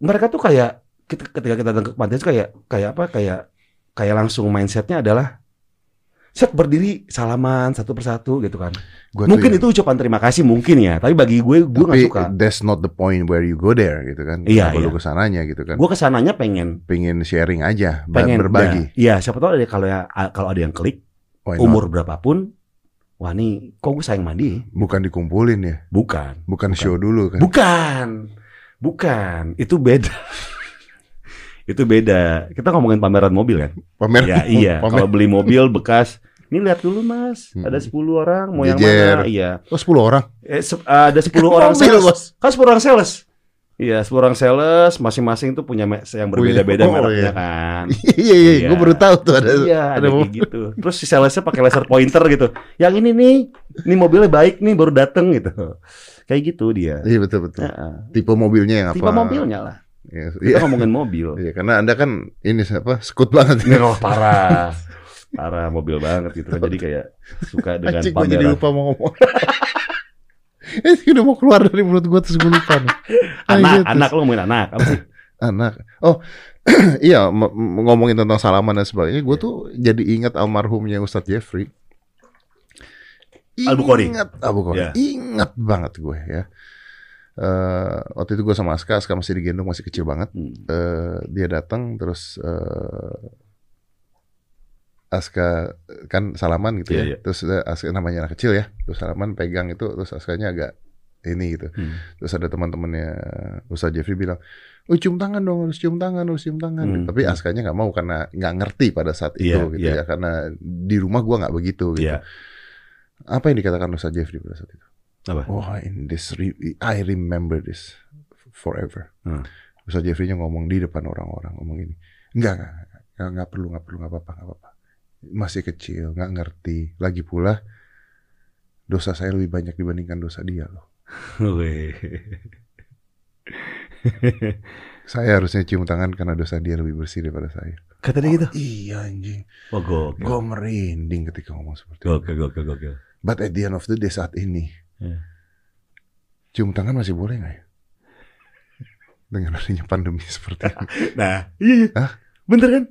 mereka tuh kayak kita- ketika kita datang ke panti kayak kayak apa? Kayak kayak langsung mindsetnya adalah set berdiri salaman satu persatu gitu kan. Gua Mungkin ya- itu ucapan terima kasih mungkin ya, tapi bagi gue gue nggak suka. that's not the point where you go there gitu kan. Iya, Kenapa lu iya. ke sananya gitu kan. Gue ke sananya pengen pengen sharing aja, pengen berbagi. Iya, siapa tahu ada kalau ya kalau ada yang klik Why not? umur berapapun, wah nih kok gue sayang mandi? bukan dikumpulin ya, Bukan, bukan, Bukan. show dulu kan. bukan, bukan. Itu beda. <laughs> itu beda. Kita ngomongin pameran mobil kan? Pamer. Ya iya. Pamer. Kalau beli mobil bekas, ini lihat dulu mas, Hmm. ada 10 orang, mau yang Jejer. mana? Iya. Oh 10 orang. Eh, se- ada 10 orang sales. Bos. Kan 10 orang sales. Iya, 10 orang sales, masing-masing tuh punya yang berbeda-beda Oh, mereknya iya. kan. <laughs> iya iya, Iya. gue baru tahu tuh ada. iya, ada ada kayak gitu. Terus si salesnya pakai laser pointer gitu. Yang ini nih, ini mobilnya baik nih, baru dateng gitu. Kayak gitu dia. Iya betul betul. Heeh. Tipe mobilnya yang apa? Tipe mobilnya lah. Iya, Kita iya. ngomongin mobil. Iya, karena anda kan ini apa? Skut banget. Ini oh, parah. <laughs> Parah mobil banget gitu kan. Jadi kayak suka dengan Anjing gue jadi pameran. lupa mau ngomong. <laughs> Eh, udah mau keluar dari mulut gue terus gue lupa nih. Anak, Anjir, anak lo ngomongin anak. Apa sih? anak. Oh, <clears throat> iya ngomongin tentang salaman dan sebagainya, gue tuh jadi ingat almarhumnya Ustadz Jeffrey. Ingat Al-Bukhari. Ya. Ingat banget gue ya. Eh, waktu itu gue sama Aska, Aska masih digendong masih kecil banget. Hmm. Eh, dia datang terus eh, Aska kan salaman gitu Iya, ya. iya. Terus eh, Aska namanya anak kecil ya. Terus salaman pegang itu terus Askanya agak ini gitu. Hmm. Terus ada teman-temannya Ustaz Jeffrey bilang, "Oh, cium tangan dong, harus cium tangan, harus cium tangan." Hmm. Tapi Askanya nggak mau karena nggak ngerti pada saat itu Iya, gitu iya. ya. Karena di rumah gua nggak begitu gitu. Iya. Apa yang dikatakan Ustaz Jeffrey pada saat itu? Apa? Wah, in this re- I remember this forever. Hmm. Ustaz Jeffrey-nya ngomong di depan orang-orang ngomong ini. Enggak, enggak, enggak, enggak perlu, enggak perlu, enggak apa-apa, enggak apa-apa. Masih kecil, enggak ngerti. Lagi pula dosa saya lebih banyak dibandingkan dosa dia loh. <laughs> <laughs> Saya harusnya cium tangan karena dosa dia lebih bersih daripada saya. Kata dia gitu. Iya anjing. Oh, gokil. Gue merinding ketika ngomong seperti itu. Gokil, gokil, gokil. But at the end of the day saat ini, Ya. cium tangan masih boleh nggak ya? <laughs> Dengan adanya pandemi seperti ini. Nah, iya, iya. Hah? Bener kan?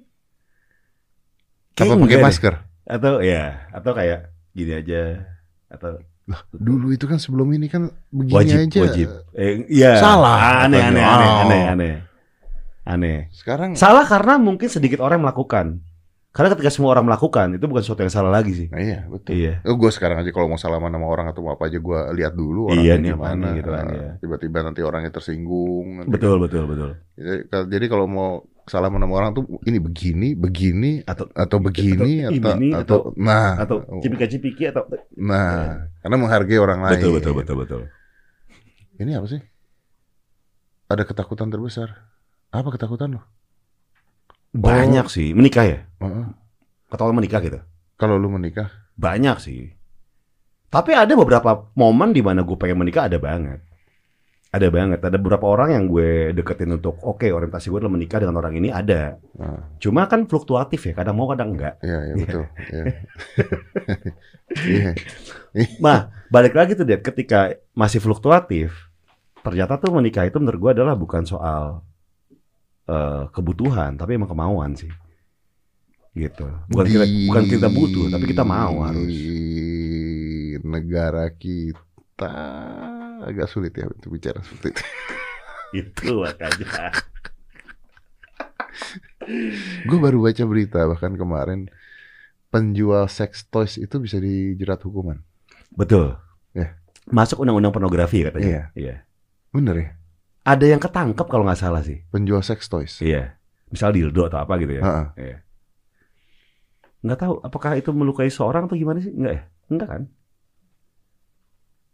Apa Kayaknya pakai enggak deh. masker? Atau ya, atau kayak gini aja. Atau Lah, dulu itu kan sebelum ini kan begini wajib, aja. wajib. Eh, iya. Salah, Aneh, aneh, katanya. aneh, Oh. aneh, aneh. Aneh. Sekarang Salah karena mungkin sedikit orang melakukan. Karena ketika semua orang melakukan, itu bukan sesuatu yang salah lagi sih. Nah, iya betul. Iya. Oh, gue sekarang aja kalau mau salaman sama orang atau mau apa aja gue lihat dulu orangnya Iya, nih, gimana. mana gitu kan, Nah, ya. Tiba-tiba nanti orangnya tersinggung. nanti- Betul, betul, betul. Jadi, Jadi kalau mau salaman sama orang tuh ini begini, begini Atau atau begini atau atau ini, atau, nah atau cipika-cipiki atau nah karena menghargai orang lain. betul, betul, betul, betul. Ini apa sih? Ada ketakutan terbesar. Apa ketakutan lo? Banyak sih menikah ya. Heeh. Ketahuan menikah gitu. Kalau lu menikah, Banyak sih. Tapi ada beberapa momen di mana gue pengen menikah ada banget. Ada banget. Ada beberapa orang yang gue deketin untuk oke orientasi gue adalah menikah dengan orang ini ada. Ah, Cuma kan fluktuatif ya. Kadang mau kadang enggak. Iya, iya betul. Iya. <laughs> Iya. Nah, balik lagi tuh Dad, ketika masih fluktuatif, ternyata tuh menikah itu menurut gue adalah bukan soal eh, kebutuhan, tapi emang kemauan sih. Gitu. Bukan kita Di bukan kita butuh, tapi kita mau harus. negara kita agak sulit ya untuk bicara seperti itu. <laughs> Itu makanya. Gue baru baca berita bahkan kemarin penjual sex toys itu bisa dijerat hukuman. Betul. Ya. Masuk undang-undang pornografi katanya. Iya. Iya. Bener ya? Ada yang ketangkep kalau nggak salah sih. Penjual sex toys. Iya. Misal dildo atau apa gitu ya. Ha-ha. Iya. Nggak tahu apakah itu melukai seorang atau gimana sih? Enggak ya? Enggak kan?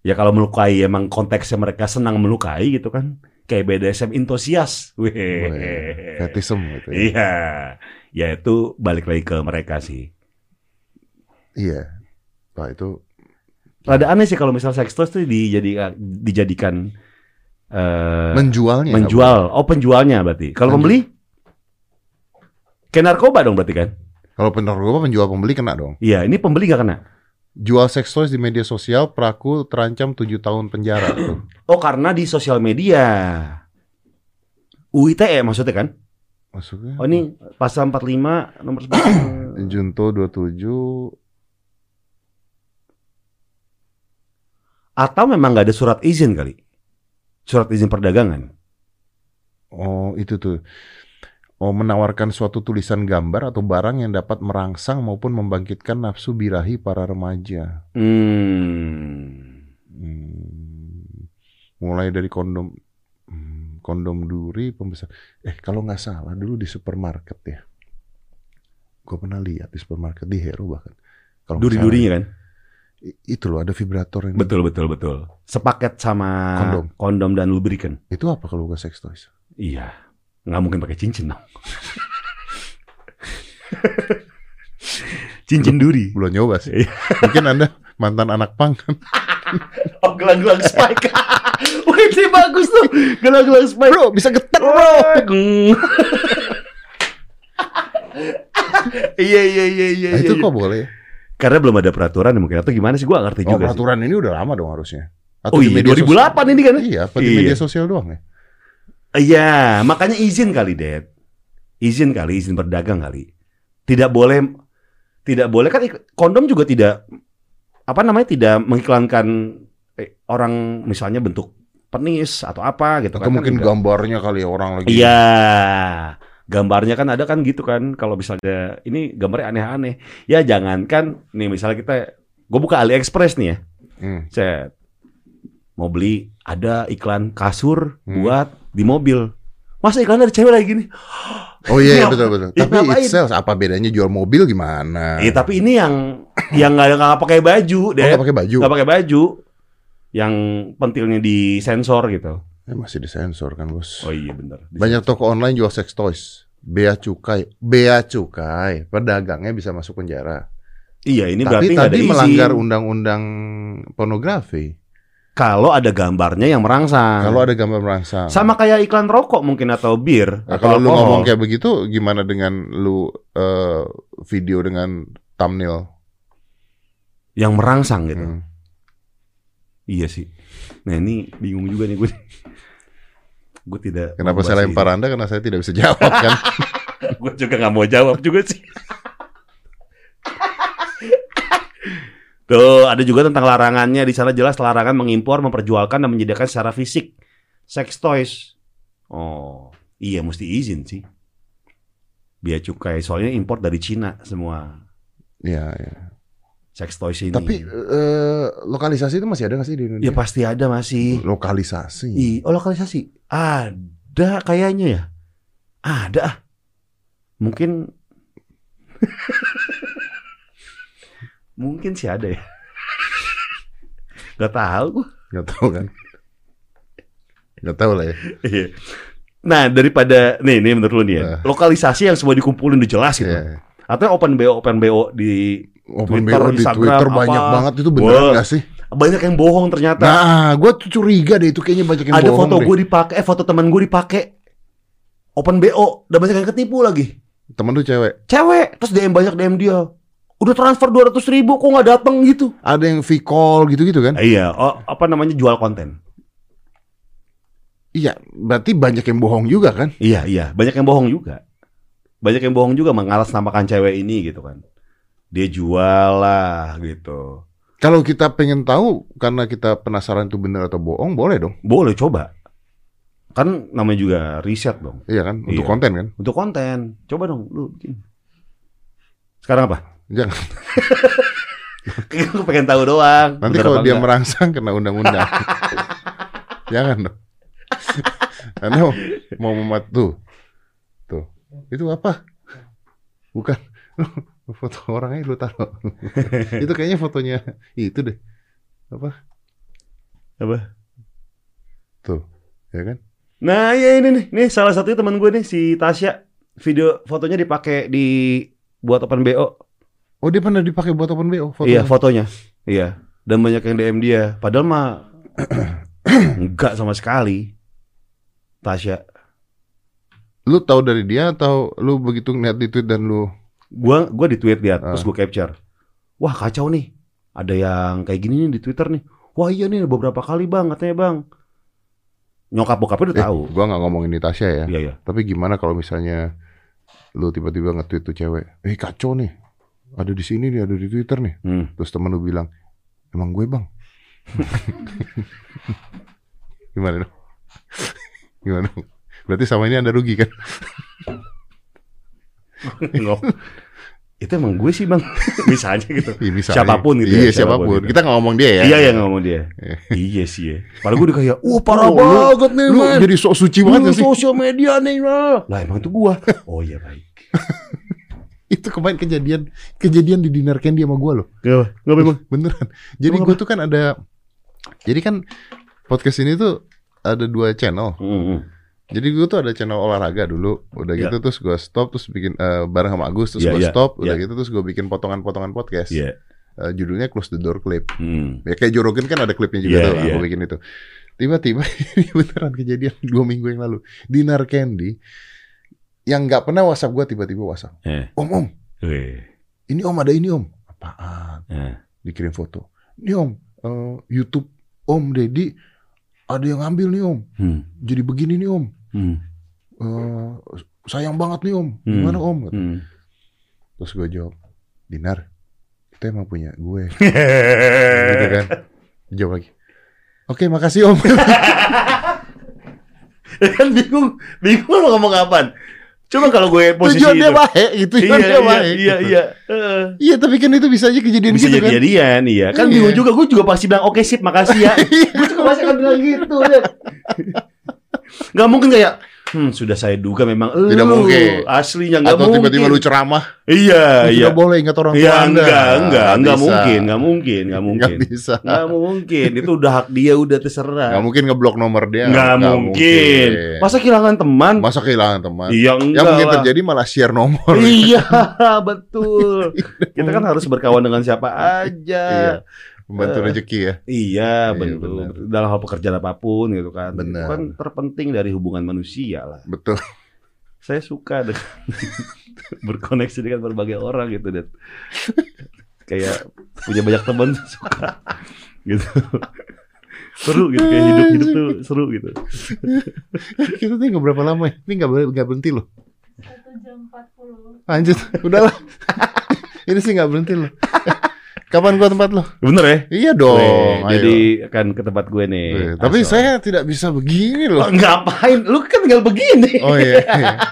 Ya kalau melukai emang konteksnya mereka senang melukai gitu kan. Kayak BDSM enthusiast. Wih. Weh, Fetism gitu ya. Iya. Ya itu balik lagi ke mereka sih. Iya. Pak itu Rada aneh sih kalau misal sex toys tuh dijadikan dijadikan eh, menjualnya. menjual. Oh penjualnya berarti. Kalau pembeli? Kayak narkoba dong berarti kan? Kalau penjual penjual pembeli kena dong. Iya, ini pembeli nggak kena. Jual sex toys di media sosial pelaku terancam 7 tahun penjara <clears throat> tuh. Oh karena di sosial media. UITE maksudnya kan? Maksudnya? Oh ini pasal 45 nomor 11. <clears throat> Junto 27 Atau memang nggak ada surat izin kali? Surat izin perdagangan. Oh, itu tuh. Menawarkan suatu tulisan gambar atau barang yang dapat merangsang maupun membangkitkan nafsu birahi para remaja. Hmm. Hmm. Mulai dari kondom hmm, kondom duri pembesar. Eh, kalau nggak salah dulu di supermarket ya. Gue pernah lihat di supermarket di Hero bahkan. Kalau Duri-durinya kan? itu loh ada vibrator yang Betul betul betul. Sepaket sama Kondom. kondom dan lubrikan. Itu apa kalau bukan sex toys? Iya. Nggak mungkin pakai cincin dong. cincin duri. Belum nyoba sih. Iya. Mungkin Anda mantan anak pang kan? <laughs> Oh gelang-gelang spike. <laughs> Wih ini bagus tuh. Gelang-gelang spike. Bro, bisa getar bro. <laughs> Iya iya iya iya. Nah, itu iya. kok boleh? Karena belum ada peraturan mungkin atau gimana sih gua ngerti Oh, juga. sih. peraturan ini udah lama dong harusnya. Oh di iya media 2008 ini kan? sosial- Iya, apa di Iya. media sosial doang ya? Iya, makanya izin kali, Dad. Izin kali, izin berdagang kali. Tidak boleh tidak boleh kan kondom juga tidak apa namanya tidak mengiklankan eh, orang misalnya bentuk penis atau apa gitu Atau kan. mungkin Kan gambarnya kali ya, orang lagi. Iya. Gambarnya kan ada kan gitu kan. Kalau misalnya ini gambarnya aneh-aneh. Ya jangankan nih misalnya kita gue buka AliExpress nih ya. Hmm. Set. Mau beli ada iklan kasur Hmm. buat di mobil. Masa iklan ada cewek lagi gini? Oh iya, iya, betul betul. Tapi it sells. Apa bedanya jual mobil gimana? Eh tapi ini yang yang nggak nggak pakai baju oh, deh. nggak pakai baju. Nggak pakai baju. Yang pentilnya di sensor gitu. Eh, masih disensor kan bos. Oh iya bener. Banyak toko online jual sex toys. Bea cukai, bea cukai, pedagangnya bisa masuk penjara. Iya ini Tapi berarti ada tadi izin. melanggar undang-undang pornografi. Kalau ada gambarnya yang merangsang. Kalau ada gambar merangsang. Sama kayak iklan rokok mungkin atau bir Nah, atau kalau lu ngomong kayak begitu, gimana dengan lu eh, video dengan thumbnail? yang merangsang gitu. Hmm. Iya sih. Nah ini bingung juga nih gue. gue tidak. Kenapa saya lempar Anda? Karena saya tidak bisa jawab kan. <laughs> gue juga nggak mau jawab juga sih. Tuh ada juga tentang larangannya di sana jelas larangan mengimpor, memperjualkan dan menyediakan secara fisik sex toys. Oh iya mesti izin sih. Biaya cukai soalnya impor dari Cina semua Iya, iya. sex toys ini. Tapi eh, lokalisasi itu masih ada nggak sih di ya Indonesia? pasti ada masih. Lokalisasi. I, oh lokalisasi ada kayaknya ya. Ada. ah. Mungkin <laughs> mungkin sih ada ya. Gak tahu. Nggak tahu kan? Nggak tahu lah ya. Iya. Nah daripada nih nih menurut lu nih ya Nah. lokalisasi yang semua dikumpulin udah jelas gitu. Iya. Atau open bo open bo di Open Twitter, BO di Instagram, Twitter apa. banyak banget itu beneran Wah. nggak sih? banyak yang bohong ternyata. Nah, gue tuh curiga deh itu kayaknya banyak yang Ada bohong foto deh. gue dipakai, eh foto teman gue dipakai. Open BO, udah banyak yang ketipu lagi. Temen tuh cewek. Cewek, terus DM banyak DM dia. Udah transfer 200 ribu, kok nggak datang gitu? Ada yang V-call gitu-gitu kan? Iya, oh, apa namanya jual konten. Iya, berarti banyak yang bohong juga kan? Iya, iya, banyak yang bohong juga. Banyak yang bohong juga mengatasnamakan cewek ini gitu kan. Dia jual lah gitu. Kalau kita pengen tahu karena kita penasaran itu benar atau bohong, boleh dong. Boleh coba. Kan namanya juga riset dong. Iya kan? Untuk Iya. konten kan? Untuk konten. Coba dong lu bikin. Sekarang apa? Jangan. Gue pengen tahu doang. Nanti Bener kalau dia enggak. merangsang kena undang-undang. <laughs> Jangan dong. Anda mau, mau memat tuh. Tuh. Itu apa? Bukan. <laughs> Foto orangnya lu taruh. <laughs> itu kayaknya fotonya itu deh. Apa? Apa? Tuh. Ya kan? Nah, ya ini nih. Nih salah satunya teman gue nih si Tasya. Video fotonya dipakai di buat open BO. Oh dia pernah dipakai buat open BO fotonya. Iya, fotonya. Iya. Dan banyak yang DM dia. Padahal mah <clears throat> enggak sama sekali. Tasya. Lu tahu dari dia atau lu begitu ngeliat di tweet dan lu Gua gua di tweet dia, terus Ah. gue capture. Wah, kacau nih. Ada yang kayak gini nih di Twitter nih. Wah, iya nih beberapa kali, Bang, katanya, Bang. Nyokap bokapnya udah eh, tahu. gua nggak ngomongin di Tasya ya. Iya, iya. Tapi gimana kalau misalnya lu tiba-tiba nge-tweet tuh cewek, "Eh kacau nih. Ada di sini nih, ada di Twitter nih." Hmm. Terus temen lu bilang, "Emang gue, Bang." <laughs> gimana dong? gimana dong? Berarti sama ini Anda rugi kan? Itu emang gue sih, Bang. <laughs> Bisa aja gitu. Iya, bisa Siapa pun aja. gitu ya, Iya, siapa pun siapa pun. gitu. Kita nggak ngomong dia ya. Iya, yang ngomong dia. <laughs> iya sih ya. Padahal gue udah kayak, "Uh, parah Oh, banget nih, Lu man." jadi sok suci banget sih? sosial media nih, lah. Lah emang itu gua. Oh iya baik. Itu kemarin kejadian kejadian di dinner candy sama gua loh. Gak, gak memang. Beneran. Jadi gue tuh kan ada Jadi kan podcast ini tuh ada dua channel. Hmm, Jadi gue tuh ada channel olahraga dulu, udah Ya. gitu terus gue stop terus bikin eh, bareng sama Agus terus Ya, gue ya, stop, udah ya. gitu terus gue bikin potongan-potongan podcast. Iya. Eh, judulnya Close the Door Clip. Hmm. Ya kayak Jorogen kan ada klipnya juga Iya, tuh, iya. aku bikin itu. Tiba-tiba <laughs> ini beneran kejadian dua minggu yang lalu di Narkendi yang nggak pernah WhatsApp gue tiba-tiba WhatsApp. Eh. Om om, Weh. ini om ada ini om. Apaan? Eh. Dikirim foto. Ini om, eh, YouTube Om Deddy ada yang ngambil nih om. Hmm. Jadi begini nih om. Hmm. Eh, sayang banget nih om. Hmm. Gimana om? Hmm. Terus gue jawab, Dinar, kita emang punya gue. <laughs> gitu kan. Jawab lagi. Oke, makasih om. <laughs> kan bingung, bingung lo ngomong apaan. Coba kalau gue posisi Tujuan itu. dia baik, gitu. iya, Tujuan dia iya, baik. iya, gitu. iya. Eh. Iya, tapi kan itu bisa aja kejadian Bisa gitu jadi kan. jadian, iya. Kan Iya. bingung juga, gue juga pasti bilang oke sip, makasih ya. <laughs> gue juga pasti akan bilang gitu. Ya. Gak mungkin kayak, hmm sudah saya duga memang Tidak lu mungkin. aslinya nggak Atau mungkin. tiba-tiba lu ceramah, Iya, lu iya. tidak boleh ingat orang tua Iya, Anda. enggak, enggak, enggak bisa. mungkin, enggak mungkin, enggak mungkin. Nggak <laughs> bisa. Enggak mungkin, itu udah hak dia, udah terserah. Nggak mungkin ngeblok nomor dia. Nggak mungkin. Masa kehilangan teman? Masa kehilangan teman? Iya, enggak Yang mungkin lah. terjadi malah share nomor. Iya, <laughs> betul. Kita kan harus berkawan dengan siapa aja. Iya. Membantu Eh. rezeki ya. Iya, Iya, betul. benar. Dalam hal pekerjaan apa pun gitu kan. Benar. Itu kan terpenting dari hubungan manusia lah. Betul. <laughs> Saya suka dengan <laughs> berkoneksi dengan berbagai orang gitu dan kayak punya banyak teman <laughs> suka gitu. seru gitu kayak hidup-hidup tuh seru gitu. Kita tuh nggak berapa lama ya. Ini nggak ber- nggak berhenti loh. Satu jam 40. Lanjut. Udahlah. Ini sih nggak berhenti loh. Kapan gua tempat lo? Bener ya? Iya dong. Weh, jadi akan ke tempat gue nih. Eh, tapi Asal. saya tidak bisa begini loh. Oh, ngapain? Lu kan tinggal begini. Oh iya.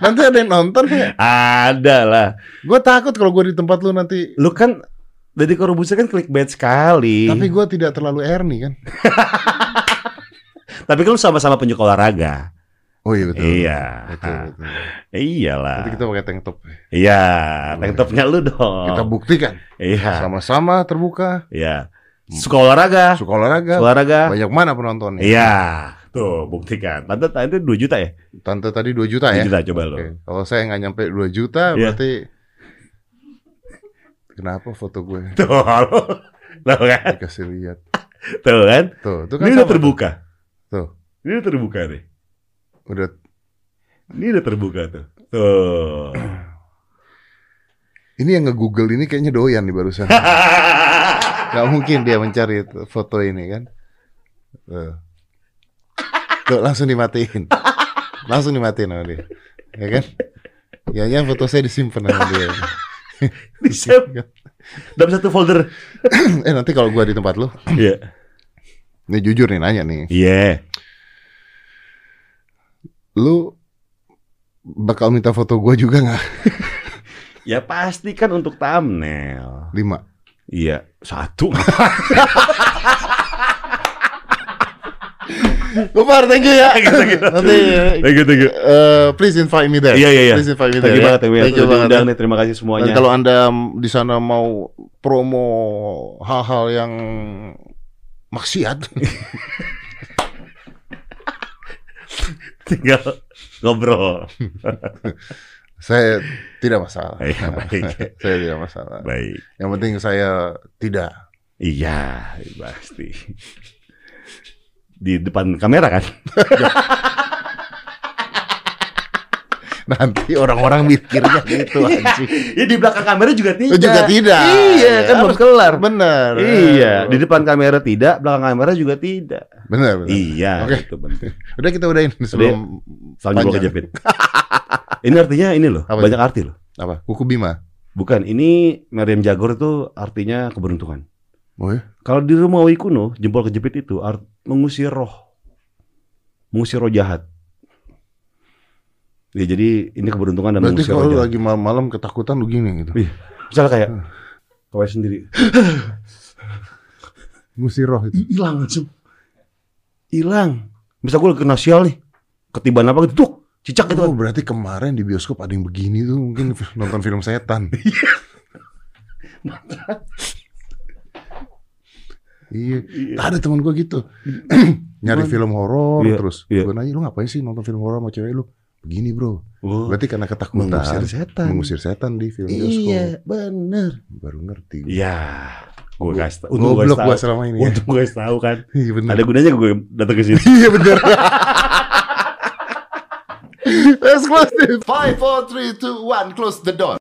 Nanti ada yang nonton ya. Ada lah. Gue takut kalau gue di tempat lu nanti. Lu kan Deddy Corbuzier kan clickbait sekali. Tapi gue tidak terlalu Ernie kan. <laughs> Tapi kan lu sama-sama penyuka olahraga. Oh iya betul. Iya. Betul, betul. Iyalah. Nanti kita pakai tank top. Iya, tank topnya lu dong. Kita buktikan. Iya. Sama-sama terbuka. Iya. Suka olahraga. Suka olahraga. Suka olahraga. Banyak mana penontonnya? Iya. Tuh, buktikan. Tante tante 2 juta ya? Tante tadi 2 juta 2 ya. juta coba lu. Oke. Kalau saya nggak nyampe 2 juta Iya. berarti Kenapa foto gue <laughs> Tuh, lu. Tahu kan? dikasih lihat? Tuh kan? Tuh, tuh kan Ini udah terbuka. Tuh. Ini udah terbuka nih. Udah Ini udah terbuka tuh. Tuh. ini yang nge-google ini kayaknya doyan nih barusan. <laughs> Gak mungkin dia mencari foto ini kan. Tuh. Tuh langsung dimatiin. Langsung dimatiin sama dia. Ya kan? Ya, ya foto saya disimpan sama dia. <laughs> Di save dalam satu folder. <clears throat> eh nanti kalau gua di tempat lu, Iya. ini jujur nih nanya nih. Iya. Lu bakal minta foto gua juga nggak? <laughs> Ya pasti kan untuk thumbnail. Lima. Iya, satu. <laughs> Gopar, thank you ya. Thank you, thank you. <laughs> Nanti Thank you, thank you. eh, please invite me there. Iya, iya, iya. Please invite me Thank there. you ya. banget, thank you, Thank you banget. diundang ya. nih, terima kasih Dan semuanya. kalau anda di sana mau promo hal-hal yang maksiat, tinggal ngobrol. saya tidak masalah. Iya, baik. saya tidak masalah. Baik. Yang penting saya tidak. Iya, pasti. Di depan kamera kan? <laughs> Nanti orang-orang mikirnya gitu anjing. Ya di belakang kamera juga tidak. Oh, juga tidak. Iya, kan belum kelar. Benar. Iya, di depan kamera tidak, belakang kamera juga tidak. Benar, benar. Iya, Oke. itu penting. <laughs> Udah kita udahin sebelum Soalnya gua kejepit. <laughs> ini artinya ini loh, Apa banyak arti loh. Apa? Kuku Bima. Bukan, ini Meriam Jagor itu artinya keberuntungan. Oh ya? Kalau di Romawi kuno, jempol kejepit itu art mengusir roh. Mengusir roh jahat. Ya, jadi ini keberuntungan dan Berarti kalau lagi malam-malam ketakutan lu gini gitu. Iya. Misalnya kayak kau sendiri <laughs> Ngusir roh itu. hilang langsung. Hilang. Misal gue lagi kena sial nih. Ketiban apa gitu, tuh, cicak gitu. Oh, berarti kemarin di bioskop ada yang begini tuh mungkin <laughs> nonton film setan. <laughs> iya. Ada teman gua gitu. <clears throat> Nyari Gimana? film horor Iya, terus. iya. Gua nanya lu ngapain sih nonton film horor sama cewek lu? Begini, Bro. Oh, Berarti karena ketakutan mengusir setan. mengusir setan di film bioskop. Iya, bener. Baru ngerti. Iya. Gue tau. Untung gue kasih selama ini. tahu. Ya. Untung gue tahu kan. <laughs> Iya benar. Ada gunanya gue datang ke sini. <laughs> Iya benar. <laughs> Let's close it. Five, four, three, two, one. Close the door.